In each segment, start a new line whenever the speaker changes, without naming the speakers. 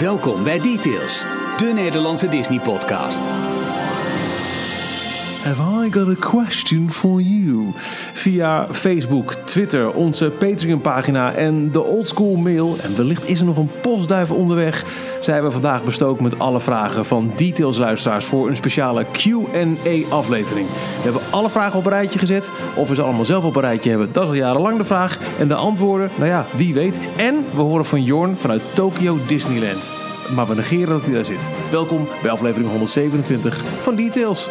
Welkom bij Details, de Nederlandse Disney-podcast.
Have I got a question for you? Via Facebook, Twitter, onze Patreon-pagina en de oldschool mail. En wellicht is er nog een postduif onderweg. Zijn we vandaag bestookt met alle vragen van Details-luisteraars voor een speciale QA-aflevering. We hebben alle vragen op een rijtje gezet. Of we ze allemaal zelf op een rijtje hebben, dat is al jarenlang de vraag. En de antwoorden, nou ja, wie weet. En we horen van Jorn vanuit Tokyo Disneyland. Maar we negeren dat hij daar zit. Welkom bij aflevering 127 van Details.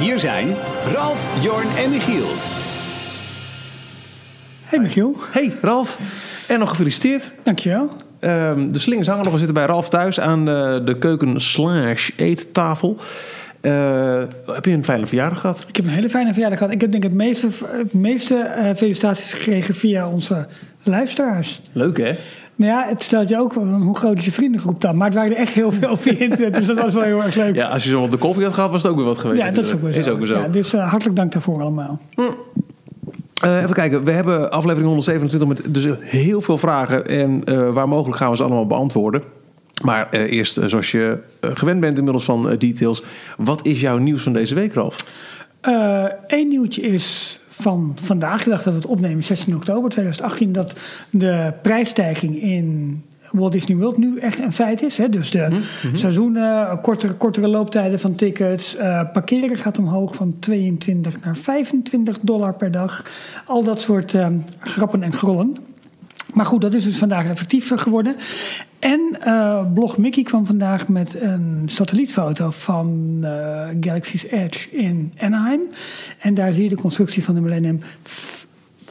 Hier zijn Ralf, Jorn en Michiel.
Hey Michiel,
Hey Ralf, en nog gefeliciteerd.
dankjewel.
Ehm, de slingers hangen nog. We zitten bij Ralf thuis aan de, de keuken slash eettafel. Eh, heb je een fijne verjaardag gehad?
Ik heb een hele fijne verjaardag gehad. Ik heb denk ik het meeste, het meeste eh, felicitaties gekregen via onze luisteraars.
Leuk hè?
Nou ja, het stelt je ook van hoe groot is je vriendengroep dan. Maar het waren er echt heel veel via internet, dus dat was wel heel erg leuk.
Ja, als je zo op de koffie had gehad, was het ook weer wat geweest.
Ja, dat is ook weer zo.
Is ook weer zo.
Ja, dus eh, hartelijk dank daarvoor allemaal.
Eh, even kijken, we hebben aflevering 127 met dus heel veel vragen. En eh, waar mogelijk gaan we ze allemaal beantwoorden. Maar eerst, zoals je gewend bent inmiddels van Details. Wat is jouw nieuws van deze week, Ralf?
Eén nieuwtje is van vandaag. Ik dacht dat we het opnemen 16 oktober 2018. Dat de prijsstijging in Walt Disney World nu echt een feit is. Hè? Dus de seizoenen, kortere, kortere looptijden van tickets. eh, parkeren gaat omhoog van 22 naar 25 dollar per dag. Al dat soort eh, grappen en grollen. Maar goed, dat is dus vandaag effectief geworden. En eh, Blog Mickey kwam vandaag met een satellietfoto van eh, Galaxy's Edge in Anaheim. En daar zie je de constructie van de Millennium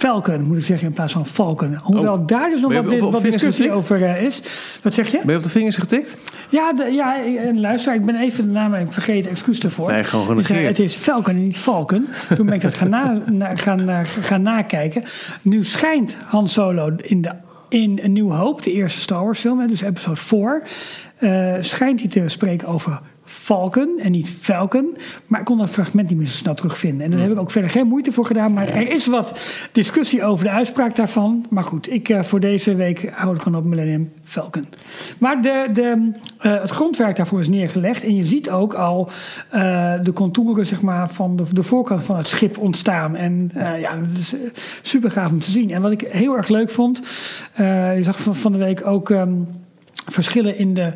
Falcon, moet ik zeggen, in plaats van Falcon. Hoewel
Oh.
daar dus nog wat,
op-
dis-
op
wat
vingers
discussie over eh, is. Wat zeg je?
Ben je op de vingers getikt?
Ja, de, ja, en luister, ik ben even de naam vergeten, excuus daarvoor.
Nee, gewoon
zei,
genegeerd.
Het is Falcon en niet Falcon. Toen ben ik dat gaan, na, na- gaan, eh, gaan nakijken. Nu schijnt Han Solo in, de, in A New Hope, de eerste Star Wars film, dus episode 4, eh, schijnt hij te spreken over Falcon en niet Falcon. Maar ik kon dat fragment niet meer zo snel terugvinden. En daar heb ik ook verder geen moeite voor gedaan. Maar er is wat discussie over de uitspraak daarvan. Maar goed, ik eh, voor deze week hou het gewoon op Millennium Falcon. Maar de, de, eh, het grondwerk daarvoor is neergelegd. En je ziet ook al eh, de contouren zeg maar, van de, de voorkant van het schip ontstaan. En ja, dat is super gaaf om te zien. En wat ik heel erg leuk vond. je zag van, van de week ook ehm, verschillen in de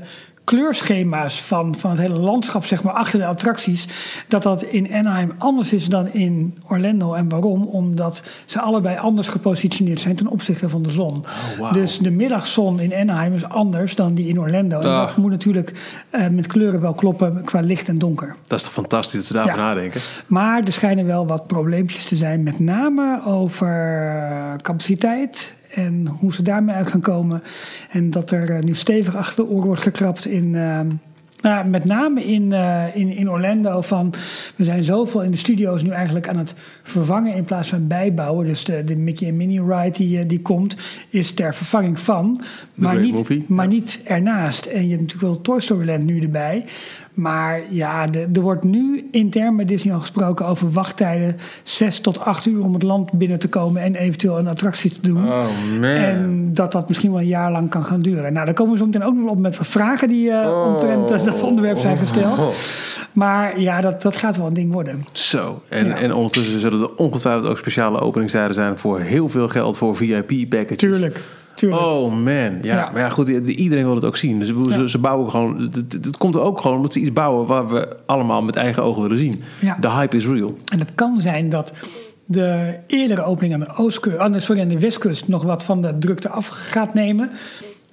kleurschema's van, van het hele landschap, zeg maar, achter de attracties. Dat dat in Anaheim anders is dan in Orlando. En waarom? Omdat ze allebei anders gepositioneerd zijn ten opzichte van de zon.
wauw.
Dus de middagzon in Anaheim is anders dan die in Orlando. En
Ah.
dat moet natuurlijk eh, met kleuren wel kloppen qua licht en donker.
Dat is toch fantastisch dat ze daarover
Ja.
nadenken?
Maar er schijnen wel wat probleempjes te zijn, met name over eh, capaciteit en hoe ze daarmee uit gaan komen. En dat er eh, nu stevig achter de oren wordt gekrapt in. eh, nou, met name in, eh, in, in Orlando van we zijn zoveel in de studio's nu eigenlijk aan het vervangen in plaats van bijbouwen. Dus de, de Mickey en Minnie ride die, die komt is ter vervanging van, maar niet,
Movie.
maar niet ernaast. En je hebt natuurlijk wel Toy Story Land nu erbij. Maar ja, de, er wordt nu intern bij Disney al gesproken over wachttijden. Zes tot acht uur om het land binnen te komen en eventueel een attractie te doen.
Oh man.
En dat dat misschien wel een jaar lang kan gaan duren. Nou, daar komen we zo meteen ook nog op met wat vragen die eh
Oh.
omtrent dat, dat onderwerp zijn gesteld.
Oh.
Maar ja, dat, dat gaat wel een ding worden.
Zo, en,
Ja.
en ondertussen zullen er ongetwijfeld ook speciale openingstijden zijn voor heel veel geld voor VIP-packages.
Tuurlijk. Tuurlijk.
Oh man, ja.
Ja.
Maar ja, goed, iedereen wil het ook zien. Dus ze, bouwen gewoon. Het, komt er ook gewoon omdat ze iets bouwen waar we allemaal met eigen ogen willen zien. De hype is real.
En het kan zijn dat de eerdere opening aan de, oostkust, ah, sorry, aan de westkust nog wat van de drukte af gaat nemen.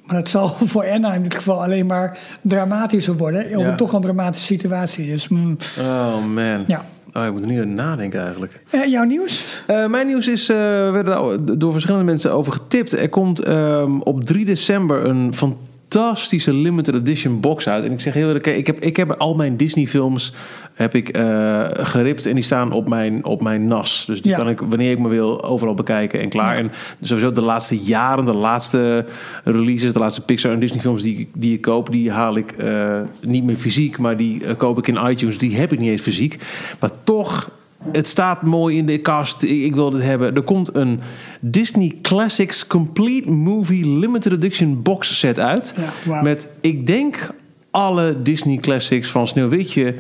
Maar dat zal voor Anaheim in dit geval alleen maar dramatischer worden. Op
Ja.
een toch wel dramatische situatie. Dus mm,
Oh man.
ja.
Oh, ik moet er aan nadenken eigenlijk.
Jouw nieuws?
Eh, mijn nieuws is, eh werden daar door verschillende mensen over getipt. Er komt ehm, op 3 december een fantastische limited edition box uit. En ik zeg heel eerlijk, ik heb, ik heb al mijn Disney films heb ik, eh, geript en die staan op mijn, op mijn NAS. Dus die
Ja.
kan ik wanneer ik me wil overal bekijken en klaar.
Ja.
En sowieso de laatste jaren, de laatste releases, de laatste Pixar en Disney films die, ik- die ik koop, die haal ik eh, niet meer fysiek, maar die eh, koop ik in iTunes. Die heb ik niet eens fysiek. Maar toch het staat mooi in de cast. Ik, wil dit hebben. Er komt een Disney Classics Complete Movie Limited Edition box set uit.
Ja.
Met, ik denk, alle Disney Classics van Sneeuwwitje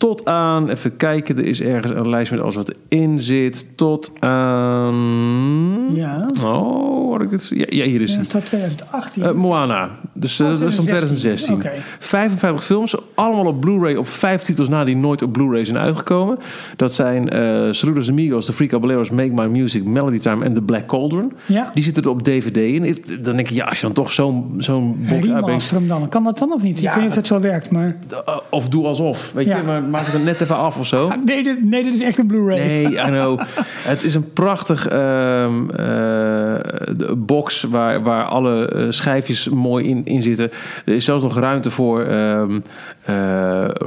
tot aan, even kijken, er is ergens een lijst met alles wat erin zit. Tot aan.
Ja.
Oh, had ik het? Ja, ja hier is
Ja,
hij.
dat staat 2018.
Eh, Moana. Dus eh,
Oh,
dat is van 2016.
2016. Oké.
55 films, allemaal op Blu-ray op vijf titels na die nooit op Blu-ray zijn uitgekomen. Dat zijn eh Saludos Amigos, The Free Caballeros, Make My Music, Melody Time en The Black Cauldron.
Ja.
Die zitten er op DVD in. Dan denk ik, ja, als je dan toch zo'n zo'n box uitbrengt,
dan. Kan dat dan of niet?
Ja,
ik weet niet of dat zo werkt, maar...
eh, of doe alsof, weet
Ja.
je, maar maak het net even af of zo.
Ah, Nee, dit, nee, dit is echt een Blu-ray.
Nee, I know. Het is een prachtig ehm, eh, box waar, waar alle eh, schijfjes mooi in, in zitten. Er is zelfs nog ruimte voor ehm eh,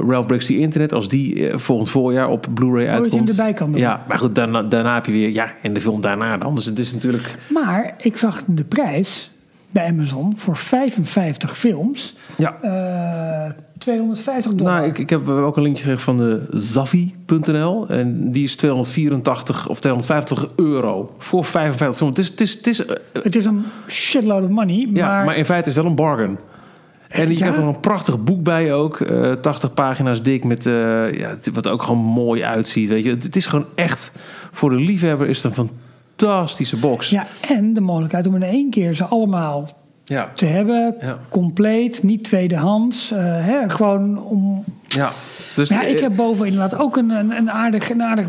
Ralph Breaks the Internet als die volgend voorjaar op Blu-ray
Oh, dat je
uitkomt.
erbij kan doen.
Ja, maar goed, daarna, daarna heb je weer, ja, en de film daarna dan. Dus het is natuurlijk,
Maar ik zag de prijs bij Amazon voor 55 films.
ja.
eh 250 dollar.
Nou, ik, ik heb ook een linkje gekregen van de Zavi.nl. En die is 284 of 250 euro voor 55 films. Het is, het is, het is, eh,
Het is een shitload of money,
Ja,
maar,
maar, in feite is wel een bargain. En je
Ja.
krijgt er een prachtig boek bij ook. eh 80 pagina's dik. Met, eh, ja, het- wat ook gewoon mooi uitziet. Weet je. Het, het is gewoon echt... Voor de liefhebber is het een fantastische box.
ja, en de mogelijkheid om in één keer ze allemaal
Ja.
te hebben,
Ja.
compleet, niet tweedehands. eh, hè, gewoon om.
ja. Dus,
Ja, ik
eh,
heb boven inderdaad ook een, een, een, aardig, een aardig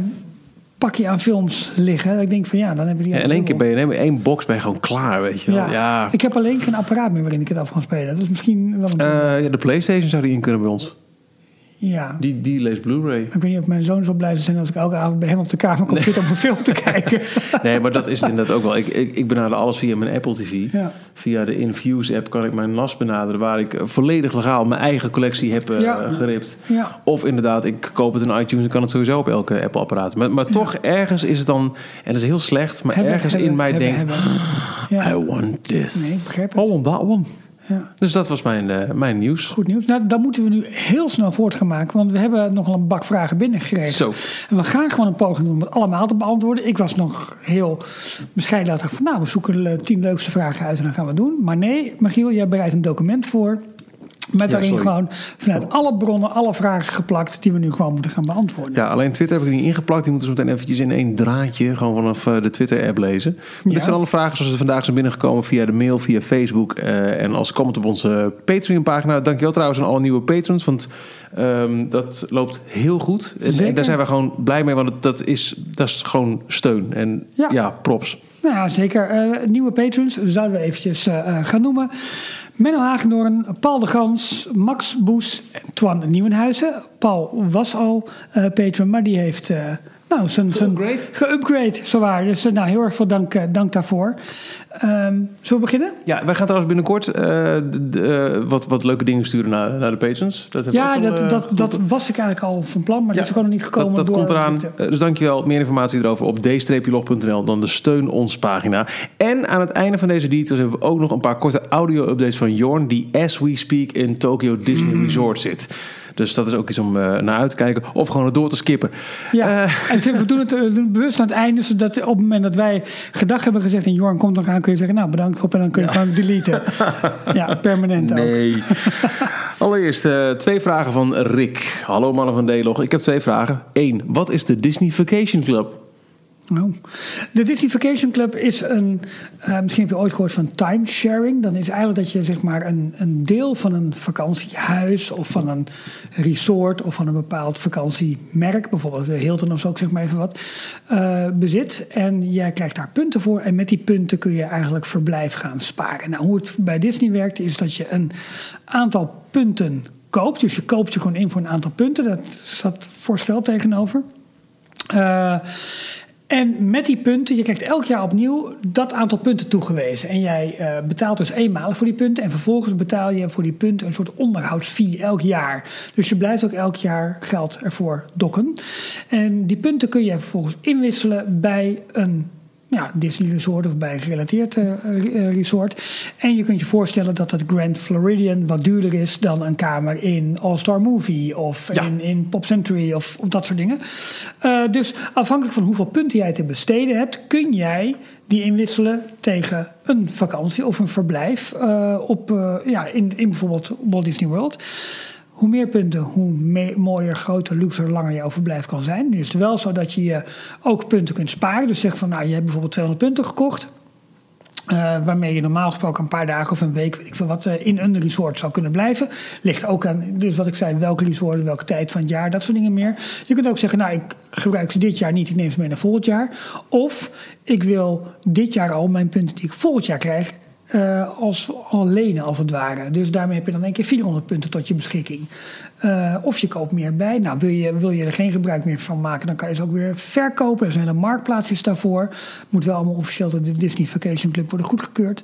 pakje aan films liggen. Ik denk van ja, dan hebben die.
ja, in één keer ben je in één box ben je gewoon klaar, weet je wel.
Ja.
Ja.
Ik heb alleen geen apparaat meer waarin ik het af kan spelen. Dat is misschien wel een.
Eh, ja, de Playstation zou die in kunnen bij ons.
Ja.
Die, die leest Blu-ray.
Ik weet niet of mijn zoon zo blij zou zijn als ik elke avond bij hem op de kamer kom zitten om een film te kijken.
Nee, maar dat is het inderdaad ook wel. Ik, ik, ik benader alles via mijn Apple TV.
Ja.
Via de Infuse app kan ik mijn NAS benaderen... waar ik eh, volledig legaal mijn eigen collectie heb eh,
Ja.
geript.
Ja.
Of inderdaad, ik koop het in iTunes en kan het sowieso op elke Apple-apparaat. Maar, maar toch, ergens is het dan... En dat is heel slecht, maar
Hebben,
ergens
hebben,
in mij
hebben,
denkt...
Ja.
I want this.
Nee, ik begrijp het.
I want that one.
Ja.
Dus dat was mijn, eh, mijn nieuws.
Goed nieuws. Nou, dan moeten we nu heel snel voort gaan maken, want we hebben nogal een bak vragen binnengekregen.
Zo.
En we gaan gewoon een poging doen om het allemaal te beantwoorden. Ik was nog heel bescheiden. Dat ik van, nou, we zoeken de tien leukste vragen uit en dan gaan we doen. Maar nee, Michiel, jij bereidt een document voor. Met daarin gewoon vanuit alle bronnen, alle vragen geplakt die we nu gewoon moeten gaan beantwoorden.
Ja, alleen Twitter heb ik niet ingeplakt. Die moeten zo meteen eventjes in één draadje gewoon vanaf eh, de Twitter-app lezen. Maar
Ja.
Dit zijn alle vragen zoals ze vandaag zijn binnengekomen via de mail, via Facebook eh, en als comment op onze Patreon-pagina. Dankjewel trouwens aan alle nieuwe patrons, want ehm, dat loopt heel goed. En, daar zijn we gewoon blij mee, want dat is, dat is gewoon steun. En
Ja.
ja, props.
Nou ja, zeker. Eh, nieuwe patrons zouden we eventjes gaan noemen. Menno Hagendoorn, Paul de Gans, Max Boes en Twan Nieuwenhuizen. Paul was al eh, patron, maar die heeft eh, nou, zijn, zijn
Geupgrade?
geupgrade, zowaar. Dus eh, nou, heel erg veel dank, eh, dank daarvoor. Ehm, zullen we beginnen?
Ja, wij gaan trouwens binnenkort eh, de- de, wat, wat leuke dingen sturen naar, naar de patrons. Dat
Ja,
al,
dat, dat, dat was ik eigenlijk al van plan, maar dat is gewoon nog niet gekomen.
Dat, komt eraan. Dus dankjewel. Meer informatie erover op d-log.nl. Dan de Steun Ons pagina. En aan het einde van deze details hebben we ook nog een paar korte audio-updates van Jorn... die as we speak in Tokyo Disney
Mm.
Resort zit. Dus dat is ook iets om eh, naar uit te kijken. Of gewoon door te skippen.
Ja,
Eh,
en we doen het, we doen het bewust aan het einde, zodat op het moment dat wij gedag hebben gezegd en Jorn komt nog aan, kun je zeggen, nou bedankt op en dan kun je gewoon deleten. ja, permanent ook.
nee. Allereerst eh, twee vragen van Rick. Hallo mannen van D-log. Ik heb twee vragen. Eén, wat is de Disney Vacation Club?
Oh. De Disney Vacation Club is een, eh, misschien heb je ooit gehoord van timesharing. Dan is eigenlijk dat je zeg maar een, een deel van een vakantiehuis of van een resort of van een bepaald vakantiemerk, bijvoorbeeld Hilton of zo, ik zeg maar even wat, eh, bezit. En jij krijgt daar punten voor en met die punten kun je eigenlijk verblijf gaan sparen. Nou, hoe het bij Disney werkt is dat je een aantal punten koopt. Dus je koopt je gewoon in voor een aantal punten. Dat staat voorstel tegenover. Eh, en met die punten, je krijgt elk jaar opnieuw dat aantal punten toegewezen. En jij eh, betaalt dus eenmalig voor die punten. En vervolgens betaal je voor die punten een soort onderhoudsfee elk jaar. Dus je blijft ook elk jaar geld ervoor dokken. En die punten kun je vervolgens inwisselen bij een ja, Disney Resort of bij een gerelateerd eh, eh, resort. En je kunt je voorstellen dat het Grand Floridian wat duurder is dan een kamer in All Star Movie of
Ja.
in, in Pop Century of, of dat soort dingen. Eh, dus afhankelijk van hoeveel punten jij te besteden hebt, kun jij die inwisselen tegen een vakantie of een verblijf op, ja, in, in bijvoorbeeld Walt Disney World. Hoe meer punten, hoe me- mooier, groter, luxer, langer jouw verblijf kan zijn. Nu is het wel zo dat je je ook punten kunt sparen. Dus zeg van, nou, je hebt bijvoorbeeld 200 punten gekocht. eh, waarmee je normaal gesproken een paar dagen of een week, weet ik veel wat, eh, in een resort zou kunnen blijven. Ligt ook aan, dus wat ik zei, welke resort, welke tijd van het jaar, dat soort dingen meer. Je kunt ook zeggen, nou, ik gebruik ze dit jaar niet, ik neem ze mee naar volgend jaar. Of ik wil dit jaar al mijn punten die ik volgend jaar krijg, eh, als al lenen als het ware. Dus daarmee heb je dan een keer 400 punten tot je beschikking. Eh, of je koopt meer bij. Nou, wil je, wil je er geen gebruik meer van maken, dan kan je ze ook weer verkopen. Er zijn er marktplaatsjes daarvoor. Moet wel allemaal officieel door de Disney Vacation Club worden goedgekeurd.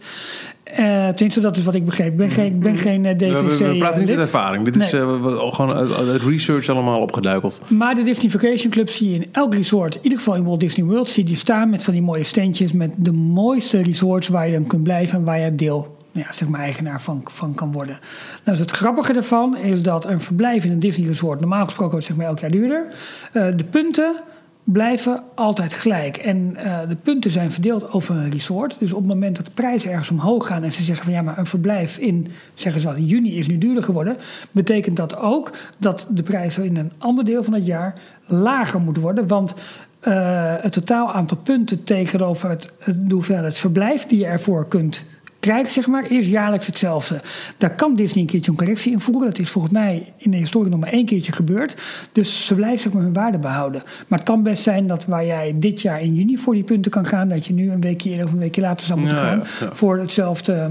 Eh tenminste, dat is wat ik begreep. Ik ben geen, ben geen eh,
We, we-
DVC.
we praten niet uit ervaring. Dit is
Nee.
wat- gewoon uit, uit research allemaal opgeduikeld.
Maar de Disney Vacation Club zie je in elk resort, in ieder geval in Walt Disney World, zie je die staan met van die mooie standjes met de mooiste resorts waar je dan kunt blijven en waar je deel, ja, zeg maar, eigenaar van, van kan worden. Nou, dus het grappige daarvan is dat een verblijf in een Disney resort normaal gesproken wordt zeg maar elk jaar duurder. Eh, de punten blijven altijd gelijk. En eh, de punten zijn verdeeld over een resort. Dus op het moment dat de prijzen ergens omhoog gaan en ze zeggen van ja, maar een verblijf in, zeggen ze in juni is nu duurder geworden, betekent dat ook dat de prijzen in een ander deel van het jaar lager moeten worden. Want eh, het totaal aantal punten tegenover het, het, hoeveelheid verblijf die je ervoor kunt krijgen, zeg maar, is jaarlijks hetzelfde. Daar kan Disney een keertje een correctie in voeren. Dat is volgens mij in de historie nog maar één keertje gebeurd. Dus ze blijven zeg maar, hun waarde behouden. Maar het kan best zijn dat waar jij dit jaar in juni voor die punten kan gaan, dat je nu een weekje eerder of een weekje later zou moeten
Ja,
gaan
ja, ja.
voor hetzelfde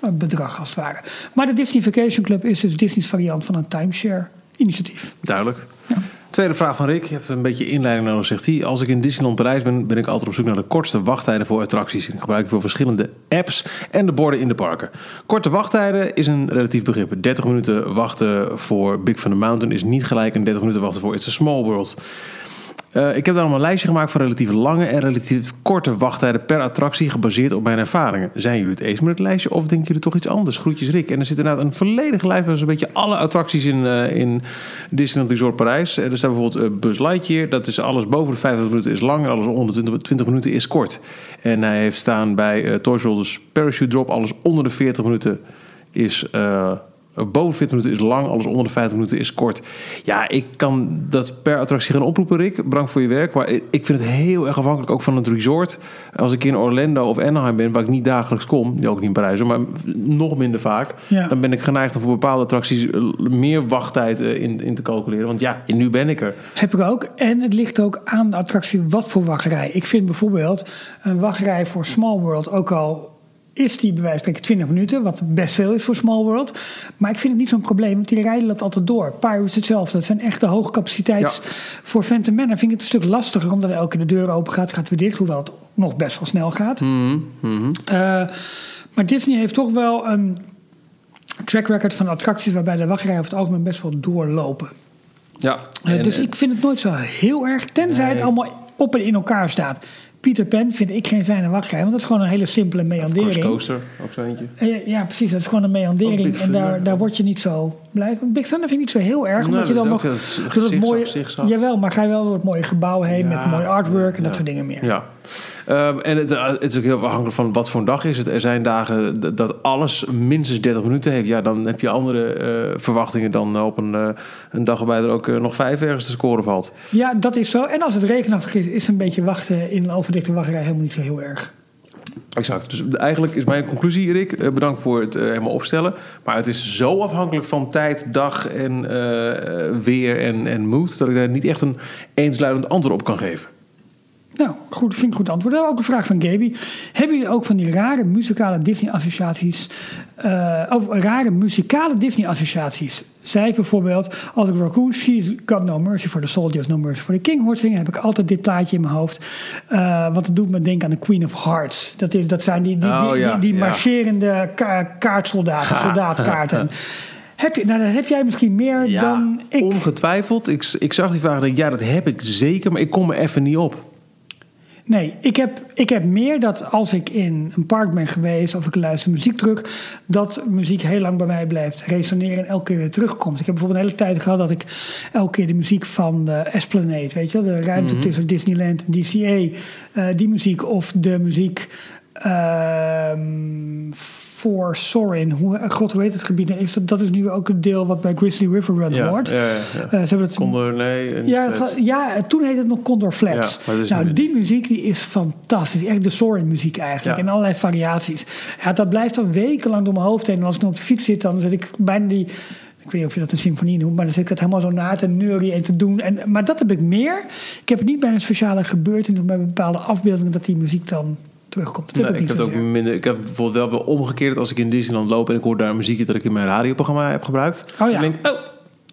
eh, bedrag als het ware. Maar de Disney Vacation Club is dus Disney's variant van een timeshare initiatief.
Duidelijk. Tweede vraag van Rick. Je hebt een beetje inleiding nodig, zegt hij. Als ik in Disneyland Parijs ben, ben ik altijd op zoek naar de kortste wachttijden voor attracties. Ik gebruik voor verschillende apps en de borden in de parken. Korte wachttijden is een relatief begrip. 30 minuten wachten voor Big Thunder Mountain is niet gelijk een 30 minuten wachten voor It's a Small World. Eh, ik heb daarom een lijstje gemaakt van relatief lange en relatief korte wachttijden per attractie gebaseerd op mijn ervaringen. Zijn jullie het eens met het lijstje of denken jullie toch iets anders? Groetjes Rick. En er zit inderdaad een volledige lijst van zo'n beetje alle attracties in, eh, in Disneyland Resort Parijs. Eh, Er staat bijvoorbeeld eh, Buzz Lightyear. Dat is alles boven de 50 minuten is lang alles onder de 20, 20 minuten is kort. En hij heeft staan bij Toy Soldiers Parachute Drop. Alles onder de 40 minuten is... Boven 40 minuten is lang, alles onder de 50 minuten is kort. Ja, ik kan dat per attractie gaan oproepen, Rick. Bedankt voor je werk. Maar ik vind het heel erg afhankelijk ook van het resort. Als ik in Orlando of Anaheim ben, waar ik niet dagelijks kom, die ook niet in Parijs, maar nog minder vaak,
Ja.
dan ben ik geneigd om voor bepaalde attracties eh, meer wachttijd eh, in, in te calculeren. Want ja, nu ben ik er.
Heb ik ook. En het ligt ook aan de attractie wat voor wachtrij. Ik vind bijvoorbeeld een wachtrij voor Small World ook al is die bij wijze van spreken 20 minuten, wat best veel is voor Small World. Maar ik vind het niet zo'n probleem, want die rij loopt altijd door. Pirates hetzelfde, dat zijn echt de hoge capaciteits.
Ja.
Voor Phantom Manor vind ik het een stuk lastiger, omdat elke keer de deur open gaat, gaat weer dicht, hoewel het nog best wel snel gaat. Eh, maar Disney heeft toch wel een track record van attracties waarbij de wachtrij over het algemeen best wel doorlopen.
Ja,
Eh, dus ik vind het nooit zo heel erg, tenzij het allemaal op en in elkaar staat. Peter Pan vind ik geen fijne wachtrij, want dat is gewoon een hele simpele meandering.
Coaster, ook zo eentje.
Eh, Ja, precies, dat is gewoon een meandering
Big
en daar, daar word je niet zo blij van. Big Thunder vind ik niet zo heel erg,
Nou,
omdat je dan nog het
zigzag,
mooie,
zigzag.
jawel, maar ga je wel door het mooie gebouw heen met mooi artwork en dat soort dingen meer.
Ja. Ehm, en het, het is ook heel afhankelijk van wat voor een dag is het. Er zijn dagen dat alles minstens 30 minuten heeft. Ja, dan heb je andere eh, verwachtingen dan op een, eh, een dag waarbij er ook eh, nog vijf ergens te scoren valt.
Ja, dat is zo. En als het regenachtig is, is een beetje wachten in een overdekte wachtrij helemaal niet zo heel erg.
Exact. Dus eigenlijk is mijn conclusie, Rick. eh, bedankt voor het eh, helemaal opstellen. Maar het is zo afhankelijk van tijd, dag en eh, weer en, en mood... dat ik daar niet echt een eensluidend antwoord op kan geven.
Nou, goed, vind ik goed antwoord. Dan ook een vraag van Gaby. Hebben jullie ook van die rare muzikale Disney-associaties... eh of rare muzikale Disney-associaties? Zij bijvoorbeeld, als ik Raccoon She's Got No Mercy for the Soldiers, No Mercy for the King hoort zingen... heb ik altijd dit plaatje in mijn hoofd. Eh want het doet me denken aan de Queen of Hearts. Dat, is, dat zijn die, die,
Oh,
die,
ja,
die, die
ja.
marcherende ka- kaartsoldaten, soldaatkaarten. heb je, nou, dat heb jij misschien meer dan ik.
ongetwijfeld. Ik, ik zag die vraag en dacht, ja, dat heb ik zeker, maar ik kom er even niet op.
Nee, ik heb, ik heb meer dat als ik in een park ben geweest of ik luister muziek terug, dat muziek heel lang bij mij blijft resoneren en elke keer weer terugkomt. Ik heb bijvoorbeeld een hele tijd gehad dat ik elke keer de muziek van de Esplanade, weet je, wel, de ruimte
Mhm.
tussen Disneyland en DCA, eh, die muziek of de muziek ehm, voor Sorin, hoe, god, hoe heet het gebied? Is dat, dat is nu ook een deel wat bij Grizzly River Run
Ja,
hoort.
ja, ja.
Eh, ze hebben het
Condor, nee.
ja, ja, toen heette het nog Condor Flats. Nou, die muziek die is fantastisch. Echt de Soarin muziek eigenlijk. En allerlei variaties. Ja, dat blijft dan wekenlang door mijn hoofd heen. En als ik dan op de fiets zit, dan zit ik bijna die... Ik weet niet of je dat een symfonie noemt, maar dan zit ik dat helemaal zo na te neurien en te doen. En, maar dat heb ik meer. Ik heb het niet bij een speciale gebeurtenis of bij bepaalde afbeeldingen dat die muziek dan terugkomt. Dat
Nee,
heb ik
heb het ook minder. Ik heb bijvoorbeeld wel weer omgekeerd als ik in Disneyland loop en ik hoor daar een muziekje dat ik in mijn radioprogramma heb gebruikt.
Oh ja.
Dan denk ik, oh.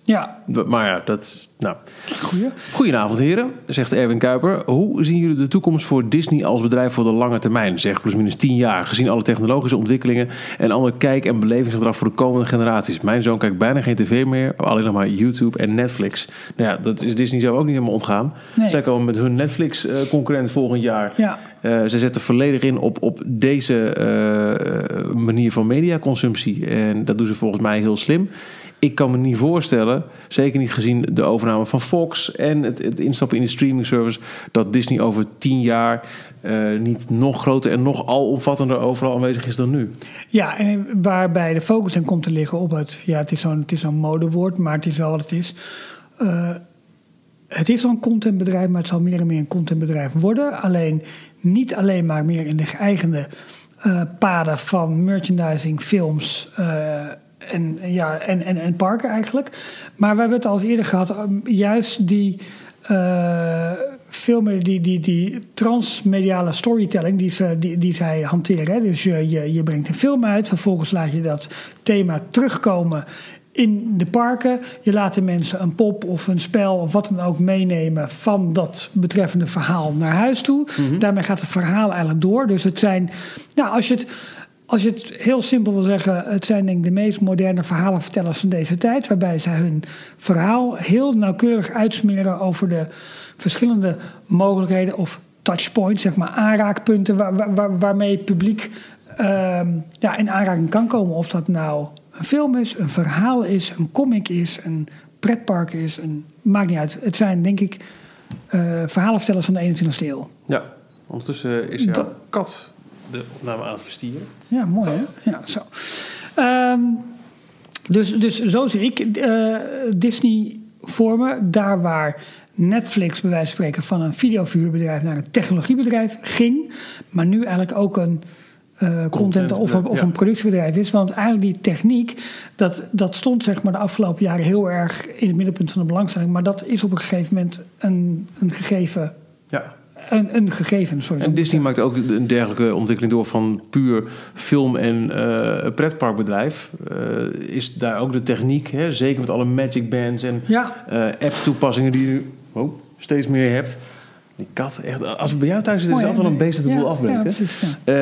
Ja,
Maar ja, dat is. Nou.
goeie.
Goedenavond, heren, zegt Erwin Kuiper. Hoe zien jullie de toekomst voor Disney als bedrijf voor de lange termijn? Zeg plusminus 10 jaar, gezien alle technologische ontwikkelingen en ander kijk- en belevingsgedrag voor de komende generaties. Mijn zoon kijkt bijna geen tv meer, alleen nog maar YouTube en Netflix. Nou ja, dat is Disney zelf ook niet helemaal ontgaan.
Nee.
Zij komen met hun Netflix-concurrent volgend jaar.
Ja.
Eh, ze zetten volledig in op, op deze eh, manier van mediaconsumptie. En dat doen ze volgens mij heel slim. Ik kan me niet voorstellen, zeker niet gezien de overname van Fox en het, instappen in de streaming service, dat Disney over tien jaar eh, niet nog groter en nog alomvattender overal aanwezig is dan nu.
Ja, en waarbij de focus dan komt te liggen op het... Ja, het is zo'n zo'n modewoord, maar het is wel wat het is. Eh, het is al een contentbedrijf, maar het zal meer en meer een contentbedrijf worden. Alleen niet alleen maar meer in de geëigende eh, paden van merchandising, films... en, ja, en, en, en parken eigenlijk. Maar we hebben het al eens eerder gehad. eh, Juist die veel meer die, die, die transmediale storytelling die, ze, die, die zij hanteren. Hè. Dus je, je, je brengt een film uit, vervolgens laat je dat thema terugkomen in de parken. Je laat de mensen een pop of een spel of wat dan ook meenemen van dat betreffende verhaal naar huis toe. Daarmee gaat het verhaal eigenlijk door. Dus het zijn, nou, als je het. Als je het heel simpel wil zeggen, het zijn denk ik de meest moderne verhalenvertellers van deze tijd. Waarbij zij hun verhaal heel nauwkeurig uitsmeren over de verschillende mogelijkheden of touchpoints, zeg maar aanraakpunten waar, waar- waar- waarmee het publiek ehm, ja, in aanraking kan komen. Of dat nou een film is, een verhaal is, een comic is, een pretpark is. Een, maakt niet uit. Het zijn denk ik eh, verhalenvertellers van de 21ste eeuw.
Ja, ondertussen is jouw
Dat-
kat de opname aan het verstieren.
Ja, mooi hè? Ja, zo. Ehm, dus, dus zo zie ik eh, Disney vormen. Daar waar Netflix bij wijze van spreken van een videoverhuurbedrijf naar een technologiebedrijf ging. Maar nu eigenlijk ook een eh, content of, een- of
ja.
een productiebedrijf is. Want eigenlijk die techniek, dat, dat stond zeg maar de afgelopen jaren heel erg in het middelpunt van de belangstelling. Maar dat is op een gegeven moment een, een gegeven.
Ja,
Een, een gegeven, sorry.
En Disney maakt ook een dergelijke ontwikkeling door van puur film- en eh, pretparkbedrijf. Eh, is daar ook de techniek, hè, zeker met alle magic bands en
Ja.
eh, app-toepassingen die je oh, steeds meer hebt. Die kat, echt, als we bij jou thuis zitten, is het altijd wel een beest dat de boel afbreekt. Eh,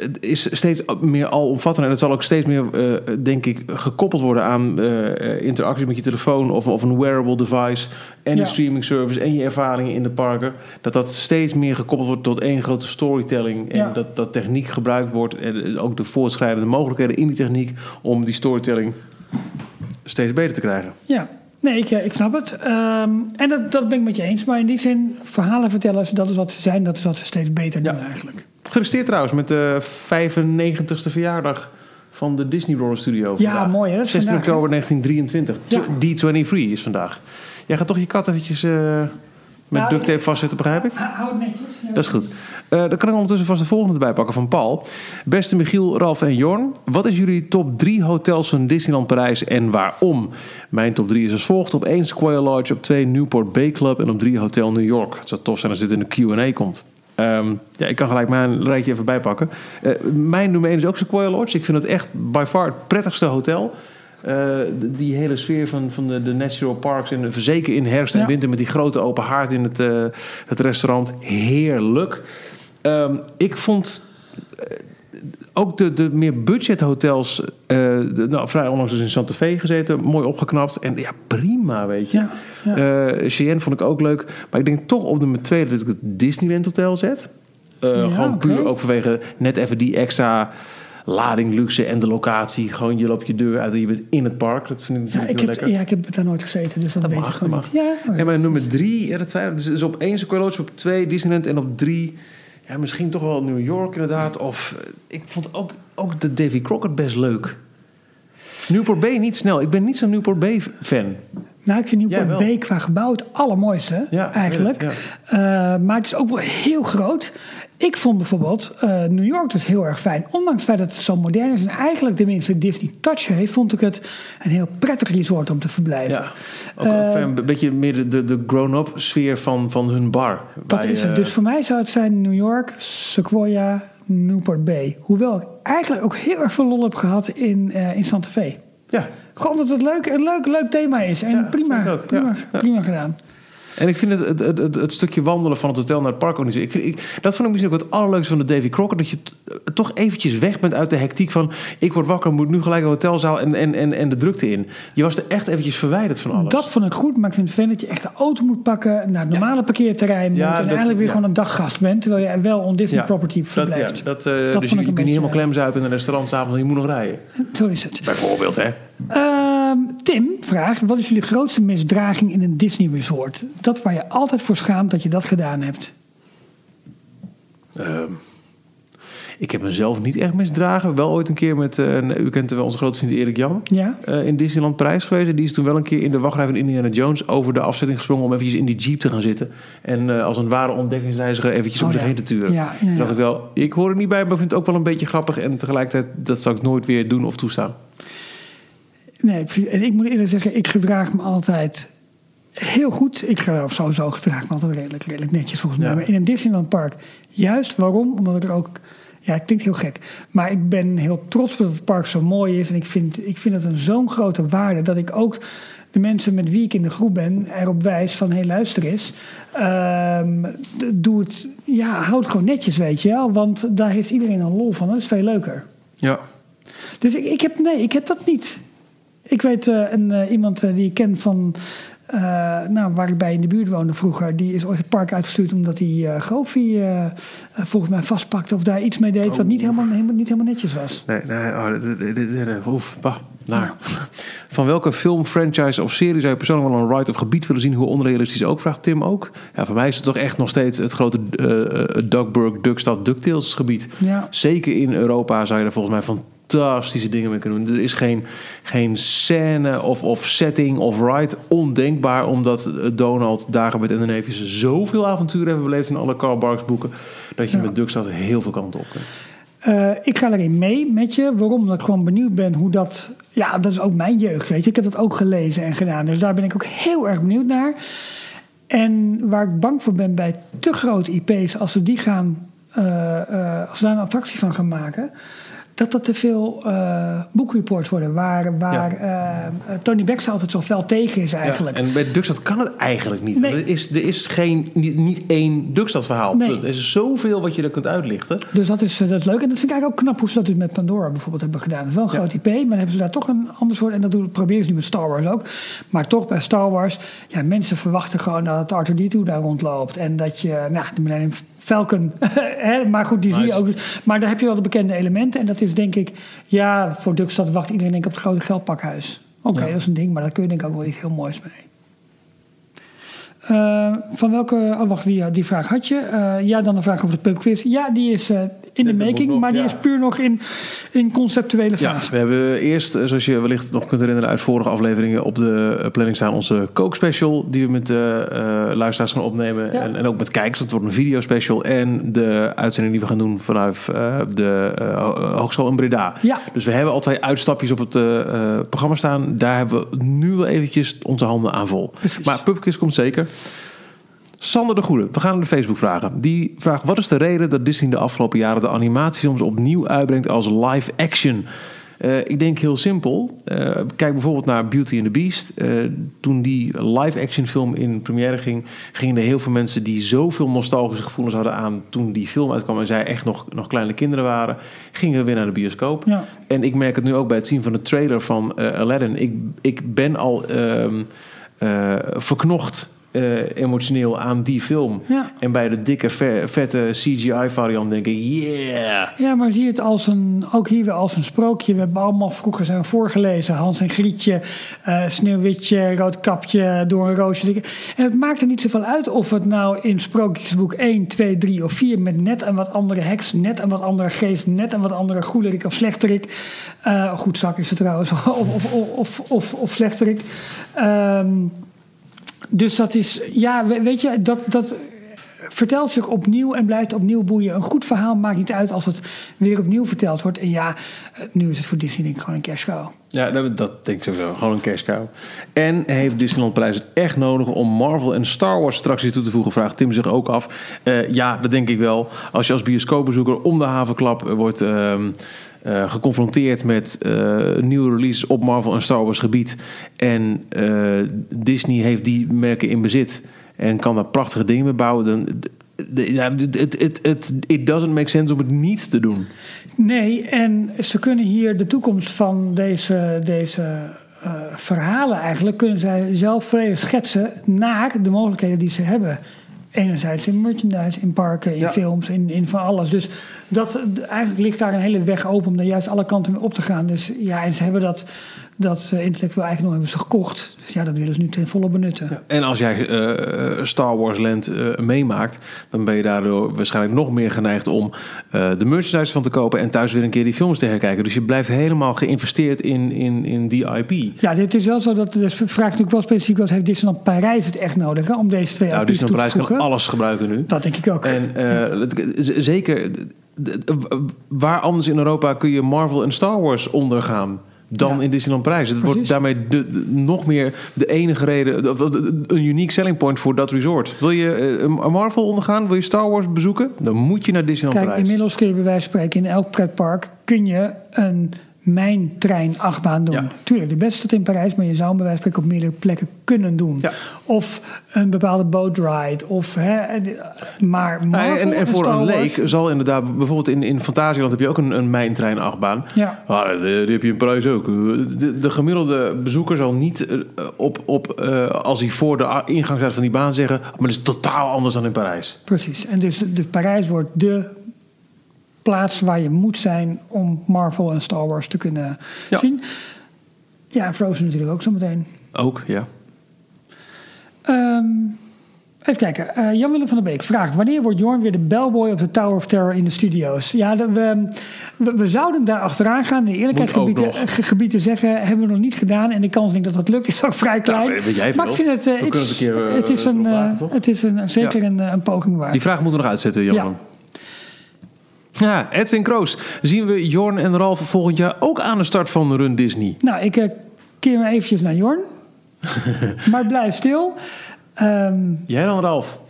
Het is steeds meer alomvattend en het zal ook steeds meer, eh, denk ik, gekoppeld worden aan eh, interacties met je telefoon of, of een wearable device en de streaming service en je ervaringen in de parken. Dat dat steeds meer gekoppeld wordt tot één grote storytelling en dat, dat techniek gebruikt wordt en ook de voortschrijdende mogelijkheden in die techniek om die storytelling steeds beter te krijgen.
Ja, nee, ik, eh, ik snap het. Ehm, en dat, dat ben ik met je eens. Maar in die zin, verhalenvertellers, dat is wat ze zijn. Dat is wat ze steeds beter doen eigenlijk.
Gefeliciteerd trouwens met de 95ste verjaardag van de Disney World Studio.
Ja,
vandaag.
mooi, hè? Dat is
16
vandaag,
oktober 1923.
Ja.
D23 is vandaag. Jij gaat toch je kat eventjes eh, met
Nou,
duct tape vastzetten, begrijp ik?
Hou het netjes. Ja.
Dat is goed. Eh, dan kan ik ondertussen vast de volgende erbij pakken van Paul. Beste Michiel, Ralf en Jorn. Wat is jullie top 3 hotels van Disneyland Parijs en waarom? Mijn top 3 is als volgt. Op 1 Square Lodge, op 2 Newport Bay Club en op 3 Hotel New York. Het zou tof zijn als dit in de Q&A komt. Ehm, ja, ik kan gelijk mijn rijtje even bijpakken. Eh, mijn nummer 1 is ook Sequoia Lodge. Ik vind het echt by far het prettigste hotel. Eh, die hele sfeer van, van de, de natural parks. En zeker in herfst en
Ja.
winter met die grote open haard in het, het restaurant. Heerlijk. Ehm, ik vond eh, ook de, de meer budget hotels. eh, de- nou, vrij onlangs dus in Santa Fe gezeten. Mooi opgeknapt. En ja, prima weet je.
Ja, ja.
Eh, Cheyenne vond ik ook leuk. Maar ik denk toch op de tweede dat ik het Disneyland Hotel zet.
Ja,
gewoon puur ook vanwege net even die extra lading, luxe en de locatie. Gewoon je loopt je deur uit en je bent in het park. Dat vind ik
Ja,
natuurlijk
ik
heel
heb,
lekker.
ja, ik heb daar nooit gezeten, dus dat,
Dat
weet
mag,
ik gewoon
dat
niet. Ja, oh ja.
En bij nummer drie, ja, dat twijfel. Dus, dus op één Sequoia Lodge, op twee Disneyland en op drie... Ja, misschien toch wel New York inderdaad. Of eh, ik vond ook, ook de Davy Crockett best leuk. Newport Bay niet snel. Ik ben niet zo'n Newport Bay fan.
Nou, ik vind Newport. Bay qua gebouw het allermooiste,
Ja,
eigenlijk. Eh, maar het is ook wel heel groot. Ik vond bijvoorbeeld eh, New York dus heel erg fijn. Ondanks het feit dat het zo modern is en eigenlijk de minste Disney touch heeft, vond ik het een heel prettig resort om te verblijven.
Ja, ook
Eh,
ook een beetje meer de, de, de grown-up sfeer van, van hun bar.
Dat
Bij,
is het.
eh,
Dus voor mij zou het zijn New York, Sequoia, Newport Bay. Hoewel ik eigenlijk ook heel erg veel lol heb gehad in, in Santa Fe.
Ja,
Gewoon omdat het leuk, een leuk, leuk thema is. En
Ja,
prima, prima,
ja.
prima gedaan.
En ik vind het, het, het, het, het stukje wandelen van het hotel naar het park ook niet zo. Ik vind, ik, dat vond ik misschien ook het allerleukste van de Davy Crockett. Dat je t- eh, toch eventjes weg bent uit de hectiek van... ik word wakker, moet nu gelijk een hotelzaal en, en, en, en de drukte in. Je was er echt eventjes verwijderd van alles.
Dat vond ik goed, maar ik vind het fijn dat je echt de auto moet pakken... naar het normale parkeerterrein moet...
Ja,
en
dat-
eigenlijk weer
ja.
gewoon een daggast bent... terwijl je wel on Disney property
dat, ja,
verblijft.
dat, eh,
vond
dus
ik
je, kunt niet helemaal klemzuipen in een restaurant s'avonds... en je moet nog rijden.
Zo is het.
Bijvoorbeeld, hè?
Tim vraagt, wat is jullie grootste misdraging in een Disney resort? Dat waar je altijd voor schaamt dat je dat gedaan hebt.
Ehm, ik heb mezelf niet echt misdragen. Wel ooit een keer met... eh, u kent wel onze grote vriend Erik Jan...
Ja?
eh, in Disneyland Parijs geweest. En die is toen wel een keer in de wachtrij van Indiana Jones over de afzetting gesprongen om eventjes in die jeep te gaan zitten. En eh, als een ware ontdekkingsreiziger eventjes
Oh,
om zich
ja.
heen te turen.
Ja, ja,
Toen
ja.
dacht ik wel, ik hoor er niet bij, maar vind het ook wel een beetje grappig. En tegelijkertijd, dat zou ik nooit weer doen of toestaan.
Nee, precies. en ik moet eerlijk zeggen, ik gedraag me altijd heel goed. Ik of sowieso gedraag me altijd redelijk, redelijk netjes volgens mij.
Ja.
Maar in een Disneyland park, juist waarom? Omdat ik er ook, ja, het klinkt heel gek. Maar ik ben heel trots dat het park zo mooi is. En ik vind, ik vind het een zo'n grote waarde dat ik ook de mensen met wie ik in de groep ben erop wijs van... hé, hey, luister eens, ehm, doe het, ja, houd het gewoon netjes, weet je wel. Want daar heeft iedereen een lol van. Dat is veel leuker.
Ja.
Dus ik, ik heb, nee, ik heb dat niet. Ik weet eh, een, eh, iemand eh, die ik ken van, nou, waar ik bij in de buurt woonde vroeger, die is ooit het park uitgestuurd omdat hij Goofy eh, volgens mij vastpakte of daar iets mee deed wat niet helemaal, helemaal, niet helemaal netjes was.
Nee, nee, oh, oef, bah, naar. Van welke film, franchise of serie zou je persoonlijk wel een ride of gebied willen zien? Hoe onrealistisch ook, vraagt Tim ook. Ja, voor mij is het toch echt nog steeds het grote uh, Duckburg, Duckstad, DuckTales gebied.
Ja.
Zeker in Europa zou je daar volgens mij fantastische dingen mee kunnen doen. Er is geen, geen scène of, of setting of ride ondenkbaar... omdat Donald, Dagobert en de neefjes zoveel avonturen hebben beleefd... in alle Carl Barks boeken, dat je
Ja.
met Duckstad heel veel kanten op kunt.
Eh, ik ga erin mee met je. Waarom? Omdat ik gewoon benieuwd ben hoe dat... Ja, dat is ook mijn jeugd, weet je. Ik heb dat ook gelezen en gedaan. Dus daar ben ik ook heel erg benieuwd naar. En waar ik bang voor ben bij te grote IP's... als we die gaan... eh, eh, als we daar een attractie van gaan maken... dat dat te veel eh boekreports worden. Waar, waar eh, Tony Baxter altijd zo fel tegen is eigenlijk.
Ja, en bij Duckstad kan het eigenlijk niet.
Nee.
Er, is, er is geen, niet, niet één Duckstad verhaal.
Nee.
Punt. Er is zoveel wat je er kunt uitlichten.
Dus dat is, eh, dat is leuk. En dat vind ik eigenlijk ook knap hoe ze dat dus met Pandora bijvoorbeeld hebben gedaan. Het is wel een
Ja.
groot IP, maar dan hebben ze daar toch een ander soort. En dat doen, proberen ze nu met Star Wars ook. Maar toch bij Star Wars, ja, mensen verwachten gewoon dat R2-D2 daar rondloopt. En dat je, nou, de Millennium Falcon, maar goed, die zie je ook. Maar daar heb je wel de bekende elementen. En dat is denk ik, ja, voor Duckstad wacht iedereen denk ik op het grote geldpakhuis. Oké,
Ja.
dat is een ding, maar daar kun je denk ik ook wel iets heel moois mee. Eh, van welke, oh wacht, die, die vraag had je. Eh, ja, dan de vraag over de pubquiz. Ja, die is eh, in de making,
nog,
maar die
ja.
is puur nog in, in conceptuele
Ja,
fase.
we hebben eerst, eh, zoals je wellicht nog kunt herinneren uit vorige afleveringen, op de eh, planning staan onze kookspecial. Die we met de eh, luisteraars gaan opnemen.
Ja.
En, en ook met kijkers. Dat wordt een videospecial. En de uitzending die we gaan doen vanuit de ho- Hogeschool in Breda.
Ja.
Dus we hebben altijd uitstapjes op het programma staan. Daar hebben we nu wel eventjes onze handen aan vol.
Precies.
Maar Pubquiz komt zeker. Sander de Goede, we gaan naar de Facebook vragen. Die vraagt: Wat is de reden dat Disney de afgelopen jaren de animatie soms opnieuw uitbrengt als live action? Eh, ik denk heel simpel. Eh, kijk bijvoorbeeld naar Beauty and the Beast. Eh, toen die live action film in première ging, gingen er heel veel mensen die zoveel nostalgische gevoelens hadden aan toen die film uitkwam en zij echt nog, nog kleine kinderen waren, gingen weer naar de bioscoop.
Ja.
En ik merk het nu ook bij het zien van de trailer van Aladdin. Ik, ik ben al ehm, eh, verknocht eh, emotioneel aan die film.
Ja.
En bij de dikke, ve- vette CGI-variant denk ik, yeah.
Ja, maar zie het als een, ook hier weer als een sprookje. We hebben allemaal vroeger zijn voorgelezen. Hans en Grietje, eh, Sneeuwwitje, Roodkapje, Door een Roosje. En het maakt er niet zoveel uit of het nou in sprookjesboek 1, 2, 3 of 4... met net een wat andere heks, net een wat andere geest... net een wat andere goederik of slechterik. Eh goed zak is het trouwens, of, of, of, of, of slechterik. Ehm, dus dat is, ja, we- weet je, dat... dat vertelt zich opnieuw en blijft opnieuw boeien. Een goed verhaal maakt niet uit als het weer opnieuw verteld wordt. En ja, nu is het voor Disney denk ik gewoon een kerstgauw.
Ja, dat, denk ik sowieso. Gewoon een cow. En heeft Disneyland Prijs het echt nodig om Marvel en Star Wars attracties toe te voegen? Vraagt Tim zich ook af. Eh, ja, dat denk ik wel. Als je als bioscoopbezoeker om de havenklap wordt ehm, eh, geconfronteerd met eh, nieuwe releases op Marvel en Star Wars gebied. En eh, Disney heeft die merken in bezit en kan daar prachtige dingen mee bouwen. Dan, ja, het, het, het it doesn't make sense om het niet te doen.
Nee, en ze kunnen hier de toekomst van deze, deze verhalen eigenlijk... kunnen zij zelf volledig schetsen naar de mogelijkheden die ze hebben. Enerzijds in merchandise, in parken, in
Ja.
films, in, in van alles. Dus dat, eigenlijk ligt daar een hele weg open om daar juist alle kanten mee op te gaan. Dus ja, en ze hebben dat, dat eh, intellectueel eigendom hebben ze gekocht. Dus ja, dat willen ze nu ten volle benutten.
En als jij eh, Star Wars Land eh, meemaakt, dan ben je daardoor waarschijnlijk nog meer geneigd om de merchandise van te kopen en thuis weer een keer die films te herkijken. Dus je blijft helemaal geïnvesteerd in, in, in die IP.
Ja, dit is wel zo dat de vraag natuurlijk wel specifiek was: heeft Disneyland Parijs het echt nodig hè, om deze twee
Nou,
IP's
Disneyland
toe te
Prijs kan
voegen?
alles gebruiken nu.
Dat denk ik ook.
En zeker, waar anders in Europa kun je Marvel en Star Wars ondergaan dan
Ja.
in Disneyland Prijs. Het wordt daarmee de, de- nog meer de enige reden, de- een uniek selling point voor dat resort. Wil je een Marvel ondergaan, wil je Star Wars bezoeken, dan moet je naar Disneyland
Kijk,
Prijs.
inmiddels kun je bij wijze van spreken in elk pretpark kun je een mijntrein achtbaan doen.
Ja.
Tuurlijk, de beste in Parijs, maar je zou hem bij wijze van spreken op meerdere plekken kunnen doen.
Ja.
Of een bepaalde boat ride. Of, hè, maar Marvel
en, en voor een leek zal inderdaad, bijvoorbeeld in, in Fantasieland heb je ook een, een mijntrein achtbaan.
Ja.
Ah, die, die heb je in Parijs ook. De, de gemiddelde bezoeker zal niet eh, op, op eh, als hij voor de ingang staat van die baan zeggen, maar dat is totaal anders dan in Parijs.
Precies. En dus de Parijs wordt de plaats waar je moet zijn om Marvel en Star Wars te kunnen
Ja.
zien. Ja, en Frozen natuurlijk ook zo meteen.
Ook, ja.
Ehm, even kijken. Eh, Jan-Willem van der Beek vraagt... wanneer wordt Jorn weer de bellboy op de Tower of Terror in de studio's? Ja, de- we, we, we zouden daar achteraan gaan. De eerlijkheid
Moet ook
gebied,
nog.
ge- gebied te zeggen... hebben we nog niet gedaan. En de kans denk dat dat lukt is ook vrij klein.
weet jij
maar ik vind het... eh,
het een keer,
het is een, eh,
toch?
het is een, zeker
Ja.
een, een poging waard.
Die vraag moeten we nog uitzetten, Jan.
Ja.
Ja. Edwin Kroos. Zien we Jorn en Ralf volgend jaar ook aan de start van Run Disney?
Nou, ik eh, keer me eventjes naar Jorn. maar blijf stil. Ehm,
Jij dan, Ralf?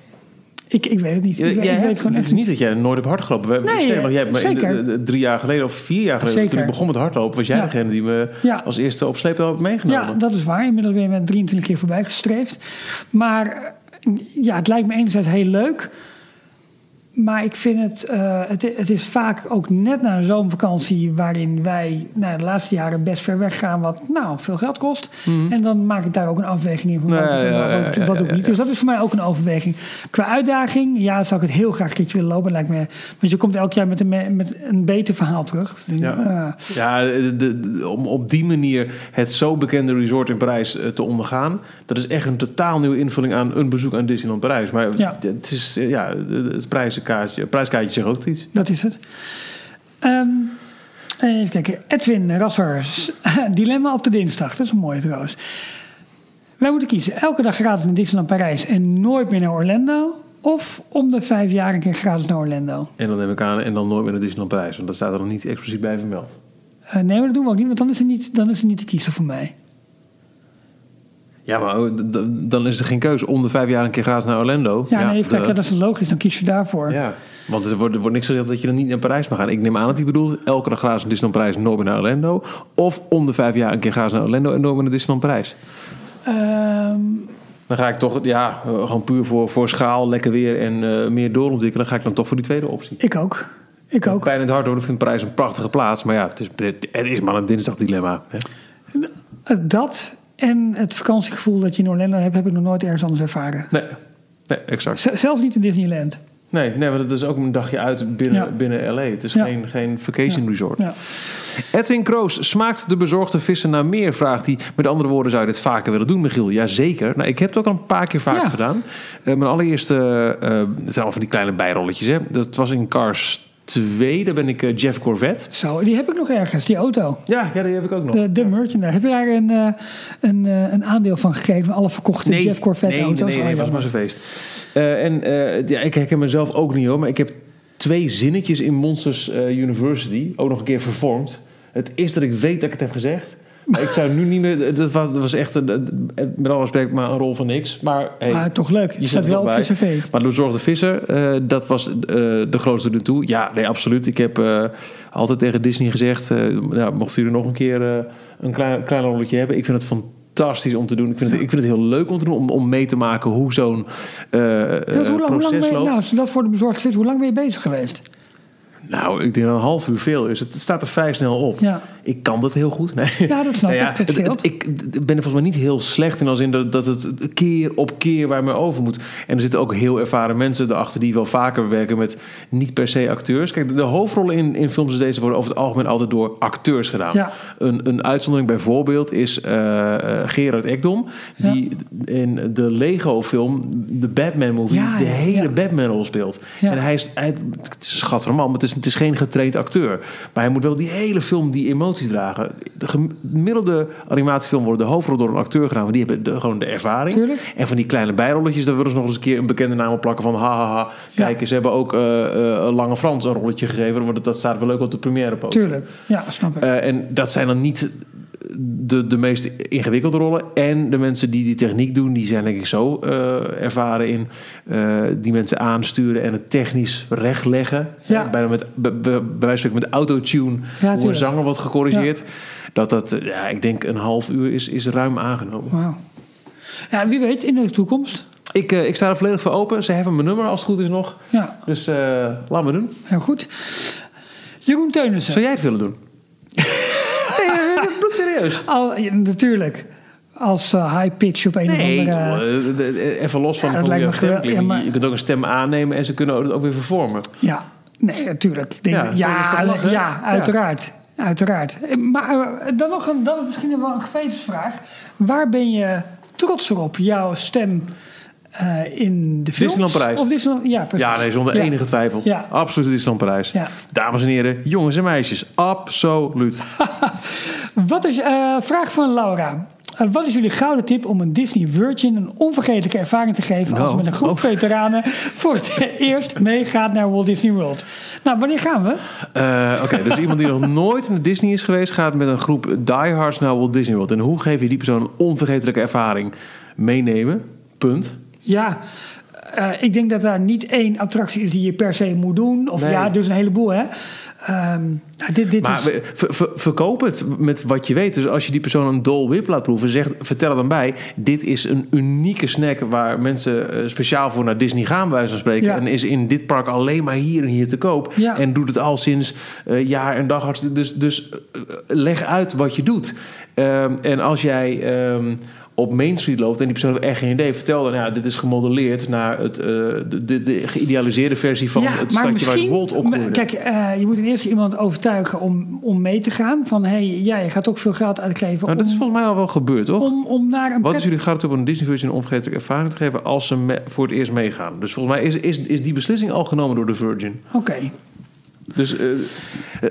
ik, ik weet het niet. Ik,
Jij
weet- ik
hebt-
weet het gewoon
het
echt
is niet dat jij nooit hebt hardgelopen. We,
Nee,
jij hebt me
zeker.
de- de- drie jaar geleden of vier jaar geleden,
Zeker.
toen ik begon met hardlopen, was jij
Ja.
degene die me
Ja.
als eerste op sleeptouw hebt meegenomen.
Ja, dat is waar. Inmiddels ben je met 23 keer voorbij gestreefd. Maar eh, ja, het lijkt me enerzijds heel leuk. Maar ik vind het, eh, het, het is vaak ook net na een zomervakantie... waarin wij nou, de laatste jaren best ver weg gaan... wat nou, veel geld kost. En dan maak ik daar ook een afweging in van wat,
Ja, ja,
wat,
ja, ja,
ik niet. Dus dat is voor mij ook een overweging. Qua uitdaging, ja, zou ik het heel graag een keertje willen lopen. Lijkt me, want je komt elk jaar met een, met een beter verhaal terug. Denk,
Ja.
eh,
de, de- om op die manier het zo bekende resort in Parijs eh, te ondergaan, dat is echt een totaal nieuwe invulling aan een bezoek aan Disneyland Parijs. Maar
Ja.
het is eh, ja, het prijzenkaartje, prijskaartje zegt ook iets.
Dat is het. Ehm, even kijken. Edwin Rassers. Dilemma op de dinsdag. Dat is een mooie trouwens. Wij moeten kiezen. Elke dag gratis naar Disneyland Parijs en nooit meer naar Orlando. Of om de vijf jaar een keer gratis naar Orlando.
En dan neem ik aan, en dan nooit meer naar Disneyland Parijs, want dat staat er nog niet expliciet bij vermeld.
Eh, nee, maar dat doen we ook niet, want dan is het niet, dan is het niet te kiezen voor mij.
Ja, maar dan is er geen keuze om de vijf jaar een keer gratis naar Orlando.
Ja, nee, kijk,
de-
ja, dat is logisch. Dan kies je daarvoor.
ja. Want er wordt, er wordt niks gezegd dat je dan niet naar Parijs mag gaan. Ik neem aan dat hij bedoelt elke dag gratis naar Disneyland Parijs en nooit meer naar Orlando. Of om de vijf jaar een keer gratis naar Orlando en nooit meer naar Disneyland Parijs.
Ehm,
Dan ga ik toch, ja, eh, gewoon puur voor, voor schaal, lekker weer en eh, meer doorontwikkelen. Ga ik dan toch voor die tweede optie.
ik ook. Ik ook.
Pijn in het hart hoor, ik vind Parijs een prachtige plaats. Maar ja, het is, het is maar een dinsdag dilemma. Hè?
Eh, Dat En het vakantiegevoel dat je in Orlando hebt, heb ik nog nooit ergens anders ervaren.
Nee, nee exact.
Z- zelfs niet in Disneyland.
Nee, nee, maar dat is ook een dagje uit binnen,
Ja.
binnen LA. Het is
Ja.
geen, geen vacation
Ja.
resort.
Ja.
Edwin Kroos, smaakt de bezorgde vissen naar meer? Vraagt hij. Met andere woorden, zou je dit vaker willen doen, Michiel? Jazeker. Nou, ik heb het ook al een paar keer vaker
Ja.
gedaan. Eh, mijn allereerste, eh, het zijn allemaal van die kleine bijrolletjes. Hè? Dat was in Cars 2. Daar ben ik eh, Jeff Corvette.
Zo, die heb ik nog ergens, die auto.
Ja, ja, die heb ik ook nog.
De, de merchandise. Heb je daar een, eh, een, eh, een aandeel van gekregen? Van alle verkochte Jeff Corvette
nee,
auto's?
Nee, nee,
Oh,
was maar zo'n feest. En ja, ik herken mezelf ook niet hoor, maar ik heb twee zinnetjes in Monsters University ook nog een keer vervormd. Het is dat ik weet dat ik het heb gezegd. Maar ik zou nu niet meer. Dat was, dat was echt, een, met alle respect, maar een rol van niks. Maar hey,
Maar toch leuk. Je
zit
staat wel op je
bij.
cv.
Maar de bezorgde visser, eh, dat was eh, de grootste er toe. Ja, nee, absoluut. Ik heb eh, altijd tegen Disney gezegd... ja, mochten jullie nog een keer een klein, klein rolletje hebben... ik vind het fantastisch om te doen. Ik vind het, ik vind het heel leuk om te doen, om, om mee te maken hoe zo'n
Ja, dus hoe, lang, hoe lang
proces
ben je,
loopt.
nou, als je dat voor de bezorgd zit, hoe lang ben je bezig geweest?
Nou, ik denk een half uur veel is. Het staat er vrij snel op.
Ja.
Ik kan dat heel goed. Nee.
Ja, dat snap
Nou
ik.
Het- ik ben er volgens mij niet heel slecht in als in dat, dat het keer op keer waar me over moet. En er zitten ook heel ervaren mensen erachter die wel vaker werken met niet per se acteurs. Kijk, de, de hoofdrollen in, in films als deze worden over het algemeen altijd door acteurs gedaan.
Ja.
Een, een uitzondering bijvoorbeeld is eh, eh, Gerard Ekdom, die in de Lego-film, de Batman-movie, de hele. Batman-rol speelt. En hij is, hij, het is een man, maar het is, het is geen getraind acteur. Maar hij moet wel die hele film die emoties dragen. De gemiddelde animatiefilm worden de hoofdrol door een acteur gedaan, want die hebben de, gewoon de ervaring.
Tuurlijk.
En van die kleine bijrolletjes, daar willen ze nog eens een keer een bekende naam op plakken van hahaha. Kijk, ze hebben ook eh, Lange Frans een rolletje gegeven, want dat staat wel leuk op de première poster.
Tuurlijk. Ja, snap ik.
Eh, en dat zijn dan niet de, de meest ingewikkelde rollen. En de mensen die die techniek doen, die zijn denk ik zo eh, ervaren in eh, die mensen aansturen en het technisch rechtleggen.
Ja.
Eh, bijna met, bij, wijze van met autotune, hoe een zanger wordt gecorrigeerd. Dat dat, ja, ik denk een half uur is, is ruim aangenomen.
Wauw. Ja, wie weet, in de toekomst.
Ik, ik sta er volledig voor open. Ze hebben mijn nummer als het goed is nog.
Ja,
Dus laat me doen.
heel goed. Jeroen Teunissen.
Zou jij het willen doen?
Al, ja, natuurlijk. Als eh, high pitch op een
Nee,
of andere...
de- de- even los van,
Ja, dat
van jouw.
Ja, maar-
Je kunt ook een stem aannemen en ze kunnen het ook weer vervormen.
Ja, nee, natuurlijk. Denk,
Ja,
ja, ja,
lachen?
ja, uiteraard. Uiteraard. Maar eh, dan nog een, dan misschien wel een gewetensvraag. Waar ben je trotser op? Jouw stem eh, in de films?
Disneyland Parijs.
Of Disneyland, ja, precies.
Ja, nee, zonder
Ja.
enige twijfel.
Ja.
Absoluut Disneyland Parijs.
Ja.
Dames en heren, jongens en meisjes. Absoluut.
Wat is, eh, vraag van Laura. Eh, wat is jullie gouden tip om een Disney Virgin een onvergetelijke ervaring te geven als
Nou,
je met een groep
oh.
veteranen voor het eerst meegaat naar Walt Disney World? Nou, wanneer gaan we?
Oké, dus iemand die nog nooit naar Disney is geweest... gaat met een groep diehards naar Walt Disney World. En hoe geef je die persoon een onvergetelijke ervaring? Meenemen, punt.
Ja, eh, ik denk dat daar niet één attractie is die je per se moet doen. Of
Nee.
ja, dus een heleboel, hè. Ehm, nou, dit, dit
Maar
is...
we- ver- ver- verkoop het met wat je weet. Dus als je die persoon een Dole Whip laat proeven, zeg, vertel er dan bij. Dit is een unieke snack waar mensen eh, speciaal voor naar Disney gaan, bij wijze van spreken.
Ja.
En is in dit park alleen maar hier en hier te koop.
Ja.
En doet het al sinds eh, jaar en dag. Dus, dus leg uit wat je doet. Ehm, en als jij. ehm, op Main Street loopt en die persoon heeft echt geen idee. Vertel dan, ja, dit is gemodelleerd naar het, eh, de, de, de geïdealiseerde versie van
ja,
het stadje waar. Walt opgroeide.
Kijk, eh, je moet eerst iemand overtuigen om, om mee te gaan. Van, hé, hey, ja, je gaat ook veel geld uitgeven
nou, dat is volgens mij al wel gebeurd, toch?
om, om naar een
Wat is jullie gaat op een Disney Virgin een onvergetelijke ervaring te geven als ze me- voor het eerst meegaan? Dus volgens mij is, is, is die beslissing al genomen door de Virgin.
Oké,
Dus eh,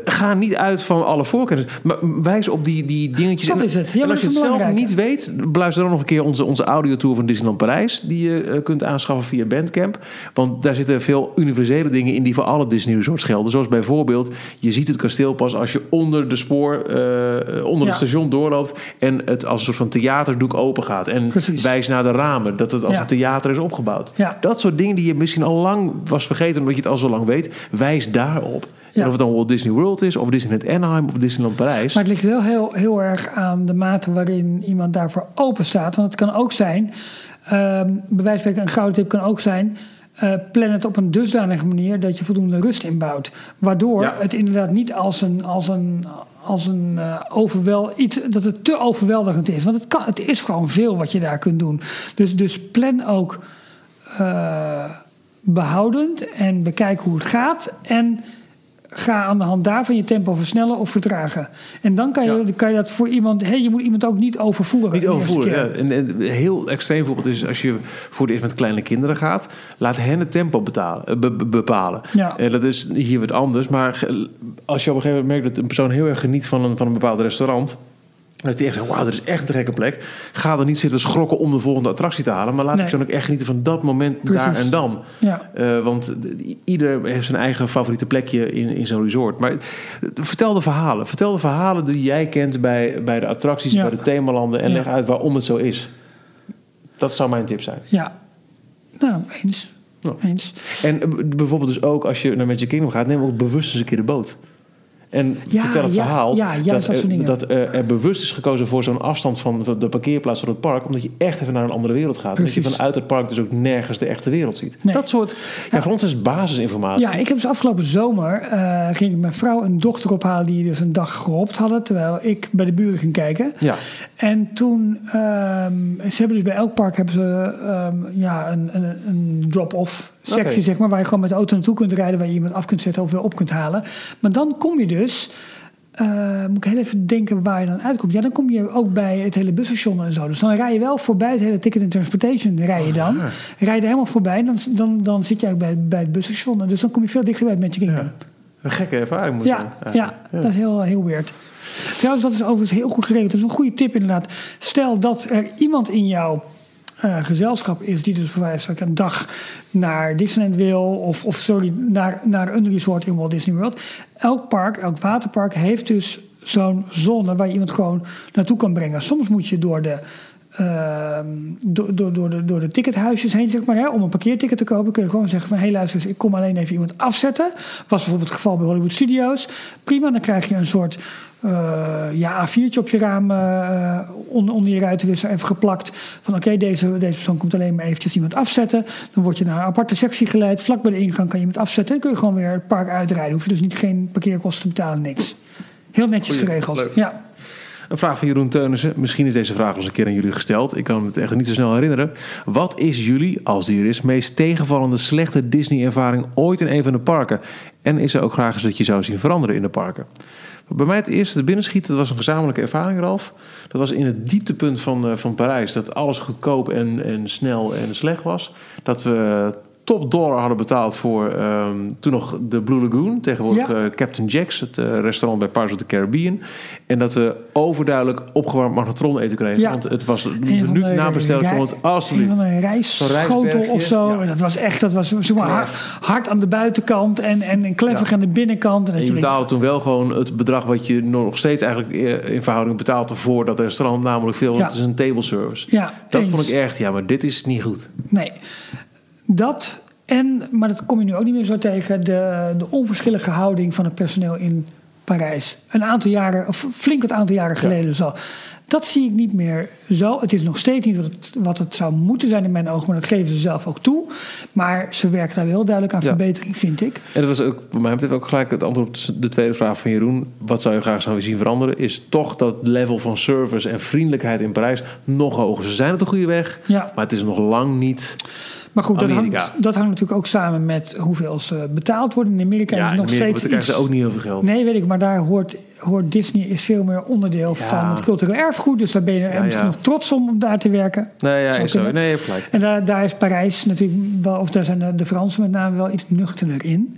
ga niet uit van alle voorkennis. Maar wijs op die, die dingetjes.
Dat is het. Ja,
en als je het zelf niet weet, beluister dan nog een keer onze, onze audiotour van Disneyland Parijs. Die je eh, kunt aanschaffen via Bandcamp. Want daar zitten veel universele dingen in die voor alle Disney resorts gelden. Zoals bijvoorbeeld, je ziet het kasteel pas als je onder de spoor, eh, onder
Ja.
het station doorloopt. En het als een soort van theaterdoek open gaat. En
Precies.
wijs naar de ramen. Dat het als
Ja.
een theater is opgebouwd.
Ja.
Dat soort dingen die je misschien al lang was vergeten omdat je het al zo lang weet. Wijs daarop.
Ja.
En of het dan Walt Disney World is, of Disneyland Anaheim, of Disneyland Parijs.
maar het ligt wel heel, heel erg aan de mate waarin iemand daarvoor open staat. Want het kan ook zijn, ehm bij wijze van spreken, een gouden tip kan ook zijn... eh, plan het op een dusdanige manier dat je voldoende rust inbouwt. Waardoor
Ja.
het inderdaad niet als een, als een, als een eh, overwel, iets, dat het te overweldigend is. Want het, kan, het is gewoon veel wat je daar kunt doen. Dus, dus plan ook eh, behoudend en bekijk hoe het gaat. En ga aan de hand daarvan je tempo versnellen of vertragen. En dan kan je,
Ja.
kan je dat voor iemand... Hey, je moet iemand ook niet overvoeren.
Niet
de
overvoeren. Ja. En, en een heel extreem voorbeeld is als je voor het eerst met kleine kinderen gaat, laat hen het tempo betalen, eh, be- be- bepalen.
Ja.
En dat is hier wat anders. Maar als je op een gegeven moment merkt dat een persoon heel erg geniet van een, van een bepaald restaurant. Dat hij echt zegt, wauw, dat is echt een gekke plek. Ga er niet zitten schrokken om de volgende attractie te halen. Maar laat
Nee.
ik zo ook echt genieten van dat moment daar en dan.
Ja.
Eh, want ieder heeft zijn eigen favoriete plekje in, in zo'n resort. Maar eh, vertel de verhalen. Vertel de verhalen die jij kent bij, bij de attracties,
Ja.
bij de themalanden. En
Ja.
leg uit waarom het zo is. Dat zou mijn tip zijn.
Ja. Nou, eens. Eens.
En eh, bijvoorbeeld dus ook als je naar Magic Kingdom gaat, neem ook bewust eens een keer de boot. En
Ja,
vertel het
ja,
verhaal
ja,
dat,
dat soort
er, dat eh, er bewust is gekozen voor zo'n afstand van van de parkeerplaats door het park. Omdat je echt even naar een andere wereld gaat. En dat je
Precies.
vanuit het park dus ook nergens de echte wereld ziet.
Nee.
Dat soort, ja, voor ons is het basisinformatie.
Ja, ik heb dus afgelopen zomer eh, ging ik mijn vrouw en dochter ophalen die dus een dag gehoopt hadden, terwijl ik bij de buren ging kijken.
Ja.
En toen, ehm, ze hebben dus bij elk park hebben ze ehm, ja, een, een, een drop-off sectie, zeg maar, waar je gewoon met de auto naartoe kunt rijden, waar je iemand af kunt zetten of weer op kunt halen. Maar dan kom je dus, eh, moet ik heel even denken waar je dan uitkomt. Ja, dan kom je ook bij het hele busstation en zo. Dus dan rij je wel voorbij het hele ticket and transportation, rij je dan. Rij je er helemaal voorbij, dan, dan, dan zit je ook bij, bij het busstation. En Dus dan kom je veel dichter bij het Magic Kingdom.
Ja. Een gekke ervaring moet
Ja,
zijn.
ja, dat is heel, heel weird. Trouwens, dat is overigens heel goed geregeld. Dat is een goede tip inderdaad. Stel dat er iemand in jouw eh, gezelschap is die dus wijze van een dag naar Disneyland wil, of, of sorry, naar, naar een resort in Walt Disney World. Elk park, elk waterpark heeft dus zo'n zone waar je iemand gewoon naartoe kan brengen. Soms moet je door de ehm, door, door, door, de, door de tickethuisjes heen, zeg maar. Hè, om een parkeerticket te kopen kun je gewoon zeggen van... hé, hey, luister eens, ik kom alleen even iemand afzetten. Was bijvoorbeeld het geval bij Hollywood Studios. Prima, dan krijg je een soort eh ja, A4'tje op je raam... eh, onder, onder je ruitenwisser even geplakt. Van oké, deze, deze persoon komt alleen maar eventjes iemand afzetten. Dan word je naar een aparte sectie geleid. Vlak bij de ingang kan je iemand afzetten. En kun je gewoon weer het park uitrijden. Hoef je dus niet geen parkeerkosten te betalen, niks. Heel netjes
Goeie,
geregeld.
leuk.
Ja.
Een vraag van Jeroen Teunissen. Misschien is deze vraag al eens een keer aan jullie gesteld. Ik kan het echt niet zo snel herinneren. Wat is jullie, als die er is, meest tegenvallende slechte Disney-ervaring ooit in een van de parken? En is er ook graag eens dat je zou zien veranderen in de parken? Bij mij het eerste te binnenschieten, dat was een gezamenlijke ervaring, Ralf. Dat was in het dieptepunt van, eh, van Parijs. Dat alles goedkoop en, en snel en slecht was. Dat we top dollar hadden betaald voor ehm, toen nog de Blue Lagoon. Tegenwoordig
Ja.
eh, Captain Jack's, het eh, restaurant bij Pirates of the Caribbean. En dat we overduidelijk opgewarmd magnetron eten kregen.
Ja.
Want het was een
Een van
minuut
de
na bestellen
rij-
stond het alsjeblieft.
een rijstschotel of zo.
ja.
Dat was echt, dat was hard, hard aan de buitenkant en, en, en aan de binnenkant. En
En je betaalde toen wel gewoon het bedrag wat je nog steeds eigenlijk eh, in verhouding betaalde voor dat restaurant. Namelijk veel, want het is een table service.
Ja,
dat
eens.
vond ik echt, ja, maar dit is niet goed.
Nee. Dat en, maar dat kom je nu ook niet meer zo tegen, de, de onverschillige houding van het personeel in Parijs. Een aantal jaren, of flink wat aantal jaren geleden dus al. Dat zie ik niet meer zo. Het is nog steeds niet wat het, wat het zou moeten zijn in mijn ogen, maar dat geven ze zelf ook toe. Maar ze werken daar wel duidelijk aan
Ja.
verbetering, vind ik.
En dat is ook, voor mij betreft ook gelijk het antwoord op de tweede vraag van Jeroen. Wat zou je graag zou zien veranderen? Is toch dat level van service en vriendelijkheid in Parijs nog hoger. Ze zijn op de goede weg,
Ja.
maar het is nog lang niet.
Maar goed, dat hangt, dat hangt natuurlijk ook samen met hoeveel ze betaald worden. In Amerika is
Ja,
het nog
Amerika
steeds
krijgen ze ook niet veel geld.
Nee, weet ik, maar daar hoort, hoort Disney is veel meer onderdeel
Ja.
van het cultureel erfgoed. Dus daar ben je
Ja,
misschien
ja.
nog trots om om daar te werken.
Nee, ja, is zo. Nee, gelijk.
En daar, daar is Parijs natuurlijk wel, of daar zijn de, de Fransen met name wel iets nuchterder in.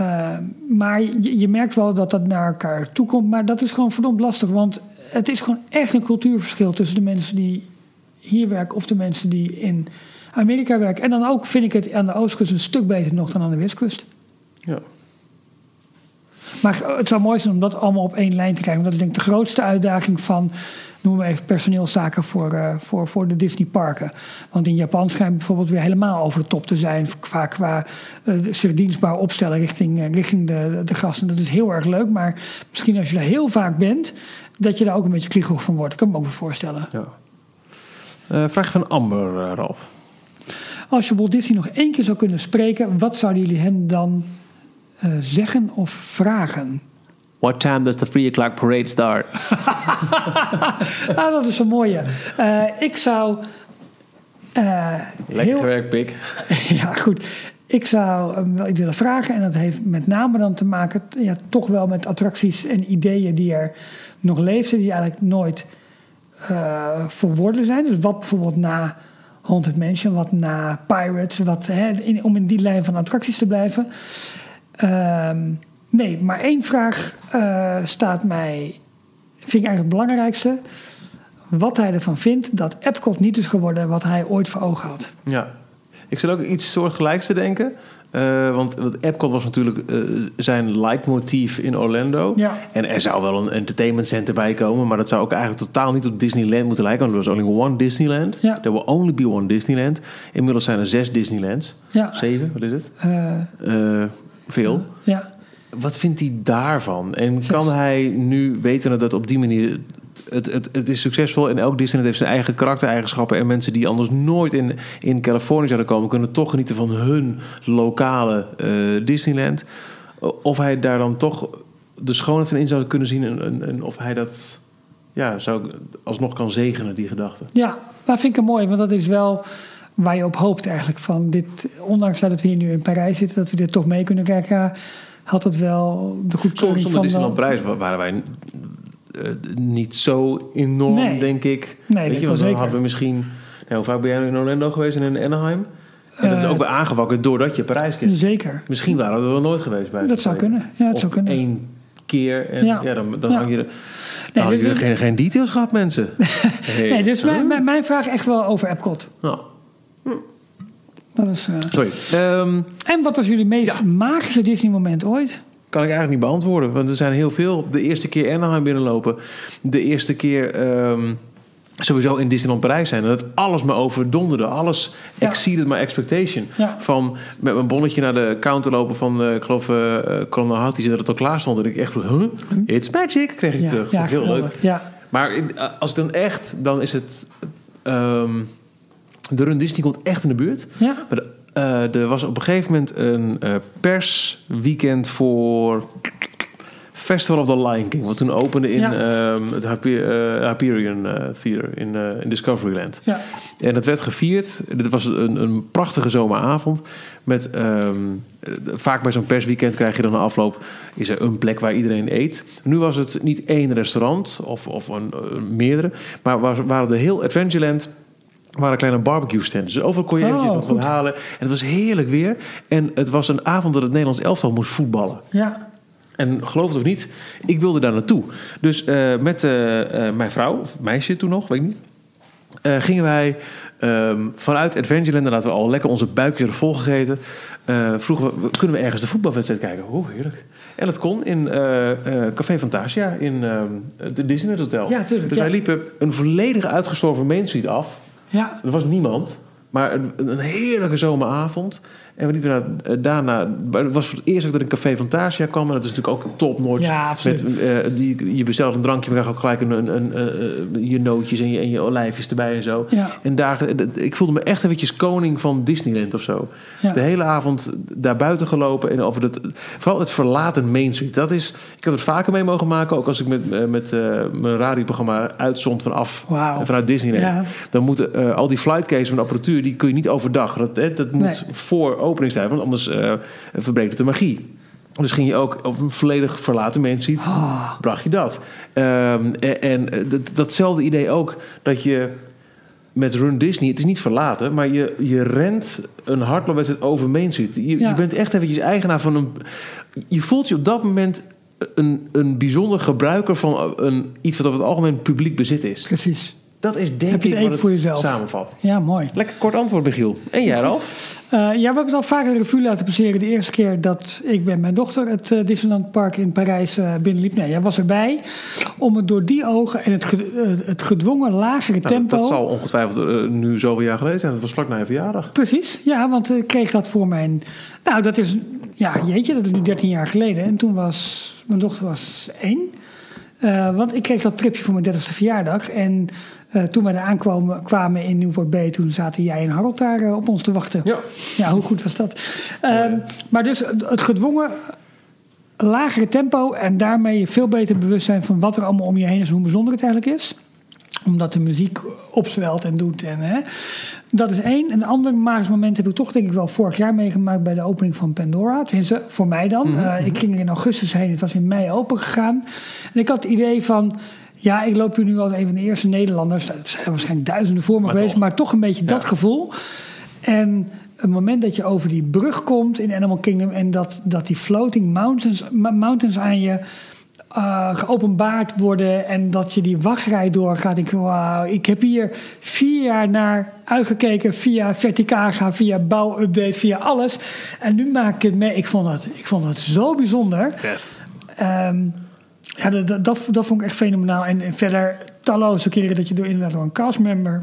Uh, maar je, je merkt wel dat dat naar elkaar toe komt. Maar dat is gewoon verdomd lastig. Want het is gewoon echt een cultuurverschil tussen de mensen die hier werken of de mensen die in Amerika werken. En dan ook vind ik het aan de oostkust een stuk beter nog dan aan de westkust.
Ja.
Maar het zou mooi zijn om dat allemaal op één lijn te krijgen. Want dat is denk ik de grootste uitdaging van, noem maar even personeelszaken voor, uh, voor, voor de Disney parken. Want in Japan schijnt bijvoorbeeld weer helemaal over de top te zijn qua, qua uh, zich dienstbaar opstellen richting, uh, richting de, de gasten. Dat is heel erg leuk, maar misschien als je daar heel vaak bent, dat je daar ook een beetje kriegelig van wordt. Dat kan ik me ook voorstellen.
Ja. Vraag van Amber, Ralf.
Als je Walt Disney nog één keer zou kunnen spreken, wat zouden jullie hem dan eh, zeggen of vragen?
What time does the 3 o'clock parade start?
ah, dat is een mooie. Eh, ik zou. eh,
Lekker gewerkt, Pik.
ja, goed. Ik zou hem wel iets willen vragen. En dat heeft met name dan te maken, ja, toch wel met attracties en ideeën die er nog leefden, die eigenlijk nooit eh verworden zijn. Dus wat bijvoorbeeld na Haunted Mansion, wat na Pirates, wat, hè, om in die lijn van attracties te blijven. Ehm, nee, maar één vraag eh, staat mij, vind ik eigenlijk het belangrijkste. Wat hij ervan vindt dat Epcot niet is geworden wat hij ooit voor ogen had.
Ja. Ik zit ook iets soortgelijks te denken. Eh, want, want Epcot was natuurlijk eh, zijn leidmotief in Orlando.
Ja.
En er zou wel een entertainment center bij komen, maar dat zou ook eigenlijk totaal niet op Disneyland moeten lijken. Want er was only one Disneyland.
Ja.
There will only be one Disneyland. Inmiddels zijn er zes Disneylands.
Ja.
Zeven, wat is het?
Eh,
veel.
ja.
Wat vindt hij daarvan? En kan hij nu weten dat op die manier. Het, het, het is succesvol en elk Disneyland heeft zijn eigen karaktereigenschappen. En mensen die anders nooit in, in Californië zouden komen, kunnen toch genieten van hun lokale eh, Disneyland. Of hij daar dan toch de schoonheid van in zou kunnen zien. En, en, en of hij dat ja, zou alsnog kan zegenen, die gedachte.
Ja, maar vind ik het mooi, want dat is wel waar je op hoopt eigenlijk. Van dit, ondanks dat we hier nu in Parijs zitten, dat we dit toch mee kunnen kijken, ja, had het wel de goedkeuring
Zonder
van...
Disneyland Prijs wa- waren wij eh, niet zo enorm,
Nee.
denk ik.
Nee,
Weet je, want
wel
dan
zeker.
hadden we misschien... Nou, hoe vaak ben jij in Orlando geweest en in Anaheim? En dat is
Eh,
ook weer aangewakkerd doordat je Parijs kent.
Zeker.
Misschien waren we er wel nooit geweest bij.
Dat zou kunnen. Ja,
of
zou kunnen.
één keer en ja.
Ja.
dan, dan
Ja.
hang je er... Dan
Nee,
hadden jullie
dit-
geen, geen details gehad, mensen. Hey.
Nee, dus mijn, mijn, mijn vraag echt wel over Epcot.
Nou,
Dat is, eh,
sorry. Ehm,
En wat was jullie meest magische Disney moment ooit?
Kan ik eigenlijk niet beantwoorden. Want er zijn heel veel. De eerste keer Anaheim binnenlopen. De eerste keer ehm, sowieso in Disneyland Parijs zijn. En dat alles me overdonderde. Alles
Ja.
exceeded my expectation.
Ja.
Van met mijn bonnetje naar de counter lopen van, eh, ik geloof, eh Colonel Hatties. En dat het al klaar stond. En ik echt vroeg, huh? It's magic, kreeg ik
Ja,
terug. Vond ik heel leuk.
Ja,
Maar als ik dan echt, dan is het... ehm, de Run Disney komt echt in de buurt.
ja,
Maar de- eh, er was op een gegeven moment een eh, persweekend voor Festival of the Lion King. Wat toen opende in
Ja.
ehm, het eh, Hyperion eh, Theater in, in Discoveryland.
ja.
En dat werd gevierd. Dit was een, een prachtige zomeravond. Met, ehm, eh, vaak bij zo'n persweekend krijg je dan een afloop... is er een plek waar iedereen eet. Nu was het niet één restaurant of, of een, meerdere... maar was, waren er heel Adventureland... waren kleine barbecue stands. Dus overal kon je
Oh,
eventjes wat, wat
goed.
halen. En het was heerlijk weer. En het was een avond dat het Nederlands elftal moest voetballen.
ja.
En geloof het of niet, ik wilde daar naartoe. Dus eh, met eh, eh, mijn vrouw, of meisje toen nog, weet ik niet... gingen wij ehm, vanuit Adventureland, nadat we al lekker onze buikjes hadden volgegeten... eh, vroegen we, kunnen we ergens de voetbalwedstrijd kijken? Oeh, heerlijk. En dat kon in Café Fantasia in ehm het Disneyland Hotel.
Ja, tuurlijk,
Dus
ja.
wij liepen een volledig uitgestorven Main Street af...
ja.
Er was niemand, maar een, een heerlijke zomeravond. En we liepen daar, eh, daarna... maar Het was voor het eerst dat ik in Café Fantasia kwam. En dat is natuurlijk ook top notch.
Ja, absoluut.
Met, eh, die, je bestelt een drankje, maar dan ook gelijk een, een, een, eh, je nootjes en je, en je olijfjes erbij en zo.
Ja.
En daar, dat- ik voelde me echt eventjes koning van Disneyland of zo.
Ja.
De hele avond daar buiten gelopen. En over dat, vooral het verlaten Main Street. Dat is, ik heb het vaker mee mogen maken. Ook als ik met, met eh, mijn radioprogramma uitzond vanaf
Wauw.
vanuit Disneyland. Dan moeten al die flightcases van de apparatuur, die kun je niet overdag. Dat, hè, dat moet
Nee.
voor openingstijd, want anders eh, verbreekt het de magie. Dus ging je ook op een volledig verlaten Main Street,
Ah.
bracht je dat. Ehm, en en eh, dat, datzelfde idee ook, dat je met Run Disney, het is niet verlaten, maar je, je rent een hardloopwedstrijd over Main Street. Je,
Ja.
je bent echt eventjes eigenaar van een... Je voelt je op dat moment een, een bijzonder gebruiker van een, iets wat over het algemeen publiek bezit is.
Precies.
Dat is denk
Heb je
ik wat het
voor jezelf?
samenvat.
Ja, mooi.
Lekker kort antwoord, Michiel. En jij, Ralf?
Eh, ja, we hebben het al vaker een revue laten passeren. De eerste keer dat ik met mijn dochter het eh, Disneyland Park in Parijs eh, binnenliep. Nee, jij was erbij. Om het door die ogen en het, ge- het gedwongen lagere
Nou,
tempo...
dat zal ongetwijfeld nu zoveel jaar geleden zijn. Dat was vlak na je verjaardag.
Precies, ja, want ik kreeg dat voor mijn... Nou, dat is, ja, jeetje, dat is nu 13 jaar geleden. En toen was, mijn dochter was één. Eh, want ik kreeg dat tripje voor mijn 30ste verjaardag. En eh, toen wij daar aankwamen kwamen in Newport Bay, toen zaten jij en Harold daar eh, op ons te wachten.
Ja.
Ja, hoe goed was dat? Ehm, maar dus het gedwongen lagere tempo en daarmee je veel beter bewust zijn van wat er allemaal om je heen is en hoe bijzonder het eigenlijk is omdat de muziek opzwelt en doet. En, hè. Dat is één. Een ander magisch moment heb ik toch denk ik wel vorig jaar meegemaakt bij de opening van Pandora. Tenminste, voor mij dan. Eh, ik ging er in augustus heen. Het was in mei open gegaan. En ik had het idee van... Ja, ik loop hier nu als een van de eerste Nederlanders. Er zijn er waarschijnlijk duizenden voor me
Maar
geweest.
toch.
Maar toch een beetje dat gevoel. En het moment dat je over die brug komt in Animal Kingdom... en dat, dat die floating mountains, mountains aan je eh, geopenbaard worden... en dat je die wachtrij doorgaat. Ik, wauw, ik heb hier vier jaar naar uitgekeken... via Verticaga, via bouwupdate, via alles. En nu maak ik het mee. Ik vond het, ik vond het zo bijzonder. Ehm, ja, dat, dat, vond ik echt fenomenaal. En, en verder talloze keren dat je door, inderdaad door een castmember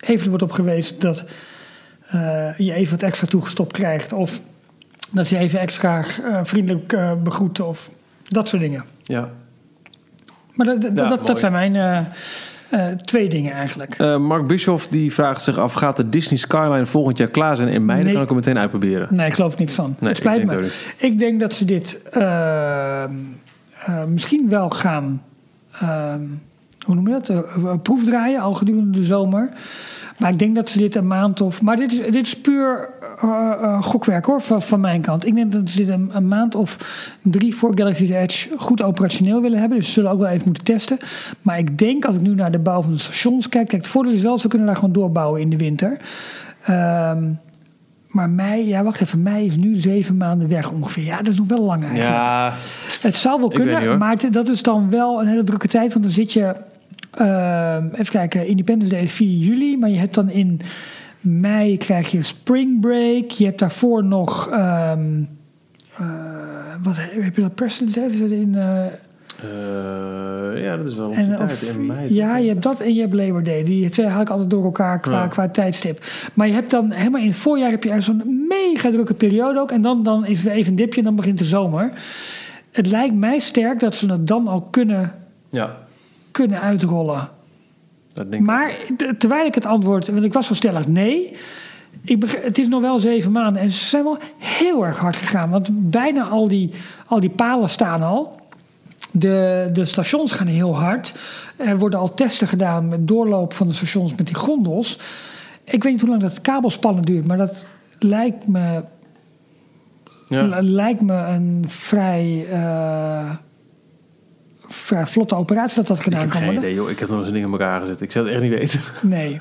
even wordt op gewezen dat eh, je even wat extra toegestopt krijgt. Of dat je even extra eh, vriendelijk eh, begroet of dat soort dingen.
Ja.
Maar dat, dat,
Ja,
dat, zijn mijn twee dingen eigenlijk.
Mark Bischoff die vraagt zich af: gaat de Disney Skyline volgend jaar klaar zijn in mei? Dan
Nee.
kan ik hem meteen uitproberen.
Nee, ik geloof niks van.
Nee,
het spijt
ik
me. Ik denk dat ze dit eh, misschien wel gaan, eh, hoe noem je dat, Eh, eh, proefdraaien al gedurende de zomer. Maar ik denk dat ze dit een maand of. Maar dit is, dit is puur gokwerk hoor, van, van mijn kant. Ik denk dat ze dit een, een maand of drie voor Galaxy's Edge goed operationeel willen hebben. Dus ze zullen ook wel even moeten testen. Maar ik denk, als ik nu naar de bouw van de stations kijk. Kijk, het voordeel is wel, ze kunnen daar gewoon doorbouwen in de winter. Ehm, maar mei, ja, wacht even. Mei is nu zeven maanden weg ongeveer. Ja, dat is nog wel lang eigenlijk.
Ja,
Het zou wel kunnen, maar het- dat is dan wel een hele drukke tijd. Want dan zit je, ehm, even kijken, Independence Day is 4 juli. Maar je hebt dan in mei krijg je spring break. Je hebt daarvoor nog, ehm, eh, wat heb je dat, President's Day? Is dat in... eh,
Eh, ja, dat is wel op
en,
die
of-
tijd in mei.
ja, je hebt dat en je hebt Labor Day. Die twee haal ik altijd door elkaar qua,
Ja.
qua tijdstip. Maar je hebt dan helemaal in het voorjaar heb je zo'n mega drukke periode ook. En dan, dan is er even een dipje en dan begint de zomer. Het lijkt mij sterk dat ze het dan al kunnen,
Ja,
kunnen uitrollen.
dat denk ik.
Maar terwijl ik het antwoord, want ik was zo stellig nee. Ik het is nog wel zeven maanden en ze zijn wel heel erg hard gegaan. Want bijna al die, al die palen staan al. De, de stations gaan heel hard. Er worden al testen gedaan met doorloop van de stations met die gondels. Ik weet niet hoe lang dat kabelspannen duurt, maar dat lijkt me,
Ja.
li- lijkt me een vrij, eh, vrij vlotte operatie dat dat
Ik
gedaan
heb
kan
geen
worden.
idee, joh. Ik heb nog eens een ding in elkaar gezet. Ik zou het echt niet weten.
Nee.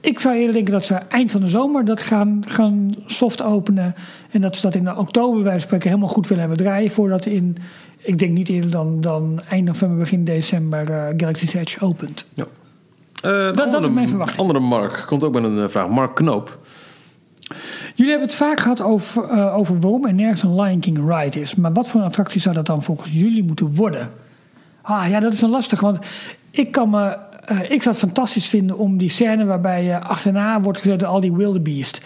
Ik zou eerder denken dat ze eind van de zomer dat gaan, gaan soft openen. En dat ze dat in oktober bij spreken helemaal goed willen hebben draaien. Voordat in, ik denk niet eerder dan, dan eind november, begin december uh, Galaxy's Edge opent.
Ja. Uh,
dat, dat is mijn verwachting.
andere Mark komt ook met een uh, vraag. Mark Knoop.
Jullie hebben het vaak gehad over, uh, over waarom er nergens een Lion King ride is. Maar wat voor een attractie zou dat dan volgens jullie moeten worden? Ah ja, dat is een lastig. Want ik kan me uh, ik zou het fantastisch vinden om die scène waarbij je achterna wordt gezet door al die wildebeest.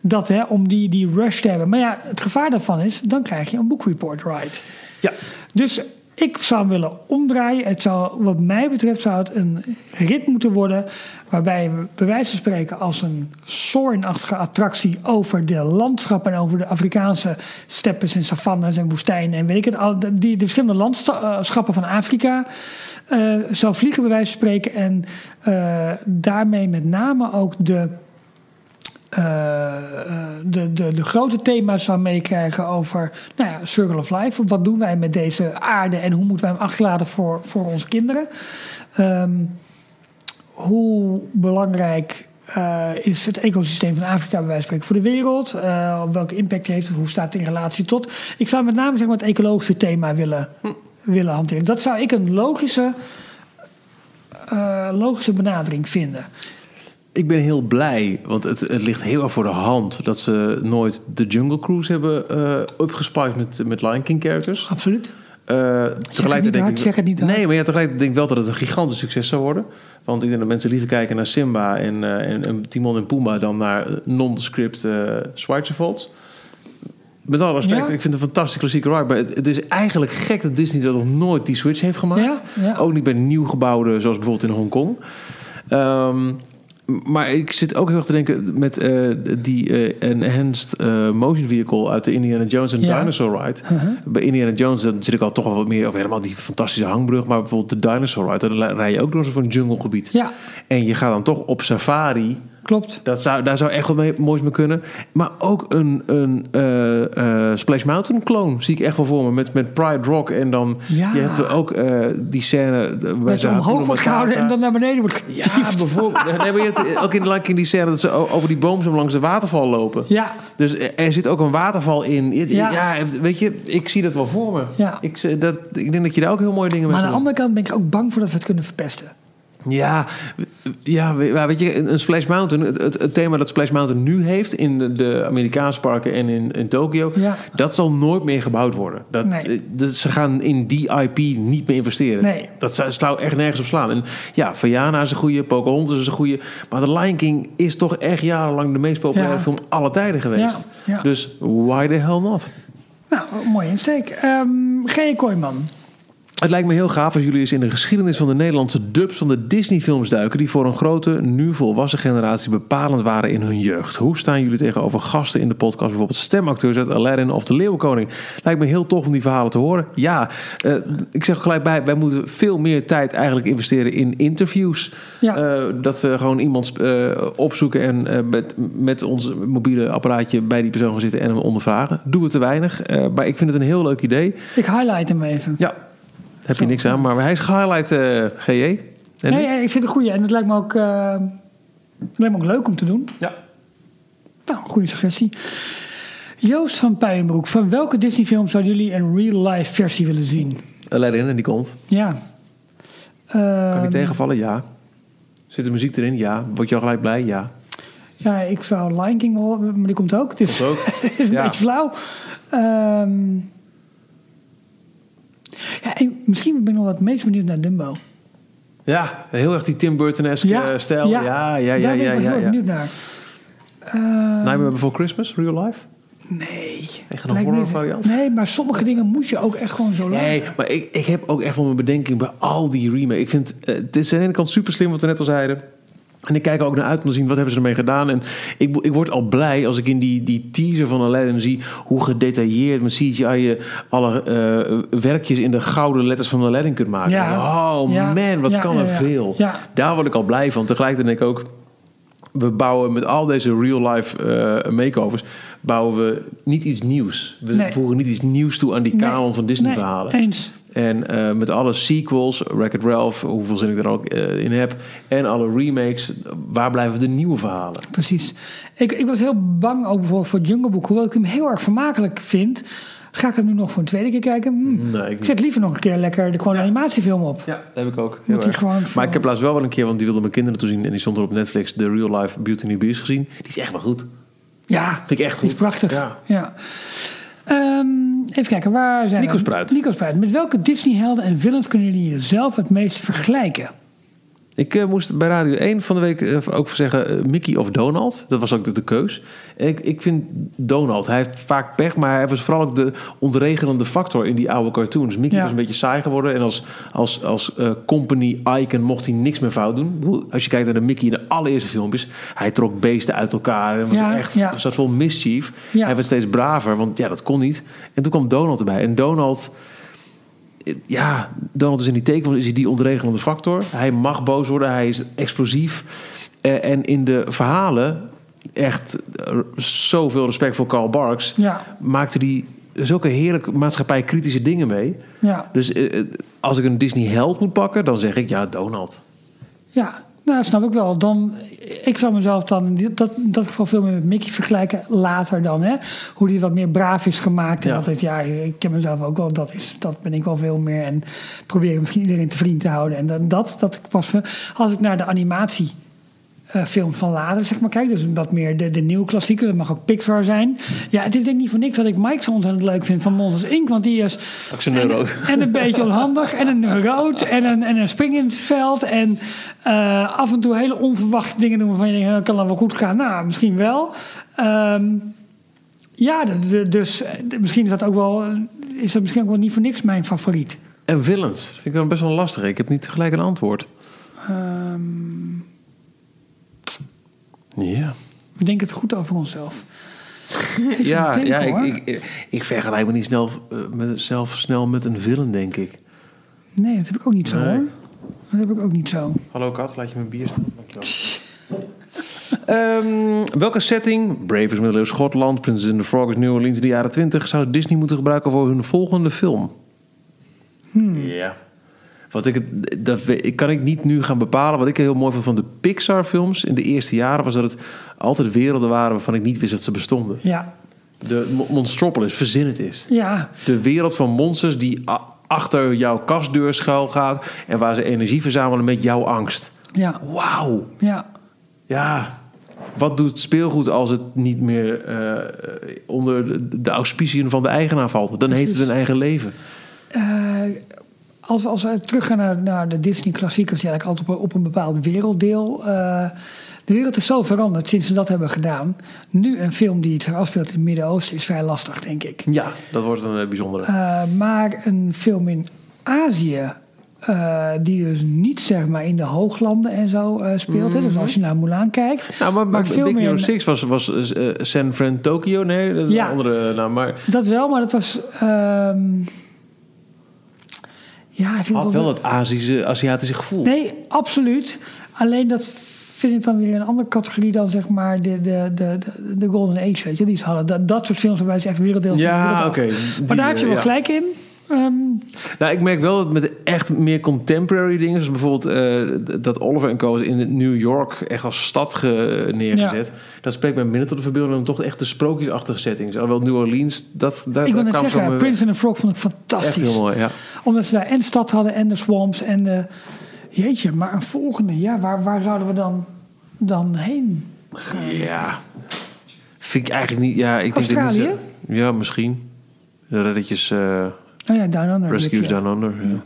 Dat hè, om die, die rush te hebben. Maar ja, het gevaar daarvan is, dan krijg je een book report ride.
Ja.
Dus ik zou hem willen omdraaien. Het zou, wat mij betreft zou het een rit moeten worden. Waarbij we bij wijze van spreken als een soaringachtige attractie over de landschappen en over de Afrikaanse steppes en savannes en woestijnen en weet ik het, al, die, de verschillende landschappen van Afrika uh, zou vliegen bij wijze van spreken. En uh, daarmee met name ook de, de, de, de grote thema's zou meekrijgen over nou ja, Circle of Life. Wat doen wij met deze aarde en hoe moeten wij hem achterlaten voor, voor onze kinderen? Um, hoe belangrijk uh, is het ecosysteem van Afrika bij wijze van spreken voor de wereld? Uh, welke impact heeft het? Hoe staat het in relatie tot? Ik zou met name zeg maar, het ecologische thema willen, hm. willen hanteren. Dat zou ik een logische, uh, logische benadering vinden.
Ik ben heel blij, want het, het, ligt heel erg voor de hand dat ze nooit de Jungle Cruise hebben uh, opgespiced met, met Lion King characters.
Absoluut.
Uh, tegelijkertijd denk
hard,
ik,
zeg het niet hard.
Nee, maar ja, tegelijkertijd denk ik wel dat het een gigantisch succes zou worden. Want ik denk dat mensen liever kijken naar Simba en, uh, en, en Timon en Pumba dan naar non-script uh, Schweizerfolds. Met alle respect,
Ja?
ik vind het een fantastische klassieke ride. Maar het, het is eigenlijk gek dat Disney dat nog nooit die switch heeft gemaakt.
Ja, ja.
Ook niet bij nieuw gebouwde, zoals bijvoorbeeld in Hongkong. Ehm maar ik zit ook heel erg te denken met eh, die eh, enhanced eh, motion vehicle uit de Indiana Jones en
Ja.
Dinosaur Ride.
Uh-huh.
Bij Indiana Jones dan zit ik al toch wel wat meer over helemaal die fantastische hangbrug. Maar bijvoorbeeld de Dinosaur Ride, daar rij je ook door zo'n junglegebied.
Ja,
En je gaat dan toch op safari.
Klopt.
Dat zou, daar zou echt wat mee, moois mee kunnen. Maar ook een, een eh, eh, Splash Mountain clone zie ik echt wel voor me. Met, met Pride Rock. En dan
Ja.
je hebt ook eh, die scène... Waar
Dat
ze
je omhoog wordt gehouden en dan naar beneden wordt
Ja,
getiefd.
bijvoorbeeld. Nee, maar je hebt ook in, like in die scène dat ze over die boom zo langs de waterval lopen.
Ja,
Dus er zit ook een waterval in. Ja,
Ja.
weet je, ik zie dat wel voor me.
Ja.
Ik, dat, ik denk dat je daar ook heel mooie dingen mee
maar aan de andere kant ben ik ook bang voor dat we het kunnen verpesten.
Ja, ja, we- ja, weet je, een Splash Mountain, het, het, het thema dat Splash Mountain nu heeft in de, Amerikaanse parken en in, in Tokio,
Ja.
dat zal nooit meer gebouwd worden. Dat,
Nee.
eh, dat, ze gaan in die IP niet meer investeren.
Nee.
Dat zou, echt nergens op slaan. En ja, Vajana is een goede, Pocahontas is een goede, maar The Lion King is toch echt jarenlang de meest populaire
Ja.
film aller tijden geweest.
Ja.
Dus why the hell not?
Nou, mooie insteek. Ehm G. Kooijman.
Het lijkt me heel gaaf als jullie eens in de geschiedenis van de Nederlandse dubs van de Disney-films duiken, die voor een grote, nu volwassen generatie bepalend waren in hun jeugd. Hoe staan jullie tegenover gasten in de podcast, bijvoorbeeld stemacteurs uit Aladdin of de Leeuwenkoning? Lijkt me heel tof om die verhalen te horen. Ja, eh, ik zeg gelijk bij, wij moeten veel meer tijd eigenlijk investeren in interviews.
Ja.
Eh, dat we gewoon iemand eh, opzoeken en met, met ons mobiele apparaatje bij die persoon gaan zitten en hem ondervragen. Doen we te weinig, maar ik vind het een heel leuk idee.
Ik highlight hem even.
Ja, heb je niks aan, maar hij is gehighlight, eh GJ. En
Nee, ik vind het een goeie. En het lijkt me ook, eh, het lijkt me ook leuk om te doen.
Ja.
Nou, goede suggestie. Joost van Puijenbroek. Van welke Disney-film zouden jullie een real-life versie willen zien?
Aladdin, en die komt.
Ja.
Kan
Ehm,
die tegenvallen? Ja. Zit de muziek erin? Ja. Word je al gelijk blij? Ja.
Ja, ik zou Lion King wel, maar die komt ook. Dus
Komt ook.
het is een
Ja.
beetje flauw. Ehm, ja, en misschien ben ik nog wel het meest benieuwd naar Dumbo.
Ja, heel erg die Tim Burton-esque eh, stijl. Ja, ja, ja, ja.
Daar ben
ja,
ik wel
ja,
heel
ja.
benieuwd naar. Ehm,
Nightmare Before Christmas, real life?
nee.
Echt een horror variant?
Nee, maar sommige dingen moet je ook echt gewoon zo laten.
Nee, maar ik, ik heb ook echt wel mijn bedenking bij al die remakes. Ik vind eh, het is aan de ene kant super slim wat we net al zeiden. En ik kijk er ook naar uit om te zien wat hebben ze ermee gedaan. En ik, ik word al blij als ik in die, die teaser van Aladdin zie hoe gedetailleerd met CGI je alle eh, werkjes in de gouden letters van Aladdin kunt maken.
Ja.
Oh
Ja.
man, wat
Ja,
kan er veel. Daar word ik al blij van. Tegelijkertijd denk ik ook, we bouwen met al deze real-life eh, makeovers, bouwen we niet iets nieuws. We
Nee.
voegen niet iets nieuws toe aan die
Nee.
kanon van Disney-verhalen.
Nee, eens.
En eh, met alle sequels, Wreck-It Ralph, hoeveel zin ik er ook eh, in heb, en alle remakes, waar blijven de nieuwe verhalen?
Precies. Ik, ik was heel bang ook bijvoorbeeld voor Jungle Book. Hoewel ik hem heel erg vermakelijk vind. Ga ik hem nu nog voor een tweede keer kijken? Hm.
Nee, ik
Ik zet liever nog een keer lekker de gewoon animatiefilm op.
Ja, dat heb ik ook. Heel
Moet hij
erg.
gewoon
Maar ik heb laatst wel wel een keer, want die wilden mijn kinderen toen zien en die stond er op Netflix, de Real Life Beauty and the Beast gezien. Die is echt wel goed.
Ja,
Vind ik echt
die
goed.
is prachtig.
Ja.
Ja. Ehm, even kijken, waar zijn
Nico
we?
Spruit.
Nico Spruit. Met welke Disney-helden en villains kunnen jullie jezelf het meest vergelijken?
Ik eh, moest bij Radio 1 van de week eh, ook zeggen eh, Mickey of Donald. Dat was ook de, de keus. En ik, ik vind Donald, hij heeft vaak pech, maar hij was vooral ook de ontregelende factor in die oude cartoons. Mickey
Ja.
was een beetje saai geworden en als, als, als company icon mocht hij niks meer fout doen. Als je kijkt naar de Mickey in de allereerste filmpjes, hij trok beesten uit elkaar en was
Ja,
echt
ja.
zat vol mischief.
Ja.
Hij werd steeds braver, want ja, dat kon niet. En toen kwam Donald erbij. En Donald ja, Donald is in die teken, is hij die ontregelende factor. Hij mag boos worden, hij is explosief. Eh, en in de verhalen, echt eh, zoveel respect voor Carl Barks,
Ja,
maakte hij zulke heerlijke maatschappij-kritische dingen mee.
ja,
Dus eh, als ik een Disney-held moet pakken, dan zeg ik ja, Donald.
ja. Nou, snap ik wel. Dan, ik zou mezelf dan in dat, dat geval veel meer met Mickey vergelijken. Later dan, hè. Hoe die wat meer braaf is gemaakt. En
Ja.
altijd, ja, ik ken mezelf ook wel. Dat, is, dat ben ik wel veel meer. En probeer misschien iedereen te vriend te houden. En dat, dat, dat pas. Als ik naar de animatie eh, film van later, zeg maar, kijk. Dus wat meer de, de nieuwe klassieker. Dat mag ook Pixar zijn. Ja, het is denk ik niet voor niks dat ik Mike zo ontzettend leuk vind van Monsters Inc. Want die is...
Ook zijn neuroot.
En een beetje onhandig. En een neuroot. En een, en een spring in het veld. En eh, af en toe hele onverwachte dingen doen waarvan je denkt, "Eh, kan dat wel goed gaan? Nou, misschien wel. Ehm, Ja, de- de- dus de- misschien is dat ook wel, is dat misschien ook wel niet voor niks mijn favoriet.
En villains. Vind ik dan best wel lastig. Ik heb niet gelijk een antwoord.
Ehm,
Ja.
we denken het goed over onszelf.
Ja, ja ik, ik, ik, vergelijk me niet snel, eh, met, zelf snel met een villain, denk ik.
Nee, dat heb ik ook niet zo
Nee.
hoor. Dat heb ik ook niet zo.
Hallo kat, laat je mijn bier staan? Dankjewel. Ehm, welke setting, Bravers middeleeuws Schotland, Princess and the Frog is New Orleans in de jaren 20, zou Disney moeten gebruiken voor hun volgende film? Ja. Wat ik, het, dat kan ik niet nu gaan bepalen. Wat ik heel mooi vond van de Pixar-films in de eerste jaren was dat het altijd werelden waren waarvan ik niet wist dat ze bestonden.
Ja,
De Mo- Monstropolis, verzin het is.
ja,
De wereld van monsters die achter jouw kastdeur schuil gaat en waar ze energie verzamelen met jouw angst.
ja,
Wauw.
ja.
Ja, wat doet speelgoed als het niet meer eh, onder de, de auspiciën van de eigenaar valt? Dan heeft het een eigen leven.
Eh, als, we- als we teruggaan naar, naar de Disney-klassiekers, die eigenlijk altijd op, op een bepaald werelddeel. eh, de wereld is zo veranderd sinds ze dat hebben gedaan. Nu een film die zich afspeelt in het Midden-Oosten is vrij lastig, denk ik.
Ja, dat wordt een eh, bijzondere.
Eh, maar een film in Azië, die dus niet zeg maar in de hooglanden en zo eh, speelt. Dus als je naar Mulan kijkt.
nou, maar, maar
veel
Big
meer
Hero
een-
6 was, was San Fran Tokyo. Nee, dat is
Ja.
een andere naam. Maar
Dat wel, maar dat was. ehm, ja, ik vind
had wel het Azische, Aziatische gevoel.
Nee, absoluut. Alleen dat vind ik dan weer een andere categorie dan zeg maar de, de, de, de, de Golden Age, weet je. Die ze hadden. Dat, dat soort films waarbij ze echt werelddeel
ja, oké.
Maar daar heb je
eh,
wel
ja.
gelijk in. Ehm,
Nou, ik merk wel dat met echt meer contemporary dingen, zoals bijvoorbeeld eh, dat Oliver en Co. in New York echt als stad ge- neergezet. Dat spreekt mij minder tot de verbeelding dan toch echt de sprookjesachtige settings. Alhoewel New Orleans, dat, daar,
ik wil net zeggen, Prince and the Frog vond ik
echt
fantastisch.
heel mooi. Ja.
Omdat ze daar en stad hadden en de swamps en de... Jeetje, maar een volgende, ja, waar, waar zouden we dan, dan heen gaan?
ja, vind ik eigenlijk niet. Ja, ik denk dat
Australië?
niet ja, misschien. De reddetjes, eh
Oh ja, Down Under.
Rescues. Down Under. Ja.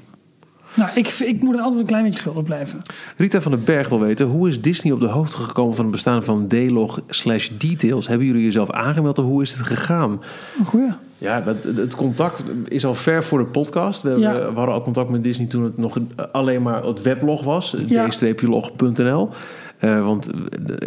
Nou, ik, ik moet er altijd een klein beetje schuldig blijven.
Rita van den Berg wil weten, hoe is Disney op de hoogte gekomen van het bestaan van D-log slash details? Hebben jullie jezelf aangemeld of hoe is het gegaan?
Een goeie.
Ja, dat, het contact is al ver voor de podcast. We, hebben-
Ja.
we hadden al contact met Disney toen het nog alleen maar het weblog was.
Ja.
d-log.nl. Eh, want eh,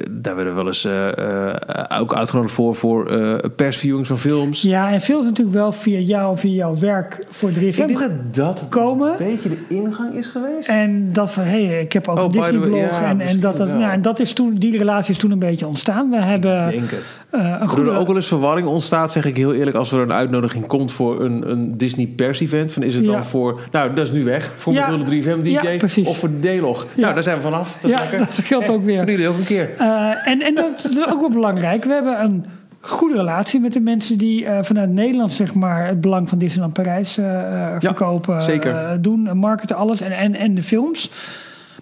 daar werden we wel eens eh, eh, ook uitgenodigd voor, voor eh persviewings van films.
Ja, en veel is natuurlijk wel via jou, via jouw werk voor 3FM.
Ik denk dat dat
Komen.
een beetje de ingang is geweest.
En dat van, hé, hey, ik heb ook
Oh,
een Disney-blog.
ja,
en, dat, dat, nou, en dat is toen, die relatie is toen een beetje ontstaan. We hebben
Ik denk het.
eh, een goede...
er ook wel eens verwarring ontstaat, zeg ik heel eerlijk, als er een uitnodiging komt voor een, een Disney pers event. Van is het
Ja.
dan voor, nou dat is nu weg, voor
Ja.
mijn 3FM DJ
Ja, precies.
of voor de D-log.
Ja.
Nou, daar zijn we vanaf. Dat
Ja,
lekker.
dat geldt ook weer.
Kunnen jullie ook een keer.
Eh, en, en dat is ook wel belangrijk. We hebben een goede relatie met de mensen die eh, vanuit Nederland zeg maar, het belang van Disneyland Parijs eh, verkopen,
zeker.
doen, marketen, alles en, en, en de films.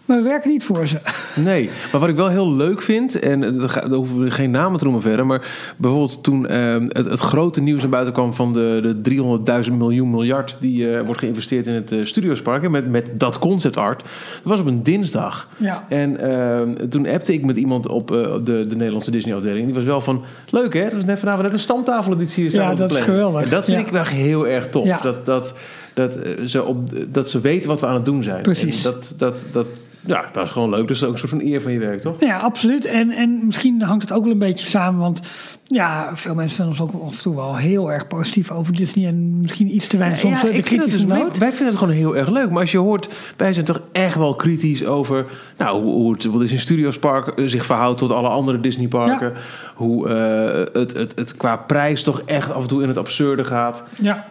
Maar we werken niet voor ze.
Nee, maar wat ik wel heel leuk vind, en eh, daar hoeven we geen namen te noemen verder, maar bijvoorbeeld toen eh, het, het grote nieuws naar buiten kwam van de, de 300.000 miljoen miljard die eh, wordt geïnvesteerd in het eh, Studiospark, hè, met, met dat concept art, dat was op een dinsdag.
Ja.
En eh, toen appte ik met iemand op de, de Nederlandse Disney-afdeling. Die was wel van, leuk hè, dat is net vanavond net een stamtafeleditie hier staan
Ja,
op de
dat is geweldig.
En dat vind
Ja.
ik wel heel erg tof.
Ja.
Dat, dat, dat, ze op, dat ze weten wat we aan het doen zijn.
Precies.
En dat, dat, dat, ja, dat is gewoon leuk. Dat is ook een soort van eer van je werk, toch?
Ja, absoluut. En, en misschien hangt het ook wel een beetje samen. Want ja, veel mensen vinden ons ook af en toe wel heel erg positief over Disney. En misschien iets te weinig soms
Ja,
de
ik vind het
kritische
dus-
noot.
wij, wij vinden het gewoon heel erg leuk. Maar als je hoort, wij zijn toch echt wel kritisch over nou, hoe, hoe het Disney Studios Park eh, zich verhoudt tot alle andere Disney parken. Hoe eh, het, het, het qua prijs toch echt af en toe in het absurde gaat.
Ja,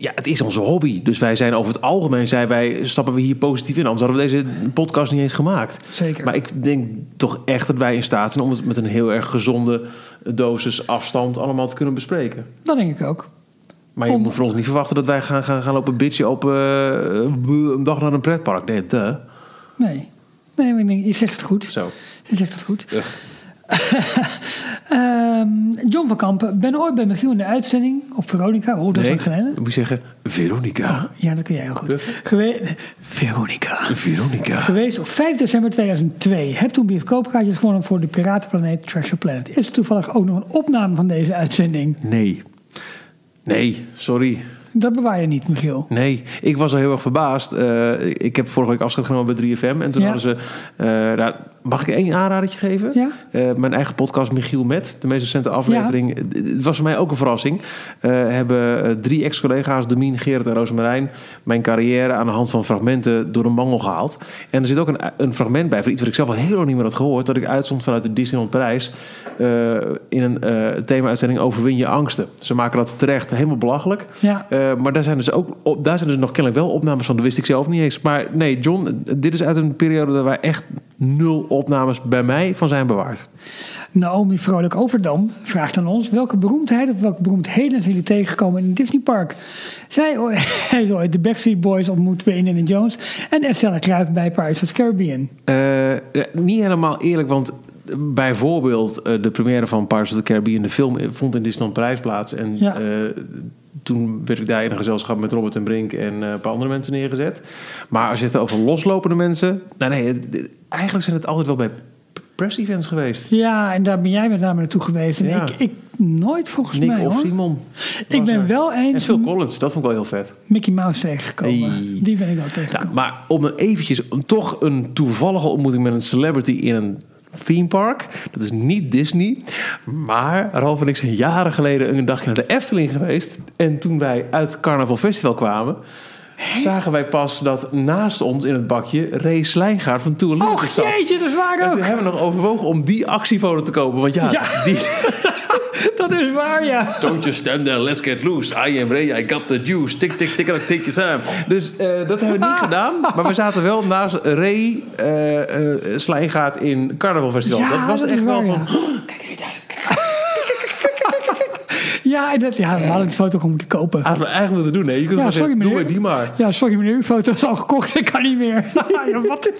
Ja, het is onze hobby. Dus wij zijn over het algemeen, zijn wij, stappen we hier positief in. Anders hadden we deze podcast niet eens gemaakt.
zeker.
Maar ik denk toch echt dat wij in staat zijn om het met een heel erg gezonde dosis afstand allemaal te kunnen bespreken.
dat denk ik ook.
Maar je
Om-
moet van ons niet verwachten dat wij gaan, gaan, gaan lopen bitchen op eh, een dag naar een pretpark. Nee, duh.
Nee. Nee, maar ik denk, je zegt het goed.
Zo.
Je zegt het goed.
Ugh.
Eh, Ehm, John van Kampen, ben ooit bij Michiel in de uitzending op Veronica. Oh, dat is
Nee,
geleden.
dan moet je zeggen Veronica.
Ja, dat kun jij heel goed. Gewe Veronica.
Veronica.
Geweest op 5 december 2002. Heb toen bioscoopkaartjes gewonnen voor de Piratenplaneet Treasure Planet. Is er toevallig ook nog een opname van deze uitzending?
Nee. Nee, sorry.
Dat bewaar je niet, Michiel.
Nee, ik was al heel erg verbaasd. Eh, ik heb vorige week afscheid genomen bij 3FM. En toen
Ja.
hadden ze... eh, nou, mag ik één aanradertje geven?
Ja.
Eh, mijn eigen podcast Michiel Met. De meest recente aflevering. Het was voor mij ook een verrassing. Hebben drie ex-collega's, Domien, Gerrit en Rosemarijn... mijn carrière aan de hand van fragmenten door de mangel gehaald. En er zit ook een, een fragment bij van iets wat ik zelf al heel lang niet meer had gehoord. Dat ik uitzond vanuit de Disneyland Parijs. eh, in een thema-uitzending Overwin je angsten. Ze maken dat terecht helemaal belachelijk.
Ja.
Eh, maar daar zijn dus ook op, daar zijn dus nog kennelijk wel opnames van. Dat wist ik zelf niet eens. Maar nee, John, dit is uit een periode waar echt nul opnames bij mij van zijn bewaard.
Naomi Vrolijk Overdam vraagt aan ons... welke beroemdheid of welke beroemdheden zijn jullie tegengekomen in een Disney Park? Zij is ooit de Backstreet Boys ontmoet bij Indiana Jones... en Estella Kruijf bij Pirates of the Caribbean.
Eh, niet helemaal eerlijk, want bijvoorbeeld eh, de première van Pirates of the Caribbean, de film, eh, vond in Disneyland Parijs plaats. En
Ja.
eh, toen werd ik daar in een gezelschap met Robert en Brink en een paar andere mensen neergezet. Maar als je het over loslopende mensen, nou nee, eigenlijk zijn het altijd wel bij press events geweest.
Ja, en daar ben jij met name naartoe geweest. En
Ja.
ik, ik nooit volgens
Nick
mij
of
hoor.
Simon.
Ik ben
er.
wel
En
eens
Phil Collins, dat vond ik wel heel vet.
Mickey Mouse tegengekomen.
Hey.
Die ben ik wel
Nou,
tegengekomen.
maar om eventjes toch een toevallige ontmoeting met een celebrity in een theme park. Dat is niet Disney. Maar Ralf en ik zijn jaren geleden een dagje naar de Efteling geweest. En toen wij uit Carnaval Festival kwamen... zagen wij pas dat naast ons in het bakje Ray Slijngaard van Tour
Och
zat.
jeetje, dat is waar
En toen
ook.
hebben we nog overwogen om die actiefoto te kopen. Want ja,
Ja.
die...
Dat is waar, ja.
Don't just stand there, let's get loose. I am Ray, I got the juice. Tik, tik, tik, tik, tik, time. Dus eh, dat hebben we niet gedaan. Maar we zaten wel naast Ray eh eh, Slijngaard in Carnaval Festival.
Ja,
dat was
dat
echt wel van...
ja.
Kijk jullie daar.
Ja, dat, ja, we hadden die foto gewoon moeten kopen.
Hadden we eigenlijk moeten doen. Nee, je kunt
Ja,
maar
sorry
zeggen, doe
meneer.
maar die maar.
Ja, sorry meneer, uw foto is al gekocht. Ik kan niet meer. ja, wat?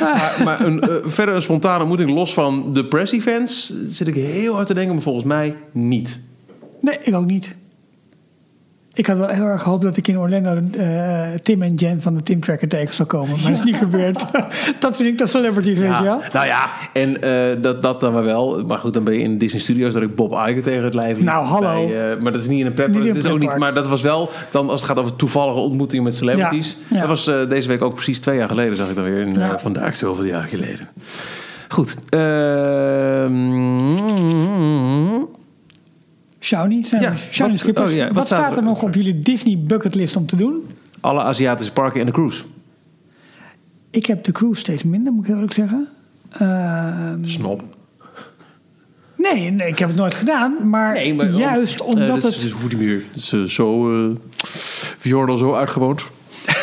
Maar, maar een, eh, verder een spontane ontmoeting los van de press events... zit ik heel hard te denken, maar volgens mij niet.
Nee, ik ook niet. Ik had wel heel erg gehoopt dat ik in Orlando eh, Tim en Jen van de Tim Tracker tegen zou komen. Maar dat is niet gebeurd. dat vind ik dat celebrities, weet je wel.
Nou ja, en eh, dat, dat dan maar wel. Maar goed, dan ben je in Disney Studios dat ik Bob Iger tegen het lijf liep.
Nou, hallo.
Bij, eh, maar dat is niet in een
in
dat
een
is ook niet. Maar dat was wel dan als het gaat over toevallige ontmoetingen met celebrities.
Ja, ja.
Dat was eh, deze week ook precies twee jaar geleden, zag ik dan weer. In, eh,
Ja.
vandaag zoveel jaar geleden. Goed. ehm,
Shawnee, zijn
Ja.
Shawnee
wat-
Schippers.
oh ja,
wat,
wat
staat er
er?
nog op jullie Disney bucketlist om te doen?
alle Aziatische parken en de cruise.
Ik heb de cruise steeds minder, moet ik eerlijk zeggen. Ehm,
Snop.
nee, nee, ik heb het nooit gedaan. Maar, juist omdat
Eh, dat
het...
is, meer. Dat is eh, zo... al zo uitgewoond.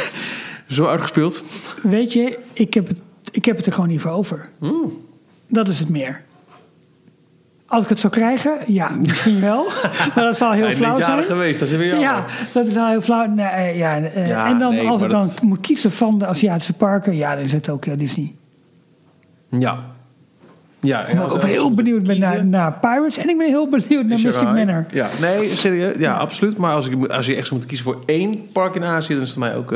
zo uitgespeeld.
Weet je, ik heb, het, ik heb het er gewoon niet voor over.
Hmm.
Dat is het meer. Als ik het zou krijgen, ja, misschien wel. maar dat zal heel flauw zijn.
geweest, dat is weer jammer.
Ja, dat is al heel flauw. Nee, eh, ja, eh,
Ja,
en dan
nee,
als ik dan
dat-
moet kiezen van de Aziatische parken, ja, dan is het ook eh, Disney.
Ja. Ja,
ik ook heel benieuwd ben naar, Pirates en ik ben heel benieuwd naar Mystic. Manor.
Ja, nee, serieus. Ja, absoluut. Maar als, ik, als je echt zou moeten kiezen voor één park in Azië, dan is het voor mij ook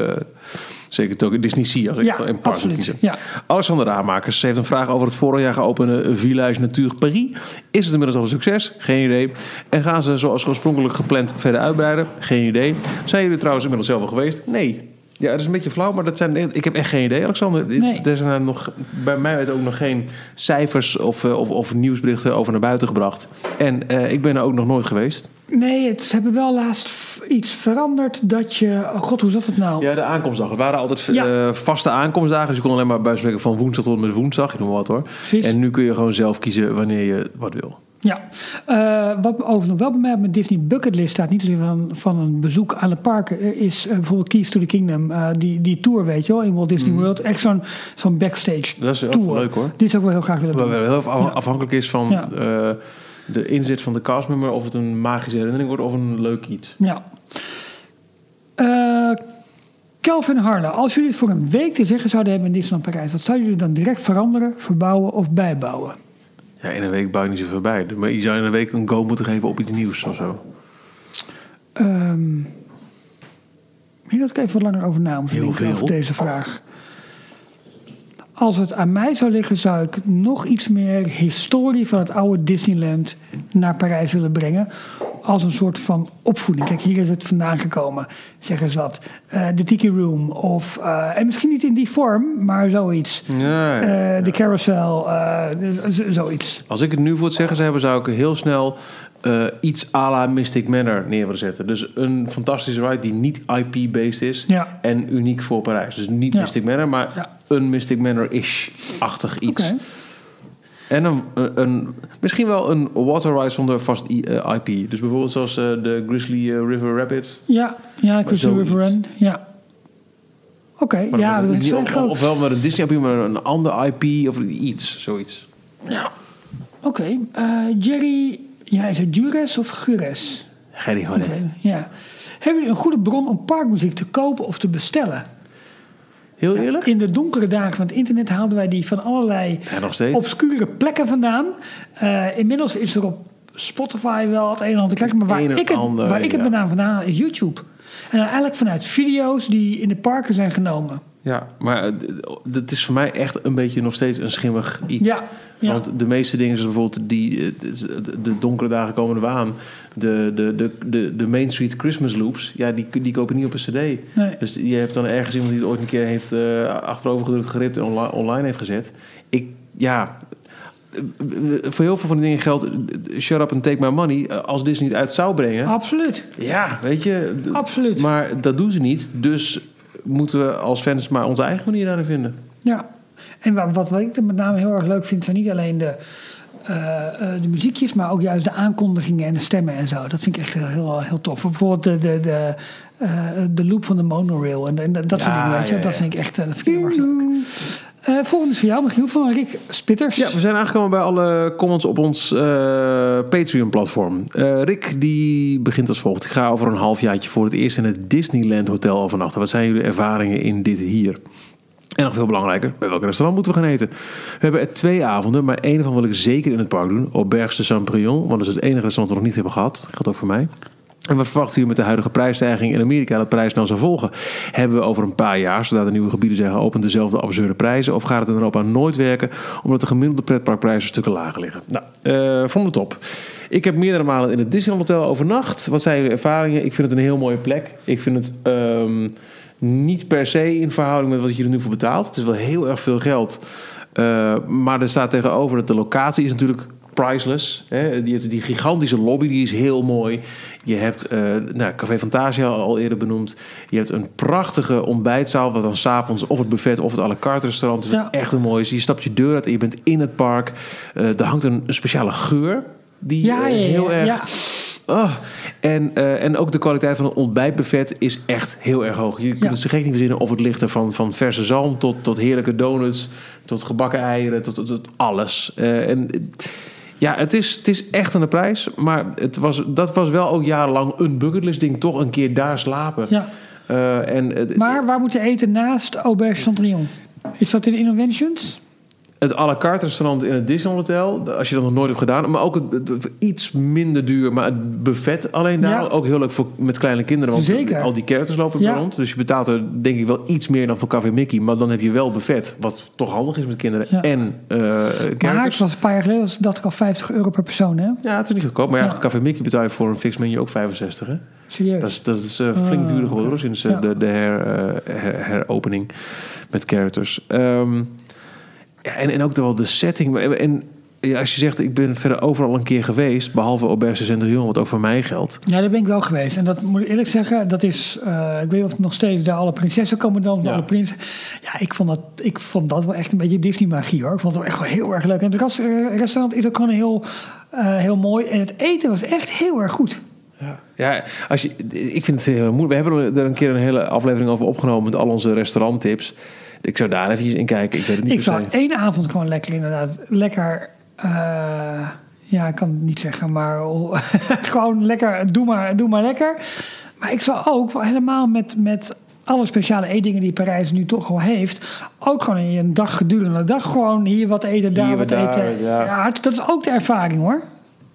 zeker Tokyo Disney Sea. Als ik
Ja,
moet
absoluut. Ja.
Alexander Ramakers heeft een vraag over het vorig jaar geopende Village Natuur Paris. Is het inmiddels al een succes? Geen idee. En gaan ze zoals oorspronkelijk gepland verder uitbreiden? Geen idee. Zijn jullie trouwens inmiddels zelf al geweest? Nee. Ja, het is een beetje flauw, maar dat zijn, ik heb echt geen idee, Alexander.
Nee.
Er zijn nog, bij mij uit ook nog geen cijfers of, eh, of, of nieuwsberichten over naar buiten gebracht. En eh, ik ben er ook nog nooit geweest.
Nee, het, ze hebben wel laatst iets veranderd dat je... Oh god, hoe zat het nou?
Ja, de aankomstdag. Het waren altijd
Ja.
eh, vaste aankomstdagen. Dus je kon alleen maar bij spreken van woensdag tot en met woensdag. Ik noem maar wat hoor.
Precies.
En nu kun je gewoon zelf kiezen wanneer je wat wil.
Ja, Eh, wat overigens nog wel bij mij op mijn Disney bucketlist staat, niet zozeer van, van een bezoek aan de parken, eh, is bijvoorbeeld Keys to the Kingdom. die, die tour, weet je wel, in Walt Disney World. Echt zo'n zo'n backstage
Dat is wel
tour.
leuk, hoor.
Die zou ik wel heel graag willen
Waar
doen.
wel heel erg af-
Ja.
afhankelijk is van
Ja.
De inzet van de castmember. Of het een magische herinnering wordt of een leuk iets.
Ja. Eh, Kelvin Harle, als jullie het voor een week te zeggen zouden hebben in Disneyland Parijs, wat zouden jullie dan direct veranderen, verbouwen of bijbouwen?
Ja, in een week bouw je niet zoveel bij. Maar je zou in een week een go moeten geven op iets nieuws of zo.
Ehm hier had ik even wat langer over na moeten
Heel
denken
veel.
over deze vraag. Als het aan mij zou liggen, zou ik nog iets meer historie van het oude Disneyland naar Parijs willen brengen. Als een soort van opvoeding. Kijk, hier is het vandaan gekomen. Zeg eens wat. Eh, de Tiki Room. Of, eh, en misschien niet in die vorm, maar zoiets.
Ja, ja.
Eh, de carousel, zoiets.
Als ik het nu voor het zeggen zou hebben, zou ik heel snel iets à la Mystic Manor neer willen zetten. Dus een fantastische ride die niet IP-based is
Ja.
en uniek voor Parijs. Dus niet
Ja.
Mystic Manor, maar
Ja.
Een Mystic Manor-ish-achtig iets.
Oké.
En een, een, misschien wel een water ride zonder vast I- eh, IP. Dus bijvoorbeeld zoals eh, de Grizzly eh, River Rapid.
Ja, ja
zoiets.
River Run. Ja. Oké, ja,
dan-
dat is
of,
groot.
ofwel met een Disney IP, maar een ander IP of iets, zoiets.
Oké, eh, Jerry, ja, is het Jures of Gures?
Idee
Oké, ja. Hebben jullie een goede bron om parkmuziek te kopen of te bestellen?
Heel eerlijk?
In de donkere dagen van het internet haalden wij die van allerlei
Ja,
obscure plekken vandaan. Eh, inmiddels is er op Spotify wel het een en ander te kijken. Maar waar ik het,
ander,
waar ik het
ja.
vandaan vandaan haal is YouTube. En dan eigenlijk vanuit video's die in de parken zijn genomen.
Ja, maar eh, d- het is voor mij echt een beetje nog steeds een schimmig iets.
Ja, ja.
Want de meeste dingen, zoals bijvoorbeeld die, eh, de- de donkere dagen komen er weer aan. De, de, de, de, de Main Street Christmas loops, ja, die, die kopen niet op een cd.
Nee.
Dus je hebt dan ergens iemand die het ooit een keer heeft eh achterover gedrukt, geript en onli- online heeft gezet. Ik, ja, voor heel veel van die dingen geldt, shut up and take my money. Als Disney het uit zou brengen,
Absoluut,
ja, weet je.
absoluut.
Maar dat doen ze niet, dus moeten we als fans maar onze eigen manier daarin vinden.
Ja, en wa- wat, wat ik er met name heel erg leuk vind, zijn niet alleen de, eh, eh, de muziekjes, maar ook juist de aankondigingen en de stemmen en zo. Dat vind ik echt heel, heel, heel tof. Bijvoorbeeld de, de, de, eh, de loop van de monorail en, en dat soort dingen, weet je.
ja,
Dat vind ik echt dat vind ik heel erg leuk. Eh, volgende is voor jou, Michiel, van Rick Spitters.
Ja, we zijn aangekomen bij alle comments op ons eh, Patreon-platform. Eh, Rick die begint als volgt. Ik ga over een halfjaartje voor het eerst in het Disneyland Hotel overnachten. Wat zijn jullie ervaringen in dit hier? En nog veel belangrijker, bij welk restaurant moeten we gaan eten? We hebben er twee avonden, maar één van wil ik zeker in het park doen. Auberge de Saint-Brieuc, want dat is het enige restaurant dat we nog niet hebben gehad. Dat geldt ook voor mij. En wat verwachten jullie met de huidige prijsstijging in Amerika dat prijs nou zal volgen? Hebben we over een paar jaar, zodra de nieuwe gebieden zijn geopend, dezelfde absurde prijzen? Of gaat het in Europa nooit werken, omdat de gemiddelde pretparkprijzen stukken lager liggen? Nou, eh vond het top. Ik heb meerdere malen in het Disneyland Hotel overnacht. Wat zijn jullie ervaringen? Ik vind het een heel mooie plek. Ik vind het ehm, niet per se in verhouding met wat je er nu voor betaalt. Het is wel heel erg veel geld. Eh, maar er staat tegenover dat de locatie is natuurlijk priceless. Hè? Die, die gigantische lobby die is heel mooi. Je hebt eh nou, Café Fantasia al eerder benoemd. Je hebt een prachtige ontbijtzaal... wat dan s'avonds of het buffet of het à la carte restaurant is... wat echt een mooi is. Je stapt je deur uit en je bent in het park. Eh er hangt een, een speciale geur... die
ja,
eh,
ja, ja,
heel erg...
ja.
Oh, en, en ook de kwaliteit van het ontbijtbuffet is echt heel erg hoog. Je kunt het zo gek niet verzinnen of het ligt er van, van verse zalm tot, tot heerlijke donuts, tot gebakken eieren, tot, tot, tot alles. En ja, het is, het is echt aan de prijs, maar het was, dat was wel ook jarenlang een bucketlist ding, toch een keer daar slapen.
Ja.
Eh, en
Maar waar moet je eten naast Auberge Saint-Brieuc? Is dat in Innovations?
Het à la carte restaurant in het Disneyland Hotel, als je dat nog nooit hebt gedaan, maar ook het, het- iets minder duur, maar het buffet alleen daar,
Ja.
ook heel leuk voor met kleine kinderen, want
Zeker.
al die characters lopen
Ja.
rond, dus je betaalt er denk ik wel iets meer dan voor Café Mickey, maar dan heb je wel buffet, wat toch handig is met kinderen
Ja.
en eh
Maar het was een paar jaar geleden, was- dacht ik al 50 euro per persoon, hè?
Ja, het is niet goedkoop, maar ja. Café Mickey betaal je voor een fix menu ook 65, hè?
Serieus.
Dat is, dat is eh, flink
Ah,
duurder geworden sinds eh, de, de her, her- heropening met characters. Ehm, ja, en, en ook wel de setting. En ja, als je zegt, ik ben verder overal een keer geweest, behalve Auberge Saint-Brieuc, wat ook voor mij geldt.
Ja, daar ben ik wel geweest. En dat moet ik eerlijk zeggen, dat is... eh, ik weet niet of het nog steeds daar alle prinsessen komen dan.
Ja.
Alle prins. Ja, ik vond, dat, ik vond dat wel echt een beetje Disney-magie, hoor. Ik vond het echt wel heel erg leuk. En het eh, restaurant is ook gewoon heel, eh, heel mooi. En het eten was echt heel erg goed.
Ja, ja als je, ik vind het heel moeilijk. We hebben er een keer een hele aflevering over opgenomen met al onze restauranttips. Ik zou daar even in kijken. Ik weet het niet
Ik
se.
één avond gewoon lekker inderdaad. Lekker... eh, ja, ik kan het niet zeggen, maar gewoon lekker, doe maar, doe maar lekker. Maar ik zag ook wel helemaal met, met alle speciale eetdingen die Parijs nu toch al heeft, ook gewoon in een dag gedurende de dag gewoon hier wat eten, daar
Hier,
wat
daar,
eten.
ja.
dat is ook de ervaring hoor.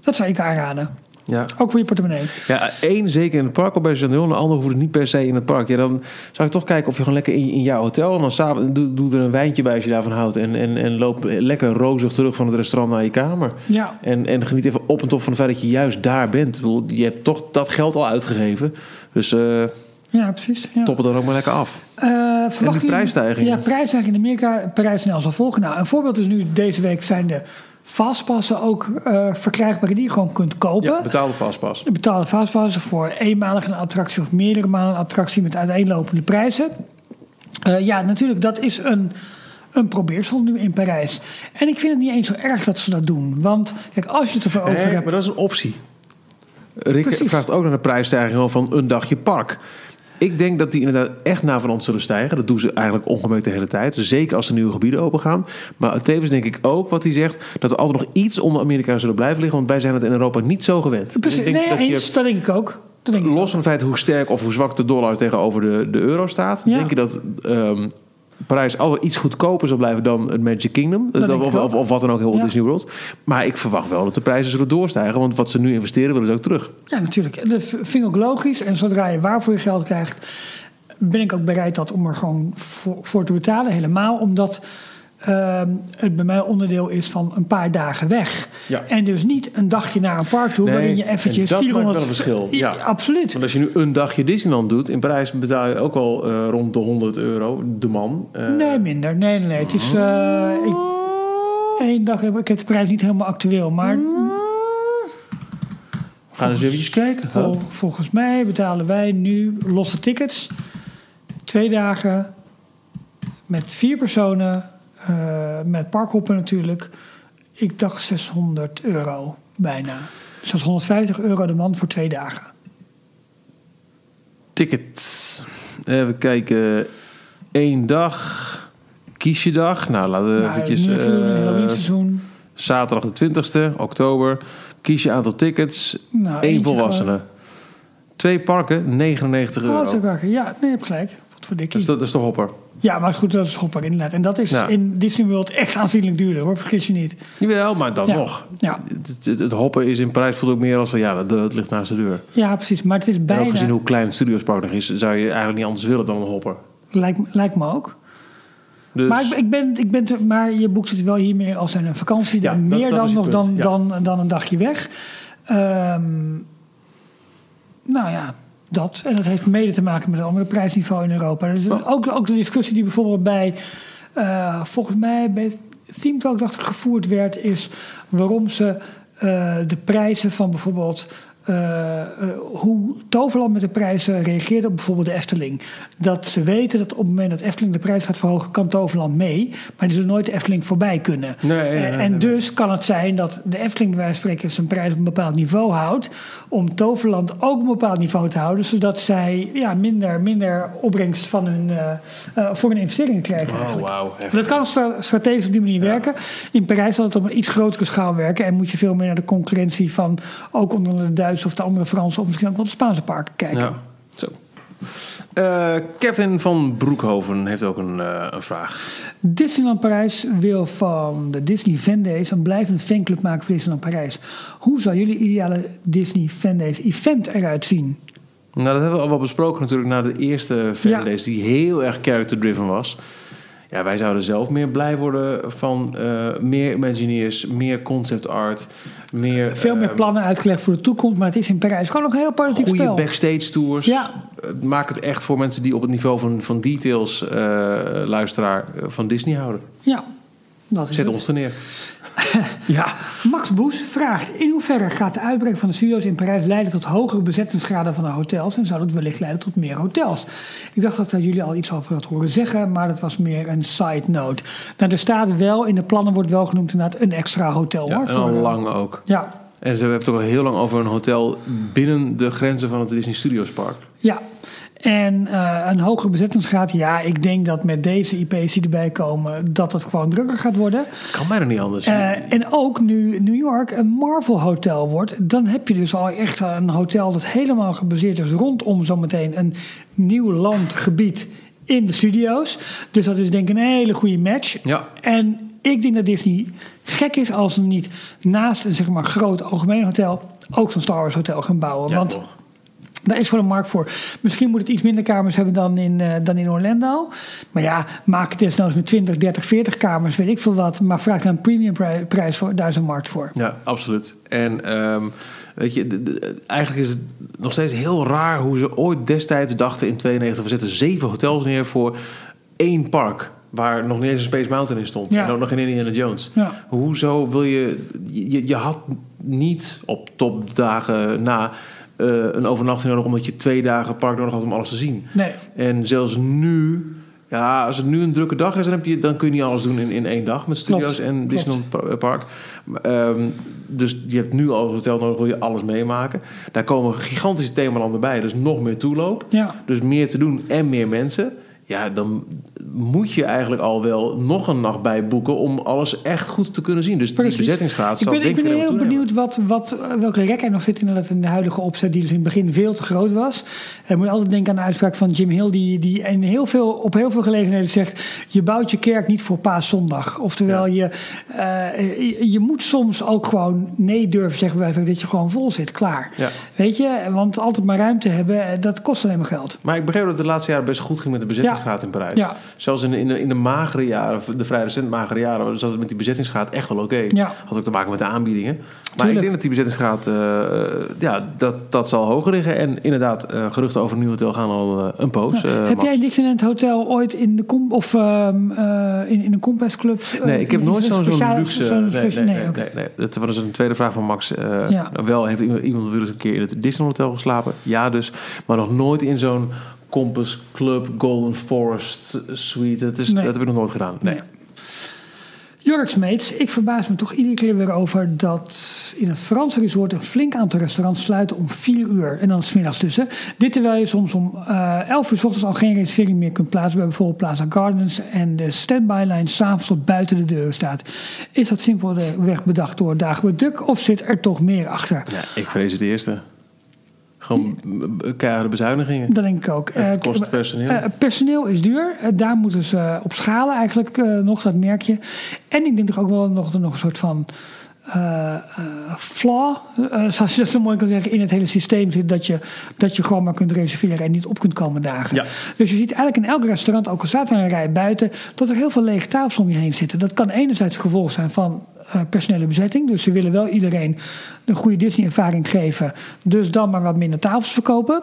Dat zou ik aanraden.
Ja.
Ook voor je portemonnee.
Ja, één zeker in het park of bij Jean de ander hoeft het niet per se in het park. Ja, dan zou ik toch kijken of je gewoon lekker in, in jouw hotel... en dan s'avonds doe, doe er een wijntje bij als je daarvan houdt... en, en, en loop lekker rozig terug van het restaurant naar je kamer.
Ja.
En, en geniet even op en top van het feit dat je juist daar bent. Bedoel, je hebt toch dat geld al uitgegeven. Dus eh
Ja, precies. Ja.
top het dan ook maar lekker af.
Eh, verwacht
die prijsstijgingen?
Ja, prijsstijgingen in Amerika. Parijs-NL zal volgen. Nou, een voorbeeld is nu deze week zijn de fastpassen ook eh, verkrijgbaar die je gewoon kunt kopen.
Ja, betaalde vastpas.
De betaalde fastpassen voor eenmalig een attractie of meerdere malen een attractie met uiteenlopende prijzen. Eh, ja, natuurlijk, dat is een, een probeersel nu in Parijs. En ik vind het niet eens zo erg dat ze dat doen. Want kijk, als je het ervoor over
Nee,
hebt.
maar dat is een optie. Rick
Precies.
vraagt ook naar de prijsstijging van een dagje park. Ik denk dat die inderdaad echt naar van ons zullen stijgen. Dat doen ze eigenlijk ongemerkt de hele tijd. Zeker als de nieuwe gebieden opengaan. Maar tevens denk ik ook wat hij zegt... dat we altijd nog iets onder Amerika zullen blijven liggen. Want wij zijn het in Europa niet zo gewend. Dus
Precies,
ik denk
nee,
dat je-
eens, dat denk ik ook.
Los van het feit hoe sterk of hoe zwak de dollar tegenover de, de euro staat...
Ja.
denk je dat ehm, Parijs altijd iets goedkoper zal blijven dan het Magic Kingdom.
Dat
of, of, of wat dan ook, heel
Ja.
Disney World. Maar ik verwacht wel dat de prijzen zullen doorstijgen. Want wat ze nu investeren willen ze ook terug.
Ja, natuurlijk. Dat vind ik ook logisch. En zodra je waar voor je geld krijgt, ben ik ook bereid dat om er gewoon voor, voor te betalen. Helemaal omdat ehm, het bij mij onderdeel is van een paar dagen weg.
Ja.
En dus niet een dagje naar een park toe,
Nee,
waarin je eventjes
en dat maakt
400...
wel een verschil, ja.
absoluut.
Want als je nu een dagje Disneyland doet... in Parijs betaal je ook wel eh, rond de 100 euro de man. Eh,
Nee, minder. Nee, nee, nee. Het is... ik, één dag, ik heb de prijs niet helemaal actueel, maar...
We gaan eens eventjes kijken.
Vol- volgens mij betalen wij nu losse tickets. Twee dagen met vier personen. Eh, met parkhoppen natuurlijk. Ik dacht 600 euro bijna. Dus dat is 150 euro de man voor twee dagen.
Tickets. Even kijken. Eén dag. Kies je dag. Nou, laten we
Nou,
eventjes... eh,
seizoen.
zaterdag de 20ste, oktober. Kies je aantal tickets.
Nou,
Eén volwassene. Twee parken, 99
gewoon-
euro.
Oh, twee parken. Ja, nee, je hebt gelijk.
Dus dat is de hopper.
Ja, maar goed, dat is schopper inderdaad. En dat is
Ja.
in Disney World echt aanzienlijk duurder hoor, vergis je niet.
Jawel, maar dan
Ja.
nog.
Ja.
Het, het, het hoppen is in prijs voelt ook meer als van ja, dat, dat ligt naast de deur.
Ja, precies. Maar het is
En ook
bijna...
gezien hoe klein het Studiospark nog is, zou je eigenlijk niet anders willen dan een hopper.
Lijkt, lijkt me ook.
Dus
Maar, ik, ik ben, ik ben te- maar je boekt het wel hier meer als een vakantie.
Ja,
dan
dat-
meer dan nog dan, dan, dan een dagje weg. Ehm, nou ja, dat. En dat heeft mede te maken met het andere prijsniveau in Europa. Dus
Ja.
ook, ook de discussie die bijvoorbeeld bij, eh, volgens mij bij Theme Talk dacht ik gevoerd werd, is waarom ze eh, de prijzen van bijvoorbeeld. Eh, eh, hoe Toverland met de prijzen reageert op bijvoorbeeld de Efteling. Dat ze weten dat op het moment dat Efteling de prijs gaat verhogen, kan Toverland mee. Maar die zullen nooit de Efteling voorbij kunnen.
Nee, nee, nee,
Eh, en dus kan het zijn dat de Efteling bij wijze van spreken zijn prijs op een bepaald niveau houdt. Om Toverland ook op een bepaald niveau te houden. Zodat zij ja, minder, minder opbrengst van hun, eh, voor hun investeringen krijgen
Oh, wauw.
Maar Dat kan stra- strategisch op die manier werken. In Parijs zal het op een iets grotere schaal werken. En moet je veel meer naar de concurrentie van ook onder de Duitse of de andere Franse of misschien ook wel de Spaanse parken kijken.
Ja, zo. Eh, Kevin van Broekhoven heeft ook een, eh, een vraag.
Disneyland Parijs wil van de Disney Fan Days een blijvende fanclub maken voor Disneyland Parijs. Hoe zou jullie ideale Disney Fan Days event eruit zien?
Nou, dat hebben we al wel besproken natuurlijk na de eerste
Ja.
fandays die heel erg character-driven was. Ja, wij zouden zelf meer blij worden van eh, meer Imagineers, meer concept art, meer...
Veel meer
eh,
plannen uitgelegd voor de toekomst, maar het is in Parijs gewoon ook heel politiek
Goede
spel.
backstage tours.
Ja.
Eh, Maak het echt voor mensen die op het niveau van, van details, eh, luisteraar, van Disney houden.
Ja,
Zet
het.
ons er neer.
Ja. Max Boes vraagt: In hoeverre gaat de uitbreiding van de studio's in Parijs leiden tot hogere bezettingsgraden van de hotels? En zou dat wellicht leiden tot meer hotels? Ik dacht dat daar jullie al iets over had horen zeggen, maar dat was meer een side note. Nou, er staat wel, in de plannen wordt wel genoemd inderdaad een extra hotel
Ja,
hoor.
en al
eh,
lang ook.
Ja,
En ze hebben het toch al heel lang over een hotel binnen de grenzen van het Disney Studios Park.
ja. En uh, een hogere bezettingsgraad, ja, ik denk dat met deze IP's die erbij komen, dat het gewoon drukker gaat worden.
Kan bijna niet anders.
Uh, en ook nu New York een Marvel Hotel wordt, dan heb je dus al echt een hotel dat helemaal gebaseerd is rondom zometeen een nieuw landgebied in de studio's. Dus dat is denk ik een hele goede match.
Ja.
En ik denk dat Disney gek is als ze niet naast een zeg maar, groot algemeen hotel ook zo'n Star Wars hotel gaan bouwen.
Ja,
Want
toch.
Daar is voor een markt voor. Misschien moet het iets minder kamers hebben dan in, uh, dan in Orlando. Maar ja, maak het desnoods met 20, 30, 40 kamers, weet ik veel wat. Maar vraag daar een premium prijs voor, daar is een markt voor.
Ja, absoluut. En um, weet je, de, de, eigenlijk is het nog steeds heel raar hoe ze ooit destijds dachten in 92... we zetten zeven hotels neer voor één park waar nog niet eens een Space Mountain in stond.
Ja.
En ook nog geen Indiana Jones.
Ja.
Hoezo wil je, je... Je had niet op topdagen na een overnachting nodig... omdat je twee dagen park nodig had om alles te zien.
Nee.
En zelfs nu... Ja, als het nu een drukke dag is, dan, heb je, dan kun je niet alles doen in, in één dag met studio's
Klopt,
en Disneyland Park. Um, dus je hebt nu al een hotel nodig, wil je alles meemaken. Daar komen gigantische themalanden bij, dus nog meer toeloop.
Ja.
Dus meer te doen en meer mensen. Ja, dan moet je eigenlijk al wel nog een nacht bij boeken om alles echt goed te kunnen zien. Dus
Precies.
die bezettingsgraad
Ik
zal
ben, ik ben heel benieuwd wat, wat, welke rek er nog zit in, in de huidige opzet, die dus in het begin veel te groot was. Ik moet altijd denken aan de uitspraak van Jim Hill, die, die in heel veel, op heel veel gelegenheden zegt: Je bouwt je kerk niet voor paaszondag. Oftewel, je, uh, je, je, moet soms ook gewoon nee durven zeggen bij dat je gewoon vol zit, klaar.
Ja.
Weet je, want altijd maar ruimte hebben, dat kost alleen maar geld.
Maar ik begreep dat het de laatste jaren best goed ging met de bezettingsgraad in Parijs.
Ja.
Zelfs in de, in, de, in de magere jaren, de vrij recent magere jaren, zat het met die bezettingsgraad echt wel oké.
Ja.
Had ook te maken met de aanbiedingen. Maar
Tuurlijk.
ik denk dat die bezettingsgraad, uh, ja, dat, dat zal hoger liggen. En inderdaad, uh, geruchten over een nieuw hotel gaan al uh, een poos.
Ja. Heb jij in Disneyland Hotel ooit in de kom of um, in, in een Compass Club?
nee, ik heb nooit zo'n luxe. nee, nee, nee,
nee.
Dat was een tweede vraag van Max. Wel heeft iemand, iemand wel eens een keer in het Disney Hotel geslapen. Ja, dus. Maar nog nooit in zo'n Compass Club Golden Forest Suite. Dat, is,
Nee.
dat heb ik nog nooit gedaan. Nee.
Nee. Jurksmates, ik verbaas me toch iedere keer weer over dat in het Franse resort een flink aantal restaurants sluiten om 4 uur en dan smiddags tussen. Dit terwijl je soms om uh, 11 uur s ochtends al geen reservering meer kunt plaatsen bij bijvoorbeeld Plaza Gardens en de standby line s'avonds tot buiten de deur staat. Is dat simpelweg bedacht door Duck of zit er toch meer achter?
Ja, ik vrees het eerste. Gewoon keiharde bezuinigingen.
Dat denk ik ook.
Het
Eh,
kost personeel.
Uh, personeel is duur. Uh, daar moeten ze op schalen eigenlijk uh, nog, dat merk je. En ik denk toch ook wel nog, nog een soort van flaw, zoals je dat zo mooi kan zeggen, in het hele systeem zit. Dat je, dat je gewoon maar kunt reserveren en niet op kunt komen dagen.
Ja.
Dus je ziet eigenlijk in elk restaurant, ook al staat er een rij buiten, dat er heel veel lege tafels om je heen zitten. Dat kan enerzijds het gevolg zijn van uh, personele bezetting. Dus ze willen wel iedereen een goede Disney-ervaring geven. Dus dan maar wat minder tafels verkopen.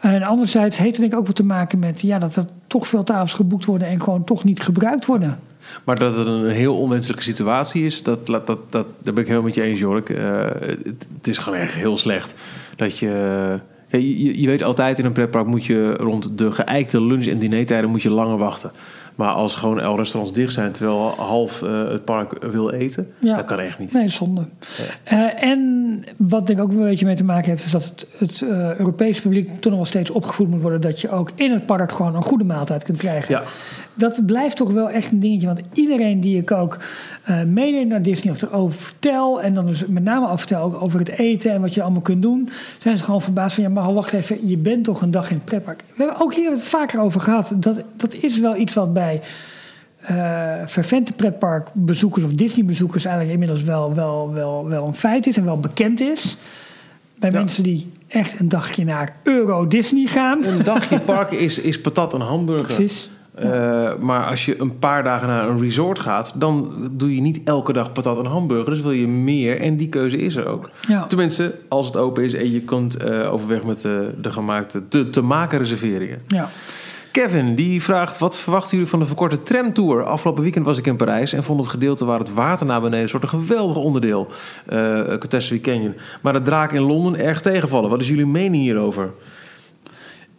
En anderzijds heeft het denk ik ook wat te maken met ja, dat er toch veel tafels geboekt worden en gewoon toch niet gebruikt worden.
Maar dat het een heel onwenselijke situatie is, dat, dat, dat, dat, daar ben ik helemaal met je eens, Jork. Uh, het, is gewoon echt heel slecht. Dat je, je weet altijd in een pretpark moet je rond de geëikte lunch- en dinertijden moet je langer wachten. Maar als gewoon elke restaurants dicht zijn terwijl half uh, het park wil eten,
ja.
dat kan echt niet.
Nee, zonde. Ja. Uh, en wat denk ik ook een beetje mee te maken heeft, is dat het, het uh, Europese publiek toch nog wel steeds opgevoed moet worden dat je ook in het park gewoon een goede maaltijd kunt krijgen.
Ja.
Dat blijft toch wel echt een dingetje, want iedereen die ik ook uh, meeneem naar Disney of erover vertel, en dan dus met name over vertel ook over het eten en wat je allemaal kunt doen, zijn ze gewoon verbaasd van ja, maar wacht even, je bent toch een dag in het pretpark. We hebben ook hier het vaker over gehad. Dat, dat is wel iets wat bij uh, fervente pretparkbezoekers of Disney-bezoekers eigenlijk inmiddels wel, wel, wel, wel een feit is en wel bekend is. Bij ja. mensen die echt een dagje naar Euro Disney gaan.
Een dagje park is, is patat en hamburger.
Precies.
Uh, maar als je een paar dagen naar een resort gaat, dan doe je niet elke dag patat en hamburger. Dus wil je meer en die keuze is er ook.
Ja.
Tenminste, als het open is en je kunt uh, overweg met de, de gemaakte, de te maken reserveringen.
Ja.
Kevin, die vraagt: wat verwachten jullie van de verkorte tramtour? Afgelopen weekend was ik in Parijs en vond het gedeelte waar het water naar beneden soort een geweldig onderdeel. Uh, Catastrophe Canyon. Maar de draak in Londen erg tegenvallen. Wat is jullie mening hierover?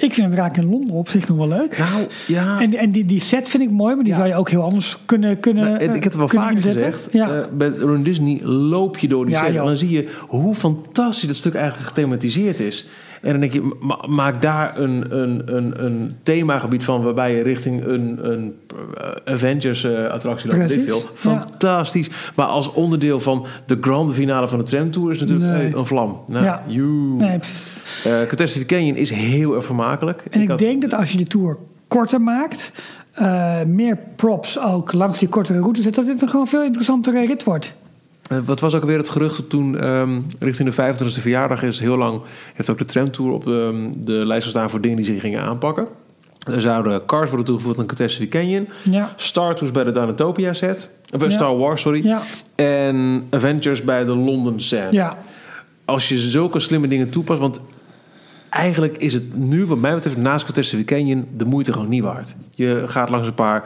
Ik vind het raak in Londen op zich nog wel leuk.
Nou, ja.
En, en die, die set vind ik mooi, maar die
Ja.
zou je ook heel anders kunnen kunnen.
Nou, ik heb het wel vaker
inzetten.
gezegd.
Ja.
Uh, bij Run Disney loop je door die set. En dan zie je hoe fantastisch dat stuk eigenlijk gethematiseerd is. En dan denk je, ma- maak daar een, een, een, een themagebied van... waarbij je richting een, een eh, Avengers-attractie loopt.
Precies,
Dit veel.
ja.
Fantastisch. Maar als onderdeel van de grande finale van de tramtour... is natuurlijk
Nee.
eh, een vlam. Nou,
Ja. Nee, precies.
Eh, Catastrophe Canyon is heel erg vermakelijk.
En ik denk dat als je de tour korter maakt, eh, meer props ook langs die kortere route zet, dat dit een gewoon veel interessantere rit wordt.
Eh, wat was ook alweer het gerucht toen ehm, richting de 25e verjaardag is heel lang... heeft ook de tramtour op de, de lijst gestaan voor dingen die ze gingen aanpakken. Er zouden cars worden toegevoegd aan Catastrophe Canyon.
Ja.
Star Tours bij de Dinotopia set. Of eh,
Ja.
Star Wars, sorry.
Ja.
En Avengers bij de London Sand.
Ja,
Als je zulke slimme dingen toepast... want eigenlijk is het nu wat mij betreft naast Catastrophe Canyon... de moeite gewoon niet waard. Je gaat langs een paar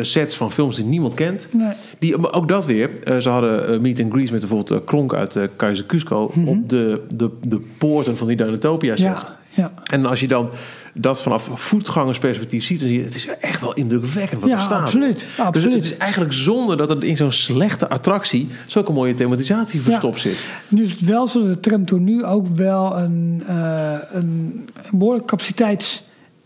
sets van films die niemand kent...
nee.
Die, maar ook dat weer. eh, ze hadden eh, Meet and Grease met bijvoorbeeld uh, Kronk uit uh, Keizer Cusco... op de, de, de poorten van die Dinotopia set.
Mhm. ja, ja.
En als je dan dat vanaf voetgangersperspectief ziet... dan zie je, het is echt wel indrukwekkend wat
Ja,
er staat.
absoluut,
Dus
absoluut.
het is eigenlijk zonde dat er in zo'n slechte attractie... zulke mooie thematisatie verstopt zit.
Nu is het wel zo dat de tramtour nu ook wel een, eh een behoorlijk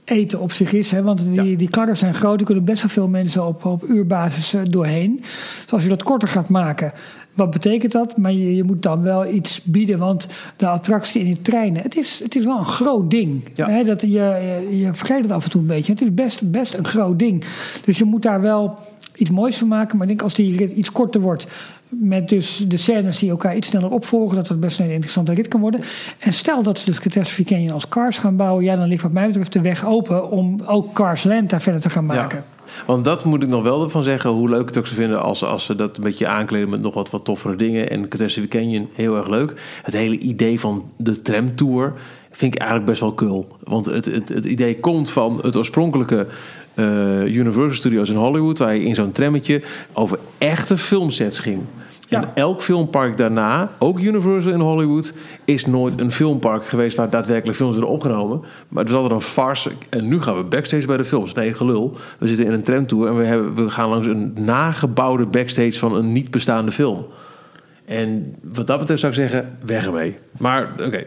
capaciteitseten op zich is. Hè? Want die,
Ja.
die karren zijn groot, er kunnen best wel veel mensen op, op uurbasis eh, doorheen. Dus als je dat korter gaat maken, wat betekent dat? Maar je, je moet dan wel iets bieden, want de attractie in die treinen, het is, het is wel een groot ding.
Ja.
Hè? Dat, je, je, je vergeet het af en toe een beetje. Het is best, best een groot ding. Dus je moet daar wel iets moois van maken. Maar ik denk als die rit iets korter wordt, met dus de scènes die elkaar iets sneller opvolgen, dat het best een interessante rit kan worden. En stel dat ze dus Catastrophe Canyon als Cars gaan bouwen, ja, dan ligt wat mij betreft de weg open om ook Cars Land daar verder te gaan maken.
Want dat moet ik nog wel van zeggen. Hoe leuk het ook zou vinden als, als ze dat een beetje aankleden met nog wat, wat toffere dingen. En Catastrophe Canyon, heel erg leuk. Het hele idee van de tramtour vind ik eigenlijk best wel cool. Want het, het, het idee komt van het oorspronkelijke Universal Studios in Hollywood... waar je in zo'n trammetje over echte filmsets ging.
Ja.
En elk filmpark daarna, ook Universal in Hollywood... is nooit een filmpark geweest waar daadwerkelijk films worden opgenomen. Maar het is altijd een farce. En nu gaan we backstage bij de films. Nee, gelul. We zitten in een tramtour en we, hebben, we gaan langs een nagebouwde backstage... van een niet bestaande film. En wat dat betreft zou ik zeggen, weg ermee. Maar oké. Eh,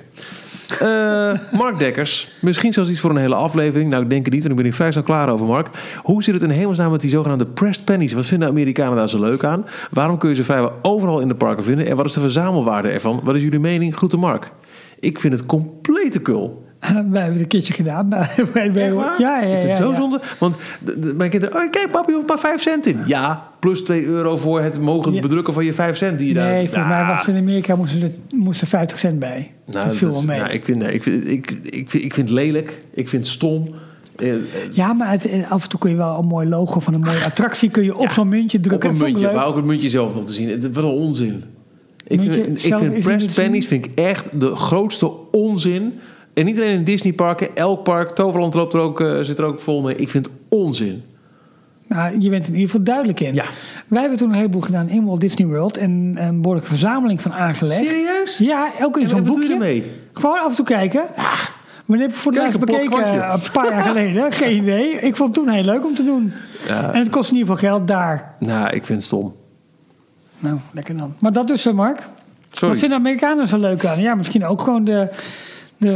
Mark Dekkers, misschien zelfs iets voor een hele aflevering. Nou, ik denk het niet, want ik ben hier vrij snel klaar over, Mark. Hoe zit het in hemelsnaam met die zogenaamde pressed pennies? Wat vinden de Amerikanen daar zo leuk aan? Waarom kun je ze vrijwel overal in de parken vinden? En wat is de verzamelwaarde ervan? Wat is jullie mening? Groeten Mark. Ik vind het complete kul.
Wij hebben het een keertje gedaan. Bij-
Echt waar?
ja, ja, ja.
Ik vind het zo zonde. Want de- de- mijn kinderen... Oh, kijk, papi, hoeft maar 5 cent in. Ja, plus 2 euro voor het mogen
Ja.
bedrukken van je 5 cent die je daar...
Nee, volgens mij was in Amerika moesten er moesten 50 cent bij.
Nou,
dat viel wel mee.
nou, ik, vind, nee, ik, vind, ik, ik, vind, ik vind het lelijk. Ik vind het stom. Eh, eh,
Ja, maar het, eh, af en toe kun je wel een mooi logo van een mooie attractie kun je op zo'n muntje
op
drukken.
een
Vond ik
muntje, maar ook het muntje zelf nog te zien. Het- Wat een onzin. Ik
Muntje
vind, ik vind pressed
zien?
pennies vind ik echt de grootste onzin. En niet alleen in Disneyparken, elk park, Toverland loopt er ook, eh, zit er ook vol mee. Ik vind het onzin.
Nou, je bent er in ieder geval duidelijk in.
Ja.
Wij hebben toen een heleboel gedaan in Walt Disney World en een behoorlijke verzameling van aangelegd.
Serieus?
Ja, ook in zo'n boekje.
ermee?
Gewoon af en toe kijken. Wanneer heb je voor het
Kijk,
laatst
een
bekeken? Een paar jaar geleden. Geen idee. Ik vond het toen heel leuk om te doen.
Ja.
En het kost in ieder geval geld daar.
Nou, ik vind het stom.
Nou, lekker dan. Maar dat dus, Mark.
Sorry.
Wat vinden Amerikanen zo leuk aan? Ja, misschien ook gewoon de... de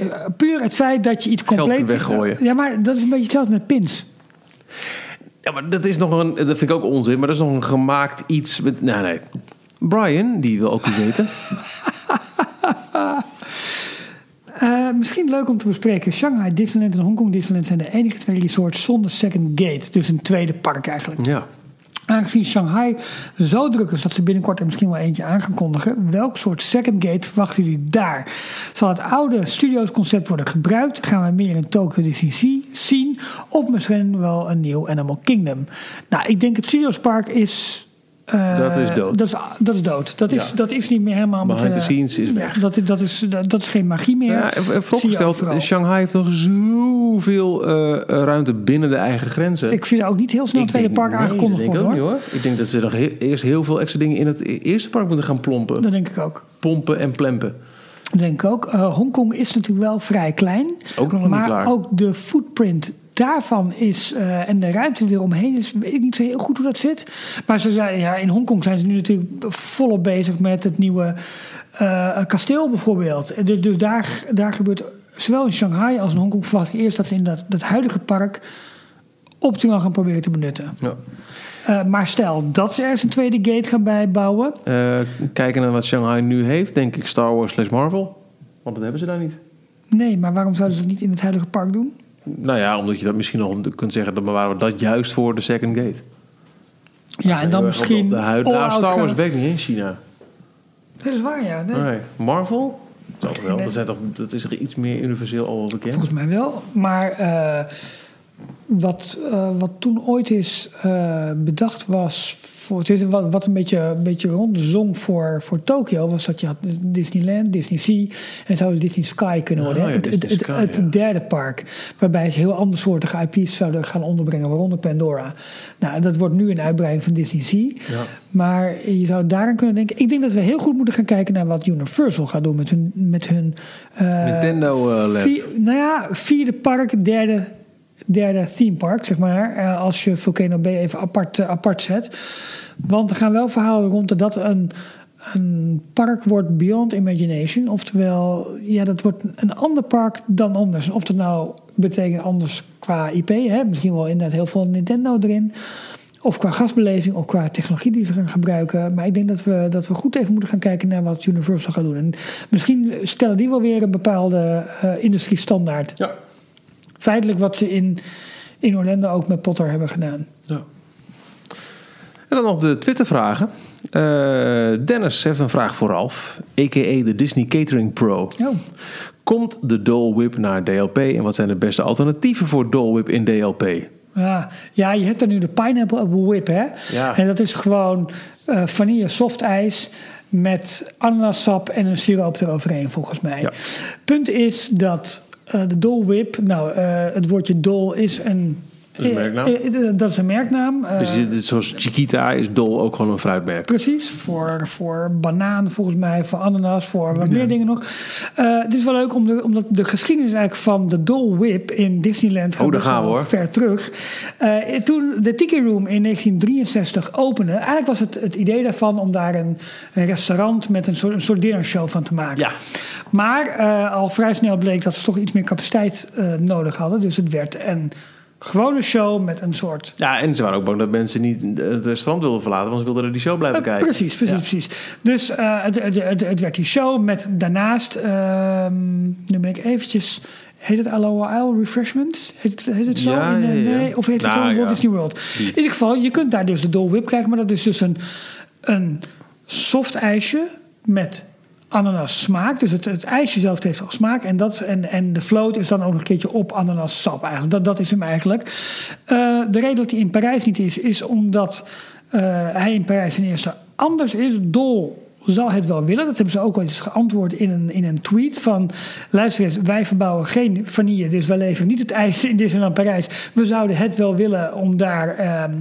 eh, puur het feit dat je iets compleet...
weggooien.
Ja, maar dat is een beetje hetzelfde met pins.
Ja, maar dat is nog een... Dat vind ik ook onzin, maar dat is nog een gemaakt iets met... Nee, nee. Brian, die wil ook iets weten.
Eh, misschien leuk om te bespreken. Shanghai Disneyland en Hongkong Disneyland zijn de enige twee resorts zonder second gate. Dus een tweede park eigenlijk.
Ja.
Aangezien Shanghai zo druk is dat ze binnenkort er misschien wel eentje aan. Welk soort second gate verwachten jullie daar? Zal het oude studios concept worden gebruikt? Gaan we meer in Tokyo Sea zien? Of misschien wel een nieuw Animal Kingdom? Nou, ik denk het Studios Park is... eh,
Dat is dood.
Dat is, dat is dood. Dat is, dat is niet meer helemaal... met,
Behind the
eh,
scenes is
ja,
weg.
dat, dat, is, dat, dat is geen magie meer.
Ja, vooropgesteld,
overal.
Shanghai heeft nog zoveel eh, ruimte binnen de eigen grenzen.
Ik zie daar ook niet heel snel
Ik
tweede
denk-
park
nee,
aangekondigd
denk
worden
ik niet, hoor. Ik denk dat ze nog eerst heel veel extra dingen in het e- eerste park moeten gaan plompen.
Dat denk ik ook.
Pompen en plempen.
Dat denk ik ook. Eh, Hongkong is natuurlijk wel vrij klein.
Ook nog niet
maar
klaar.
ook de footprint daarvan is, eh, en de ruimte die eromheen is, weet ik niet zo heel goed hoe dat zit. Maar ze zijn, ja, in Hongkong zijn ze nu natuurlijk volop bezig met het nieuwe eh, kasteel bijvoorbeeld. Dus, dus daar, daar gebeurt, zowel in Shanghai als in Hongkong verwacht ik eerst dat ze in dat, dat huidige park optimaal gaan proberen te benutten.
Ja.
Eh, maar stel dat ze ergens een tweede gate gaan bijbouwen.
Kijken naar wat Shanghai nu heeft, denk ik Star Wars slash Marvel. Want dat hebben ze daar niet.
Nee, maar waarom zouden ze dat niet in het huidige park doen?
Nou ja, omdat je dat misschien nog kunt zeggen, dan bewaren we dat juist voor de second gate.
Ja, en dan misschien.
Op de huid. Nou, Star Wars werkt niet in China.
Dat is waar, ja. Nee.
Nee. Marvel? Dat, wel. Dat, zijn toch, dat is er iets meer universeel al wel bekend.
Volgens mij wel. Maar eh, wat, eh, wat toen ooit is eh, bedacht was. Voor, wat, wat een beetje, een beetje rondzong voor, voor Tokio. Was dat je had Disneyland, Disney Sea. En het zou Disney Sky kunnen worden.
Oh ja,
het, het,
Disney
het,
Sky,
het
ja.
derde park. Waarbij ze heel andersoortige IP's zouden gaan onderbrengen. Waaronder Pandora. Nou, dat wordt nu een uitbreiding van Disney Sea.
Ja.
Maar je zou daaraan kunnen denken. Ik denk dat we heel goed moeten gaan kijken naar wat Universal gaat doen met hun. Met hun eh,
Nintendo, Lab.
vier- nou ja, vierde park, derde, derde theme park, zeg maar. eh, als je Volcano Bay even apart, eh, apart zet. Want er gaan wel verhalen rond dat een, een park wordt beyond imagination. Oftewel, ja, dat wordt een ander park dan anders. Of dat nou betekent anders qua IP, hè? misschien wel inderdaad heel veel Nintendo erin. Of qua gastbeleving, of qua technologie die ze gaan gebruiken. Maar ik denk dat we, dat we goed even moeten gaan kijken naar wat Universal gaat doen. En misschien stellen die wel weer een bepaalde eh industriestandaard.
Ja.
Feitelijk wat ze in, in Orlando ook met Potter hebben gedaan.
ja. En dan nog de Twitter-vragen. Eh, Dennis heeft een vraag voor Ralf, a.k.a. de Disney Catering Pro.
Oh.
Komt de Dole Whip naar DLP en wat zijn de beste alternatieven voor Dole Whip in DLP?
Ja, ja, je hebt er nu de Pineapple Whip, hè?
Ja.
En dat is gewoon eh vanille softijs met ananassap en een siroop eroverheen, volgens mij.
Ja.
Punt is dat de Dole Whip, nou, eh, het woordje Dole is een...
Dat is een merknaam.
eh, eh, dat is een merknaam. Eh,
Dus zoals Chiquita is Dole ook gewoon een fruitmerk.
Precies, voor, voor banaan volgens mij, voor ananas, voor wat meer dingen nog. Eh, het is wel leuk om de, omdat de geschiedenis eigenlijk van de Dole Whip in Disneyland gaat
Oh, daar
best
gaan we, hoor.
ver terug. Eh, toen de Tiki Room in 1963 opende, eigenlijk was het het idee daarvan om daar een, een restaurant met een soort, een soort dinnershow van te maken.
Ja.
Maar eh, al vrij snel bleek dat ze toch iets meer capaciteit eh, nodig hadden. Dus het werd een gewone show met een soort
Ja, en ze waren ook bang dat mensen niet het restaurant wilden verlaten, want ze wilden die show blijven
Eh,
kijken.
Precies, precies,
Ja.
precies. Dus eh, het, het, het, het werd die show met daarnaast, ehm, nu ben ik eventjes, heet het Aloha Isle Refreshments? Heet het, heet het zo?
Ja,
in, eh,
ja, ja.
Nee, of heet het
Nou,
zo in Walt. Disney World? In ieder geval, je kunt daar dus de Dole Whip krijgen, maar dat is dus een, een soft ijsje met ananas smaak. Dus het, ijsje zelf heeft al smaak. En, dat, en, en de float is dan ook nog een keertje op ananas sap eigenlijk. Dat, dat is hem eigenlijk. Eh, de reden dat hij in Parijs niet is, is omdat eh, hij in Parijs ten eerste anders is. Dol zal het wel willen. Dat hebben ze ook al eens geantwoord in een, in een tweet van... luister eens, wij verbouwen geen vanille... dus wij leveren niet het ijs in Disneyland Parijs. We zouden het wel willen om daar ehm,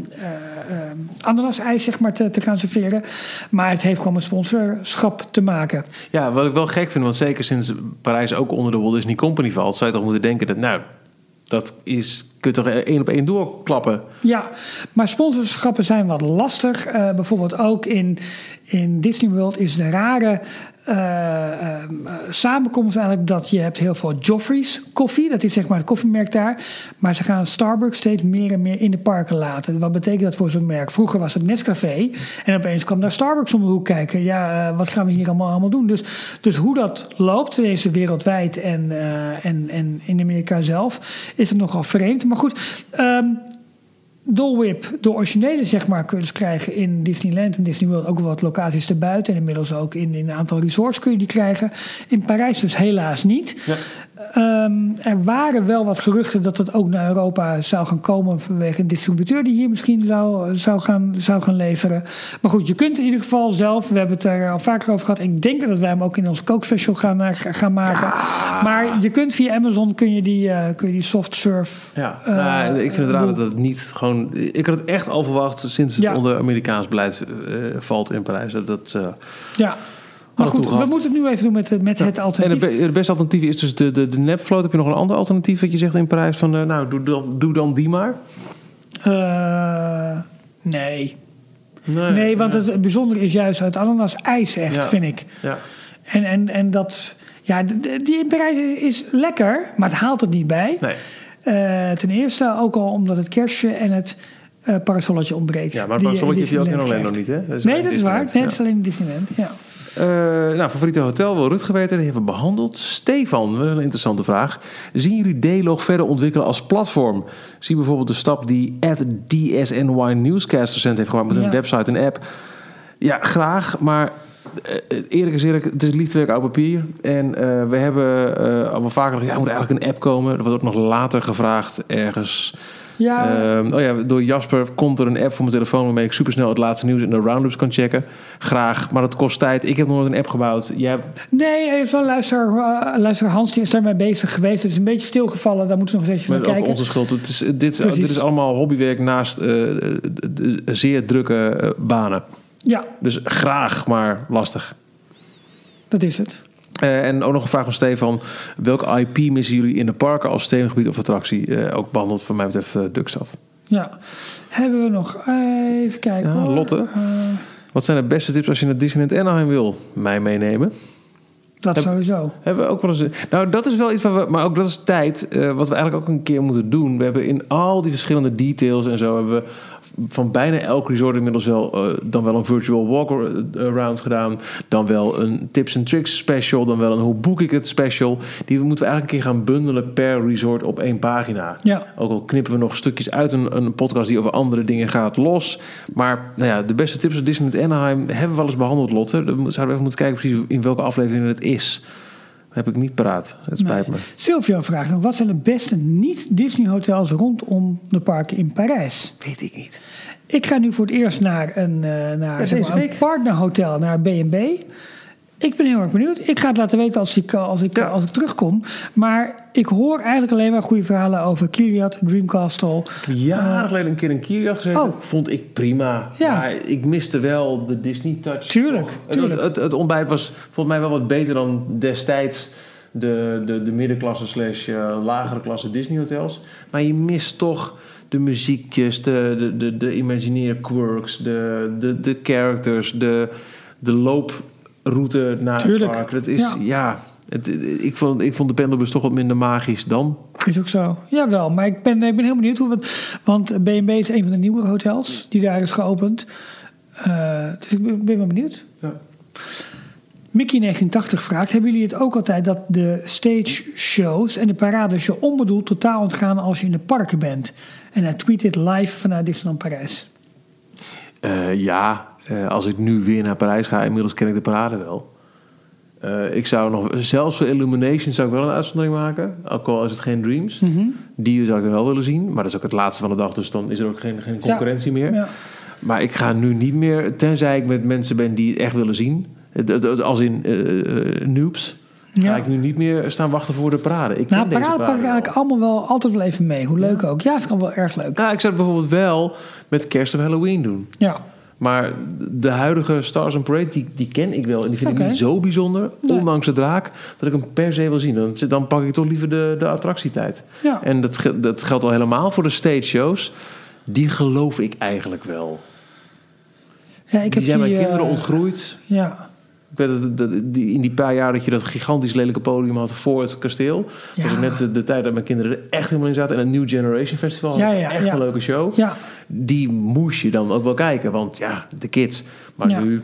ananasijs zeg maar, te, te gaan serveren. Maar het heeft gewoon met sponsorschap te maken.
Ja, wat ik wel gek vind, want zeker sinds Parijs ook onder de Walt Disney Company valt, zou je toch moeten denken dat, nou, dat is, kun je toch één op één doorklappen.
Ja, maar sponsorschappen zijn wat lastig. Eh, bijvoorbeeld ook in, in Disney World is de rare eh, eh, samenkomst eigenlijk dat je hebt heel veel Joffrey's koffie. Dat is zeg maar het koffiemerk daar. Maar ze gaan Starbucks steeds meer en meer in de parken laten. Wat betekent dat voor zo'n merk? Vroeger was het Nescafé. En opeens kwam daar Starbucks om de hoek kijken. Ja, eh, wat gaan we hier allemaal, allemaal doen? Dus, dus hoe dat loopt, deze wereldwijd en, en, en in Amerika zelf, is het nogal vreemd. Maar goed, ehm, Dole Whip, de originele zeg maar, kun je krijgen in Disneyland en Disney World. Ook wat locaties erbuiten. En inmiddels ook in, in een aantal resorts kun je die krijgen. In Parijs dus helaas niet. Ehm, er waren wel wat geruchten dat het ook naar Europa zou gaan komen vanwege een distributeur die hier misschien zou, zou, gaan, zou gaan leveren. Maar goed, je kunt in ieder geval zelf, we hebben het er al vaker over gehad. Ik denk dat wij hem ook in ons kookspecial gaan, eh, gaan maken. Maar je kunt via Amazon kun je die, eh, kun je die soft serve.
Ja,
eh,
nou, ik vind het raar dat het niet gewoon. Ik had het echt al verwacht sinds het
Ja.
onder Amerikaans beleid valt in Parijs. Dat,
Ja, Maar goed,
we
moeten het nu even doen met, met het
En
alternatief.
be- het beste alternatief is dus de, de, de nepfloat. Heb je nog een ander alternatief wat je zegt in Parijs? Van, eh, nou, doe dan, doe dan die maar.
Eh, nee. Nee, want het bijzondere is juist uit ananas ijs echt,
Ja.
vind ik.
Ja.
En, en, en dat... Ja, die in Parijs is, is lekker, maar het haalt het niet bij.
Nee.
Eh, ten eerste ook al omdat het kerstje en het eh parasolletje ontbreekt.
Ja, maar het parasolletje heb je ook in
Disneyland
Orlando
krijgt.
niet, hè? Dat is
nee,
alleen
dat is waar. Nee,
ja.
is alleen Disneyland. Ja.
Eh, nou, favoriete hotel wil Rutger weten. Die hebben we behandeld. Stefan, wel een interessante vraag. Zien jullie D-Log verder ontwikkelen als platform? Zie bijvoorbeeld de stap die DSNY Newscast recent heeft gemaakt met
Ja.
een website en app. Ja, graag, maar eh, eerlijk is eerlijk, het is liefdewerk oud papier. En eh, we hebben al wel vaker gezegd, ja, er moet eigenlijk een app komen. Er wordt ook nog later gevraagd ergens.
Ja,
Ehm, oh ja, door Jasper komt er een app voor mijn telefoon waarmee ik supersnel het laatste nieuws in de roundups kan checken. Graag, maar dat kost tijd. Ik heb nog nooit een app gebouwd. Jij hebt
nee, even luister, uh, luister Hans, die is daarmee bezig geweest. Het is een beetje stilgevallen, daar moeten we nog steeds naar
met ook
kijken.
onze schuld. Het is, dit, is,
Precies.
dit is allemaal hobbywerk naast eh, zeer drukke eh, banen.
Ja,
Dus graag, maar lastig.
dat is het.
Eh, en ook nog een vraag van Stefan. Welke IP missen jullie in de parken als themagebied of attractie? Eh, ook behandeld van mij betreft uh.
Ja. Hebben we nog, even kijken
Ja. Lotte. Wat zijn de beste tips als je naar Disneyland Anaheim wil? Mij meenemen.
dat
Heb-
sowieso.
Hebben we ook wel eens. Nou, dat is wel iets waar we. Maar ook dat is tijd. wat we eigenlijk ook een keer moeten doen. We hebben in al die verschillende details en zo. hebben we van bijna elk resort inmiddels wel. eh, dan wel een virtual walk-around gedaan. Dan wel een tips and tricks special. Dan wel een hoe boek ik het special. Die moeten we eigenlijk een keer gaan bundelen per resort op één pagina.
Ja.
Ook al knippen we nog stukjes uit een, een podcast die over andere dingen gaat los. Maar nou ja, de beste tips van Disneyland Anaheim hebben we wel eens behandeld, Lotte. Dan zouden we even moeten kijken precies in welke aflevering het is. Dat heb ik niet paraat. Het spijt
Nee.
me.
Silvio vraagt nog, wat zijn de beste niet-Disney hotels rondom de parken in Parijs?
Weet ik niet.
Ik ga nu voor het eerst naar een, eh, naar,
Ja,
zeg
deze
maar, een partnerhotel, naar B&B. Ik ben heel erg benieuwd. Ik ga het laten weten als ik, als ik,
Ja.
als ik terugkom. Maar ik hoor eigenlijk alleen maar goede verhalen over Kiliat, Dreamcastle.
Jaren geleden een keer een Kiria gezeten.
Oh.
Vond ik prima.
Ja.
Maar ik miste wel de Disney touch.
Tuurlijk.
Het-
tuurlijk.
Het, het, ontbijt was volgens mij wel wat beter dan destijds de, de, de middenklasse slash eh, lagere klasse Disney hotels. Maar je mist toch de muziekjes, de, de, de, de Imagineer quirks, de, de, de characters, de, de looproute naar
Tuurlijk,
het park. Dat is,
ja.
ja... het, ik, vond, ik vond de pendelbus toch wat minder magisch dan.
Is ook zo. Jawel, maar ik ben, ik ben heel benieuwd hoe... het- Want B&B is een van de nieuwere hotels die daar is geopend. Eh, dus ik ben, ben wel benieuwd.
Ja.
Mickey 1980 vraagt: Hebben jullie het ook altijd dat de stage shows en de parades je onbedoeld totaal ontgaan als je in de parken bent? En hij tweet dit live vanuit Disneyland Parijs.
Eh, ja, eh, als ik nu weer naar Parijs ga, inmiddels ken ik de parade wel. Eh, ik zou nog, zelfs voor Illumination zou ik wel een uitzondering maken. Ook al is het geen Dreams. Die zou ik dan wel willen zien. Maar dat is ook het laatste van de dag, dus dan is er ook geen, geen concurrentie meer.
Ja.
Maar ik ga nu niet meer, tenzij ik met mensen ben die het echt willen zien. Als in eh, noobs. Ga
Ja.
ik nu niet meer staan wachten voor de parade. Ik
Nou,
deze
parade pak ik eigenlijk allemaal wel altijd wel even mee. Hoe leuk ook. Ja, vind ik wel erg leuk.
Nou, ik zou het bijvoorbeeld wel met kerst of Halloween doen.
Ja.
Maar de huidige Stars on Parade, die, die ken ik wel. En die vind ik niet zo bijzonder,
Nee.
ondanks de draak, dat ik hem per se wil zien. Dan, dan pak ik toch liever de, de attractietijd.
Ja.
En dat, dat geldt al helemaal voor de stage shows. Die geloof ik eigenlijk wel.
ja ik
die
heb
zijn mijn
die,
kinderen
eh,
ontgroeid.
Ja.
Ik weet dat, dat- die, in die paar jaar dat je dat gigantisch lelijke podium had voor het kasteel.
Ja.
was net de, de tijd dat mijn kinderen er echt helemaal in zaten. En het New Generation Festival had
Ja, ja,
echt
ja.
een leuke show.
Ja.
Die moest je dan ook wel kijken. Want ja, de kids. Maar nu...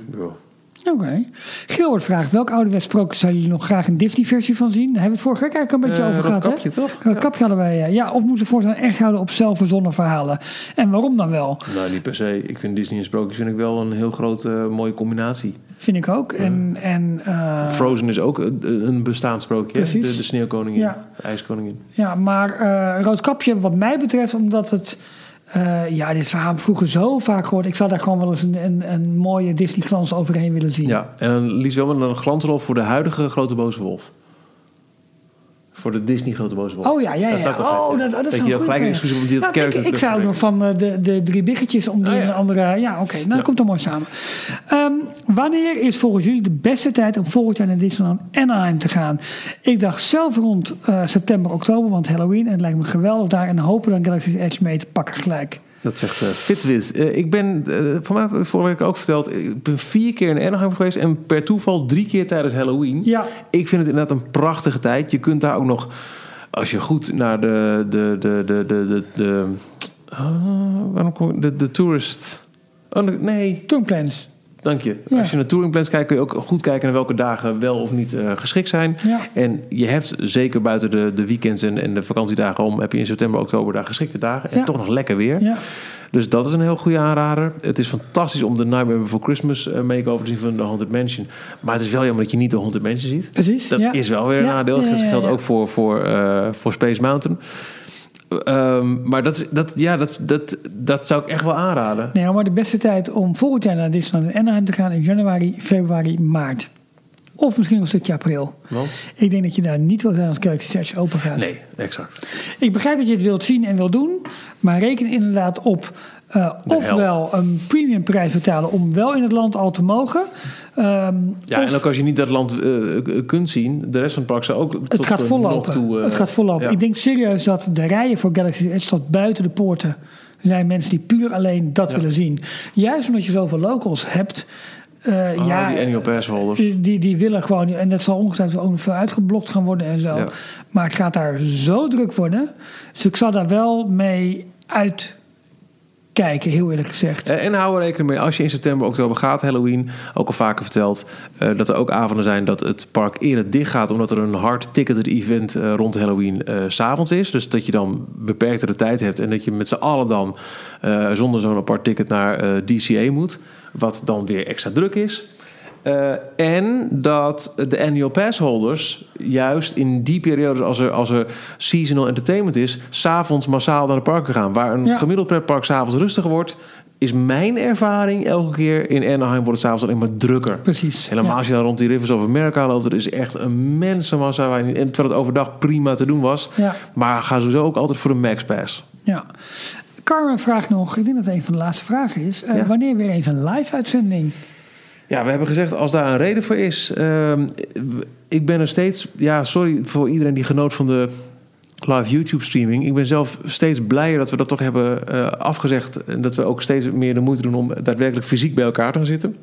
Oké. Gilbert vraagt: welk ouderwets sprookje zouden jullie nog graag een Disney-versie van zien? Daar hebben we het vorige week eigenlijk een beetje
Eh,
over gehad.
Roodkapje,
hè?
toch?
Dat kapje hadden wij. eh, Ja, of moeten we voortaan echt houden op zelfverzonnen verhalen? En waarom dan wel?
Nou, niet per se. Ik vind Disney en sprookjes vind ik wel een heel grote eh, mooie combinatie.
Vind ik ook. En, en eh,
Frozen is ook een, een bestaand sprookje. hè?
Precies.
De, de sneeuwkoningin,
Ja.
de ijskoningin.
ja, maar eh Roodkapje, wat mij betreft, omdat het. Eh, ja, dit verhaal vroeger zo vaak gehoord. Ik zou daar gewoon wel eens een, een, een mooie Disney-glans overheen willen zien.
Ja, en liefst wel met een glansrol voor de huidige grote boze wolf. Voor de Disney grote boze wolf.
Oh ja, ja, ja.
Dat zou ik wel vet
oh, dat, dat,
dat
is
je gelijk excuus om die dat
Nou, ik, ik zou nog van eh, de, de drie biggetjes om die
Oh, ja.
een andere... Ja, oké. nou, dat komt dan mooi samen. Ehm, wanneer is volgens jullie de beste tijd om volgend jaar naar Disneyland Anaheim te gaan? Ik dacht zelf rond eh, september, oktober, want Halloween. En het lijkt me geweldig daar. En hopen dan Galaxy's Edge mee te pakken gelijk.
Dat zegt eh, Fitwiz. Eh, ik ben, eh van mij vorige week ook verteld, ik ben vier keer in Anaheim geweest en per toeval drie keer tijdens Halloween.
Ja.
Ik vind het inderdaad een prachtige tijd. Je kunt daar ook nog, als je goed naar de, de, de, de, de, de, de, ah, waarom kom ik, de, de tourist, oh nee,
Tourplans.
Dank je.
Ja.
Als je naar touringplans kijkt kun je ook goed kijken naar welke dagen wel of niet eh, geschikt zijn.
Ja.
En je hebt zeker buiten de, de weekends en, en de vakantiedagen om, heb je in september, oktober daar geschikte dagen. En
Ja.
toch nog lekker weer.
Ja.
Dus dat is een heel goede aanrader. Het is fantastisch om de Nightmare Before Christmas eh, make-over te zien van de Haunted Mansion. Maar het is wel jammer dat je niet de Haunted Mansion ziet.
Precies.
Dat is wel weer een nadeel. Dat geldt ook voor, voor, eh, voor Space Mountain. Ehm, maar dat, is, dat, ja, dat, dat, dat zou ik echt wel aanraden.
Nee, maar de beste tijd om volgend jaar naar Disneyland Anaheim te gaan is januari, februari, maart. Of misschien een stukje april.
Want?
Ik denk dat je daar niet wil zijn als Galaxy Edge open gaat.
Nee, exact.
Ik begrijp dat je het wilt zien en wil doen, maar reken inderdaad op eh, ofwel een premium prijs betalen om wel in het land al te mogen. Ehm,
Ja,
of
en ook als je niet dat land eh, kunt zien, de rest van het park zou ook
het
tot
gaat vollopen.
toe... eh,
het gaat vollopen.
ja.
Ik denk serieus dat de rijen voor Galaxy Edge tot buiten de poorten zijn mensen die puur alleen dat
Ja.
willen zien. Juist omdat je zoveel locals hebt. eh,
Ah,
ja,
die annual pass holders.
Die, die, die willen gewoon, en dat zal ongetwijfeld ook veel uitgeblokt gaan worden en zo.
Ja.
Maar het gaat daar zo druk worden. Dus ik zal daar wel mee uitkijken, heel eerlijk gezegd.
Eh, En hou er rekening mee, als je in september, oktober gaat, Halloween, ook al vaker verteld, eh, dat er ook avonden zijn dat het park eerder dicht gaat, omdat er een hard ticketed event eh, rond Halloween s s'avonds is. Dus dat je dan beperktere tijd hebt en dat je met z'n allen dan zonder zo'n apart ticket naar DCA moet, wat dan weer extra druk is. Eh, en dat de annual pass holders juist in die periodes als er, als er seasonal entertainment is, s'avonds massaal naar de parken gaan. Waar een
Ja.
gemiddeld pretpark s'avonds rustiger wordt, is mijn ervaring elke keer in Anaheim wordt het s'avonds alleen maar drukker.
Precies.
Helemaal
Ja.
als je dan rond die Rivers of America loopt, dat is echt een mensenmassa. Waar je terwijl het overdag prima te doen was.
Ja.
Maar ga sowieso ook altijd voor de Max Pass.
Ja. Carmen vraagt nog, ik denk dat het een van de laatste vragen is. eh. Wanneer weer eens een live uitzending?
Ja, we hebben gezegd als daar een reden voor is. ehm, ik ben er steeds. Ja, sorry voor iedereen die genoot van de live YouTube streaming. Ik ben zelf steeds blijer dat we dat toch hebben eh, afgezegd. En dat we ook steeds meer de moeite doen om daadwerkelijk fysiek bij elkaar te gaan zitten.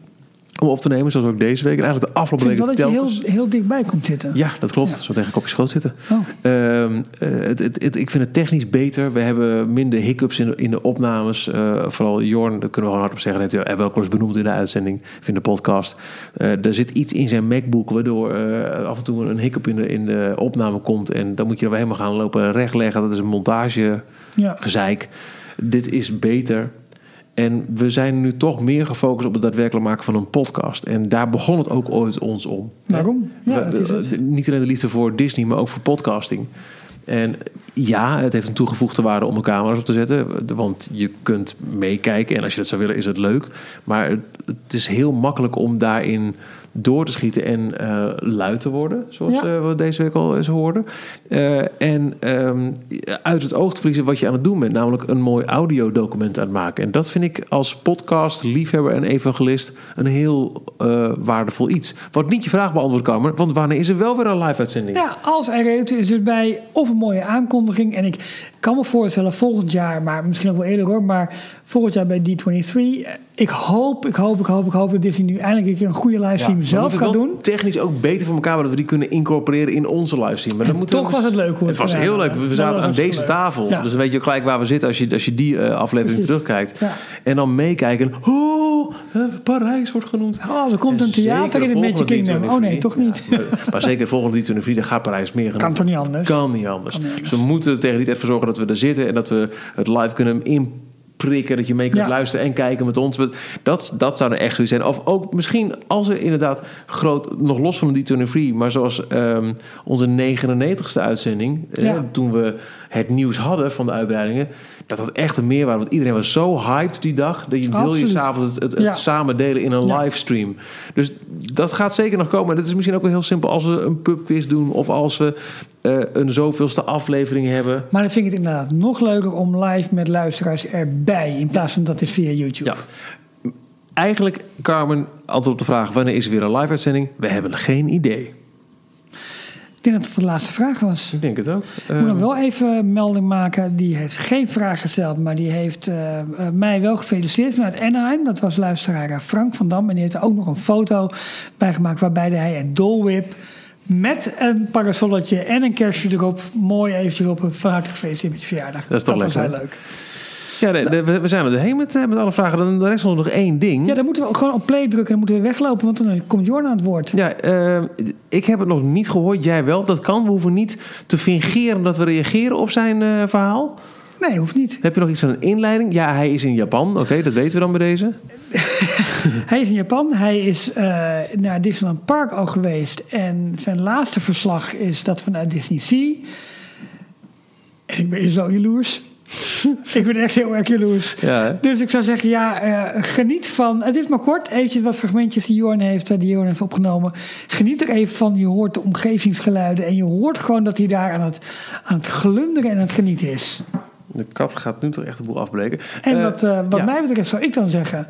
Om op te nemen, zoals ook deze week. En eigenlijk de
Ik
afgelopen
vind wel
weken
dat je
telkens.
heel, heel dichtbij komt zitten.
Ja, dat klopt.
Ja.
Zo tegen een kopje schoot zitten.
Oh.
Ehm, eh, het, het, het- ik vind het technisch beter. We hebben minder hiccups in de, in de opnames. Eh, vooral Jorn, dat kunnen we gewoon hardop zeggen. Dat ook wel eens benoemd in de uitzending, of in de podcast. Eh, er zit iets in zijn MacBook waardoor af en toe een hiccup in de, in de opname komt. En dan moet je er weer helemaal gaan lopen rechtleggen. Dat is een montage
Ja.
gezeik. Dit is beter. En we zijn nu toch meer gefocust op het daadwerkelijk maken van een podcast. En daar begon het ook ooit ons om.
Waarom? Ja,
We- Niet alleen de liefde voor Disney, maar ook voor podcasting. En ja, het heeft een toegevoegde waarde om een camera's op te zetten. Want je kunt meekijken en als je dat zou willen is het leuk. Maar het is heel makkelijk om daarin door te schieten en eh luid te worden. Zoals
Ja.
eh, we deze week al eens hoorden. Eh, en ehm, uit het oog te verliezen wat je aan het doen bent. Namelijk een mooi audiodocument aan het maken. En dat vind ik als podcast, liefhebber en evangelist een heel waardevol iets. Wat niet je vraag beantwoord, Kamer. Want wanneer is er wel weer een live uitzending?
Ja, als er toe is dus bij of een mooie aankondiging. En ik kan me voorstellen volgend jaar, maar misschien ook wel eerder hoor. Maar volgend jaar bij D23. Ik hoop, ik hoop, ik hoop, ik hoop dat Disney nu eindelijk een keer een goede livestream
we
zelf gaat doen.
Technisch ook beter voor elkaar, dat we die kunnen incorporeren in onze livestream. Maar dan
toch was het leuk hoe
Het was heel leuk. We zaten aan deze tafel.
Ja.
Dus dan weet je ook gelijk waar we zitten als je, als je die eh, aflevering
Precies.
terugkijkt.
Ja.
En dan meekijken. Oh, eh, Parijs wordt genoemd.
Oh, er komt een
En
theater in het Magic Kingdom.
D23.
Oh nee, toch niet.
Ja, maar, maar zeker de volgende D23, daar gaat Parijs meer genoemd
Kan toch niet anders?
Kan niet anders.
Kan niet anders.
Dus we moeten tegen die tijd voor zorgen dat we er zitten en dat we het live kunnen prikken. Dat je mee kunt
Ja.
luisteren en kijken met ons. Dat, dat zou er echt zo zijn. Of ook misschien als er inderdaad groot, nog los van de D23, maar zoals ehm, onze 99ste uitzending, eh, toen we het nieuws hadden van de uitbreidingen, dat dat echt een meerwaarde. Want iedereen was zo hyped die dag dat je wil je s'avonds het, het, het
Ja.
samen delen in een
Ja.
livestream. Dus dat gaat zeker nog komen. En dat is misschien ook wel heel simpel als we een pubquiz doen of als we eh, een zoveelste aflevering hebben.
Maar dan vind ik het inderdaad nog leuker om live met luisteraars erbij. In plaats van dat is via YouTube.
Ja. Eigenlijk, Carmen, antwoord op de vraag: wanneer is er weer een live uitzending? We hebben geen idee.
Ik denk dat het de laatste vraag was.
Ik denk het ook.
Ik moet nog
Ehm,
wel even een melding maken. Die heeft geen vraag gesteld, maar die heeft eh, eh, mij wel gefeliciteerd vanuit Anaheim. Dat was luisteraar Frank van Dam. En die heeft er ook nog een foto bij gemaakt waarbij hij een dolwip met een parasolletje en een kerstje erop mooi eventjes op een harte gefeliciteerd met je verjaardag.
Dat is toch
was
lekker,
heel leuk.
Ja, de- de- we, we zijn er doorheen met, eh, met alle vragen. Dan rest ons nog één ding.
Ja, dan moeten we gewoon op play drukken. Dan moeten we weglopen, want dan komt Jorn aan het woord.
Ja, eh, ik heb het nog niet gehoord. Jij wel. Dat kan. We hoeven niet te fingeren dat we reageren op zijn eh, verhaal.
Nee, hoeft niet.
Heb je nog iets van een inleiding? Ja, hij is in Japan. Oké, dat weten we dan bij deze.
Hij is in Japan. Hij is naar Disneyland Park al geweest. En zijn laatste verslag is dat vanuit Disney Sea. En ik ben zo jaloers. ik ben echt heel erg jaloers.
Ja?
Dus ik zou zeggen, ja, eh, geniet van... Het is maar kort, eventjes wat fragmentjes die Jorn heeft, eh, die Jorn heeft opgenomen. Geniet er even van. Je hoort de omgevingsgeluiden. En je hoort gewoon dat hij daar aan het, aan het glunderen en aan het genieten is.
De kat gaat nu toch echt de boel afbreken.
En
Eh,
wat, wat
ja.
mij betreft zou ik dan zeggen...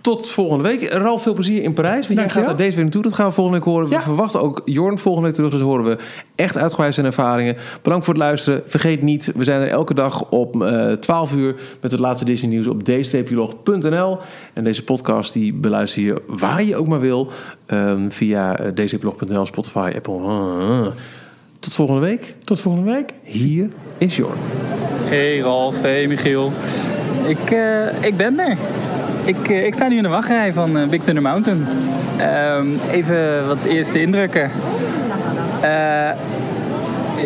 Tot volgende week. Ralf, veel plezier in Parijs. Want jij gaat er deze week naartoe. Dat gaan we volgende week horen. We
Ja.
verwachten ook Jorn volgende week terug. Dus horen we echt uitgebreid zijn ervaringen. Bedankt voor het luisteren. Vergeet niet, we zijn er elke dag op eh 12 uur... met het laatste Disney nieuws op dstplog.nl. En deze podcast die beluister je waar je ook maar wil... ehm, via eh, dstplog.nl, Spotify, Apple. Ah. Tot volgende week.
Tot volgende week.
Hier is Jorn.
Hey Ralf, hey Michiel. Ik, eh, ik ben er. Ik, eh, ik sta nu in de wachtrij van eh, Big Thunder Mountain. Ehm, even wat eerste indrukken. Eh,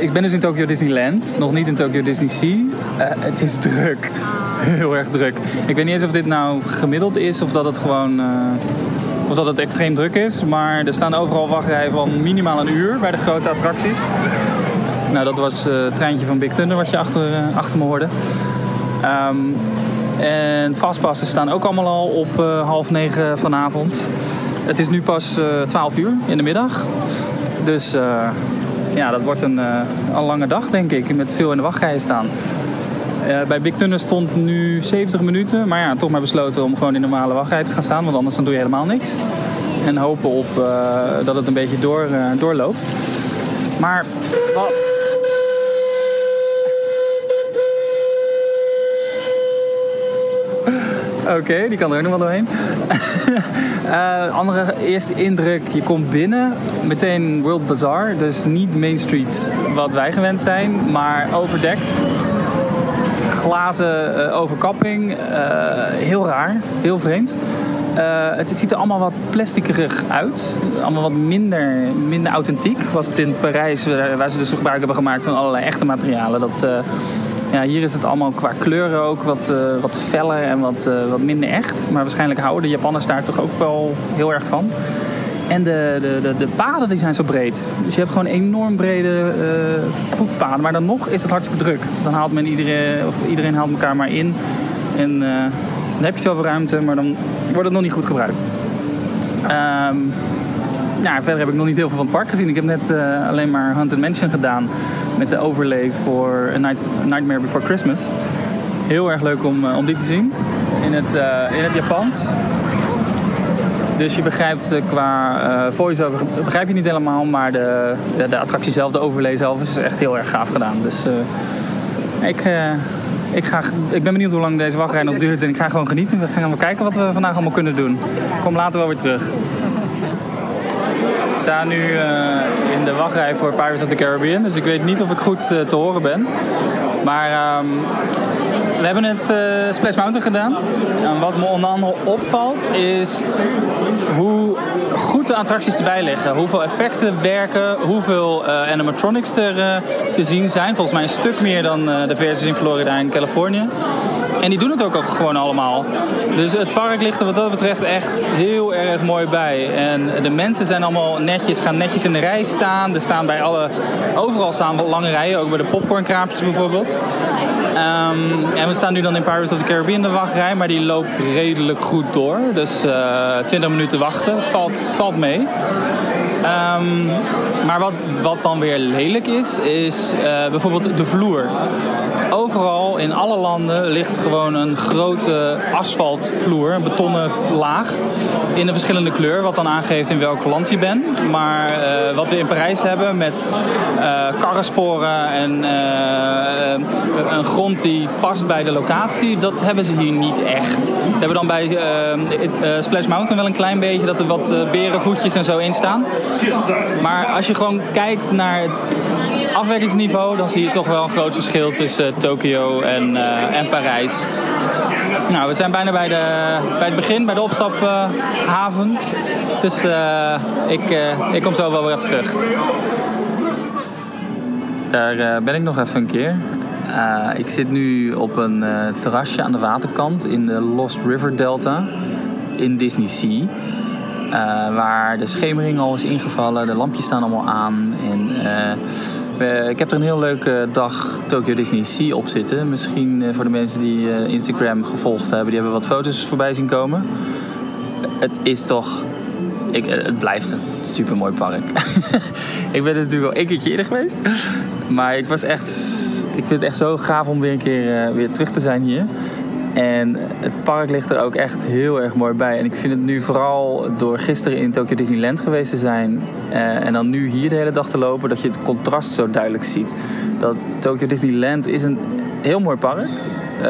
ik ben dus in Tokyo Disneyland, nog niet in Tokyo Disney Sea. Het is druk, heel erg druk. Ik weet niet eens of dit nou gemiddeld is of dat het gewoon... of dat het extreem druk is. Maar er staan overal wachtrijen van minimaal een uur bij de grote attracties. Nou, dat was het treintje van Big Thunder wat je achter, achter me hoorde. Ehm, en vastpassen staan ook allemaal al op eh, half negen vanavond. Het is nu pas eh 12 uur in de middag. Dus eh, ja, dat wordt een, een lange dag, denk ik. Met veel in de wachtrijen staan. Bij Big Thunder stond nu 70 minuten. Maar ja, toch maar besloten om gewoon in de normale wachtrij te gaan staan. Want anders dan doe je helemaal niks. En hopen op dat het een beetje door, doorloopt. Maar wat Oké, die kan er ook nog wel doorheen. Eh, andere eerste indruk, je komt binnen, meteen World Bazaar. Dus niet Main Street wat wij gewend zijn, maar overdekt. Glazen eh, overkapping, eh, heel raar, heel vreemd. Het ziet er allemaal wat plastikerig uit. Allemaal wat minder, minder authentiek. Was het in Parijs, waar ze dus gebruik hebben gemaakt van allerlei echte materialen. Dat, ja, hier is het allemaal qua kleuren ook wat, eh, wat feller en wat, eh, wat minder echt. Maar waarschijnlijk houden de Japanners daar toch ook wel heel erg van. En de, de, de, de paden die zijn zo breed. Dus je hebt gewoon enorm brede eh, voetpaden. Maar dan nog is het hartstikke druk. Dan haalt men iedereen, of iedereen haalt elkaar maar in. En dan heb je zoveel ruimte, maar dan wordt het nog niet goed gebruikt. Ehm, ja, verder heb ik nog niet heel veel van het park gezien. Ik heb net eh, alleen maar Haunted Mansion gedaan met de overlay voor A Night- A Nightmare Before Christmas. Heel erg leuk om, eh, om die te zien in het, eh, in het Japans. Dus je begrijpt qua eh voice-over begrijp je niet helemaal, maar de, de, attractie zelf, de overlay zelf, is echt heel erg gaaf gedaan. Dus ik, ik, ga, ik ben benieuwd hoe lang deze wachtrij nog duurt en ik ga gewoon genieten. We gaan kijken wat we vandaag allemaal kunnen doen. Kom later wel weer terug. Ik sta nu eh, in de wachtrij voor Pirates of the Caribbean, dus ik weet niet of ik goed eh, te horen ben. Maar ehm, we hebben het eh, Splash Mountain gedaan. En wat me onder andere opvalt is hoe goed de attracties erbij liggen. Hoeveel effecten werken, hoeveel eh, animatronics er te zien zijn. Volgens mij een stuk meer dan de versies in Florida en Californië. En die doen het ook, ook gewoon allemaal. Dus het park ligt er wat dat betreft echt heel erg mooi bij. En de mensen zijn allemaal netjes, gaan netjes in de rij staan. Er staan bij alle, overal staan wel lange rijen, ook bij de popcornkraampjes bijvoorbeeld. Ehm, en we staan nu dan in Pirates of the Caribbean de wachtrij, maar die loopt redelijk goed door. Dus uh, eh, 20 minuten wachten valt, valt mee. Um, maar wat, wat dan weer lelijk is, is uh, bijvoorbeeld de vloer. Overal in alle landen ligt gewoon een grote asfaltvloer, een betonnen laag. In een verschillende kleur, wat dan aangeeft in welk land je bent. Maar uh, wat we in Parijs hebben met uh, karrensporen en een grond die past bij de locatie, dat hebben ze hier niet echt. Ze hebben dan bij Splash Mountain wel een klein beetje dat er wat berenvoetjes en zo in staan. Maar als je gewoon kijkt naar het afwerkingsniveau, dan zie je toch wel een groot verschil tussen Tokio en, uh, en Parijs. Nou, we zijn bijna bij, de, bij het begin, bij de opstaphaven. Dus uh, ik, uh, ik kom zo wel weer even terug. Daar ben ik nog even een keer. ik zit nu op een terrasje aan de waterkant in de Lost River Delta in Disney Sea. Waar de schemering al is ingevallen, de lampjes staan allemaal aan. En, ik heb er een heel leuke dag Tokyo Disney Sea op zitten. Misschien uh, voor de mensen die Instagram gevolgd hebben, die hebben wat foto's voorbij zien komen. Het is toch. Ik, het blijft een super mooi park. ik ben er natuurlijk al één keertje eerder geweest. Maar ik was echt. Ik vind het echt zo gaaf om weer een keer weer terug te zijn hier. En het park ligt er ook echt heel erg mooi bij. En ik vind het nu vooral door gisteren in Tokyo Disneyland geweest te zijn. Uh, en dan nu hier de hele dag te lopen, dat je het contrast zo duidelijk ziet. Dat Tokyo Disneyland is een heel mooi park. Uh,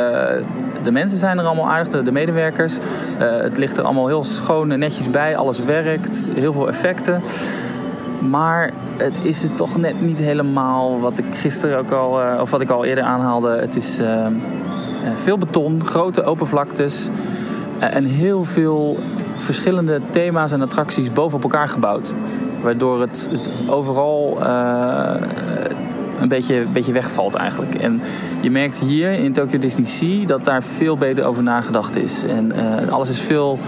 de mensen zijn er allemaal aardig, de, de medewerkers. Uh, het ligt er allemaal heel schoon en netjes bij. Alles werkt, heel veel effecten. Maar het is het toch net niet helemaal wat ik gisteren ook al, of wat ik al eerder aanhaalde. Het is eh, veel beton, grote open vlaktes eh, en heel veel verschillende thema's en attracties bovenop elkaar gebouwd. Waardoor het, het overal uh, een beetje, beetje wegvalt eigenlijk. En je merkt hier in Tokyo Disney Sea dat daar veel beter over nagedacht is. En alles is veel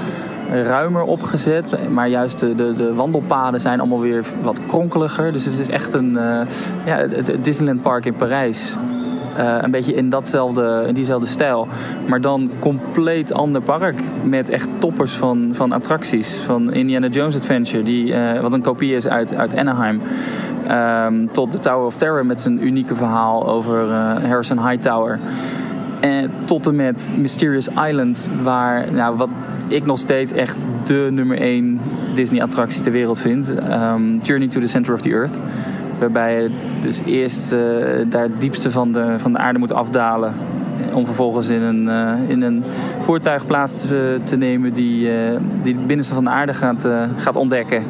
ruimer opgezet. Maar juist de, de, de, wandelpaden zijn allemaal weer wat kronkeliger. Dus het is echt een ja, het Disneyland Park in Parijs. Uh, een beetje in, datzelfde, in diezelfde stijl. Maar dan compleet ander park. Met echt toppers van, van attracties. Van Indiana Jones Adventure, die, uh, wat een kopie is uit, uit Anaheim. Um, tot de Tower of Terror met zijn unieke verhaal over uh, Harrison Hightower. En tot en met Mysterious Island, waar nou, wat ik nog steeds echt de nummer 1 Disney-attractie ter wereld vind. Um, Journey to the Center of the Earth. Waarbij je dus eerst uh, daar het diepste van de, van de aarde moet afdalen. Om vervolgens in een, uh, in een voertuig plaats te, nemen die, uh, die het binnenste van de aarde gaat, gaat ontdekken.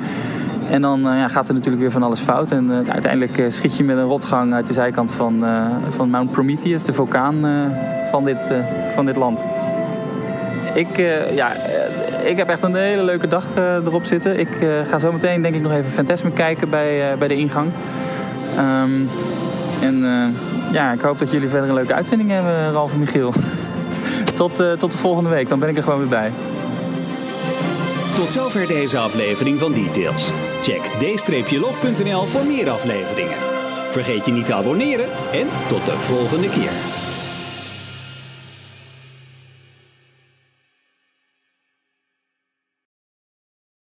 En dan ja, gaat er natuurlijk weer van alles fout. En uiteindelijk schiet je met een rotgang uit de zijkant van, van Mount Prometheus, de vulkaan van, dit, van dit land. Ik, ja, ik heb echt een hele leuke dag uh, erop zitten. Ik uh, ga zo meteen denk ik nog even Fantasme kijken bij, uh, bij de ingang. Um, en ja, ik hoop dat jullie verder een leuke uitzending hebben, Ralf en Michiel. tot, tot de volgende week, dan ben ik er gewoon weer bij.
Tot zover deze aflevering van Details. Check d-log.nl voor meer afleveringen. Vergeet je niet te abonneren en tot de volgende keer.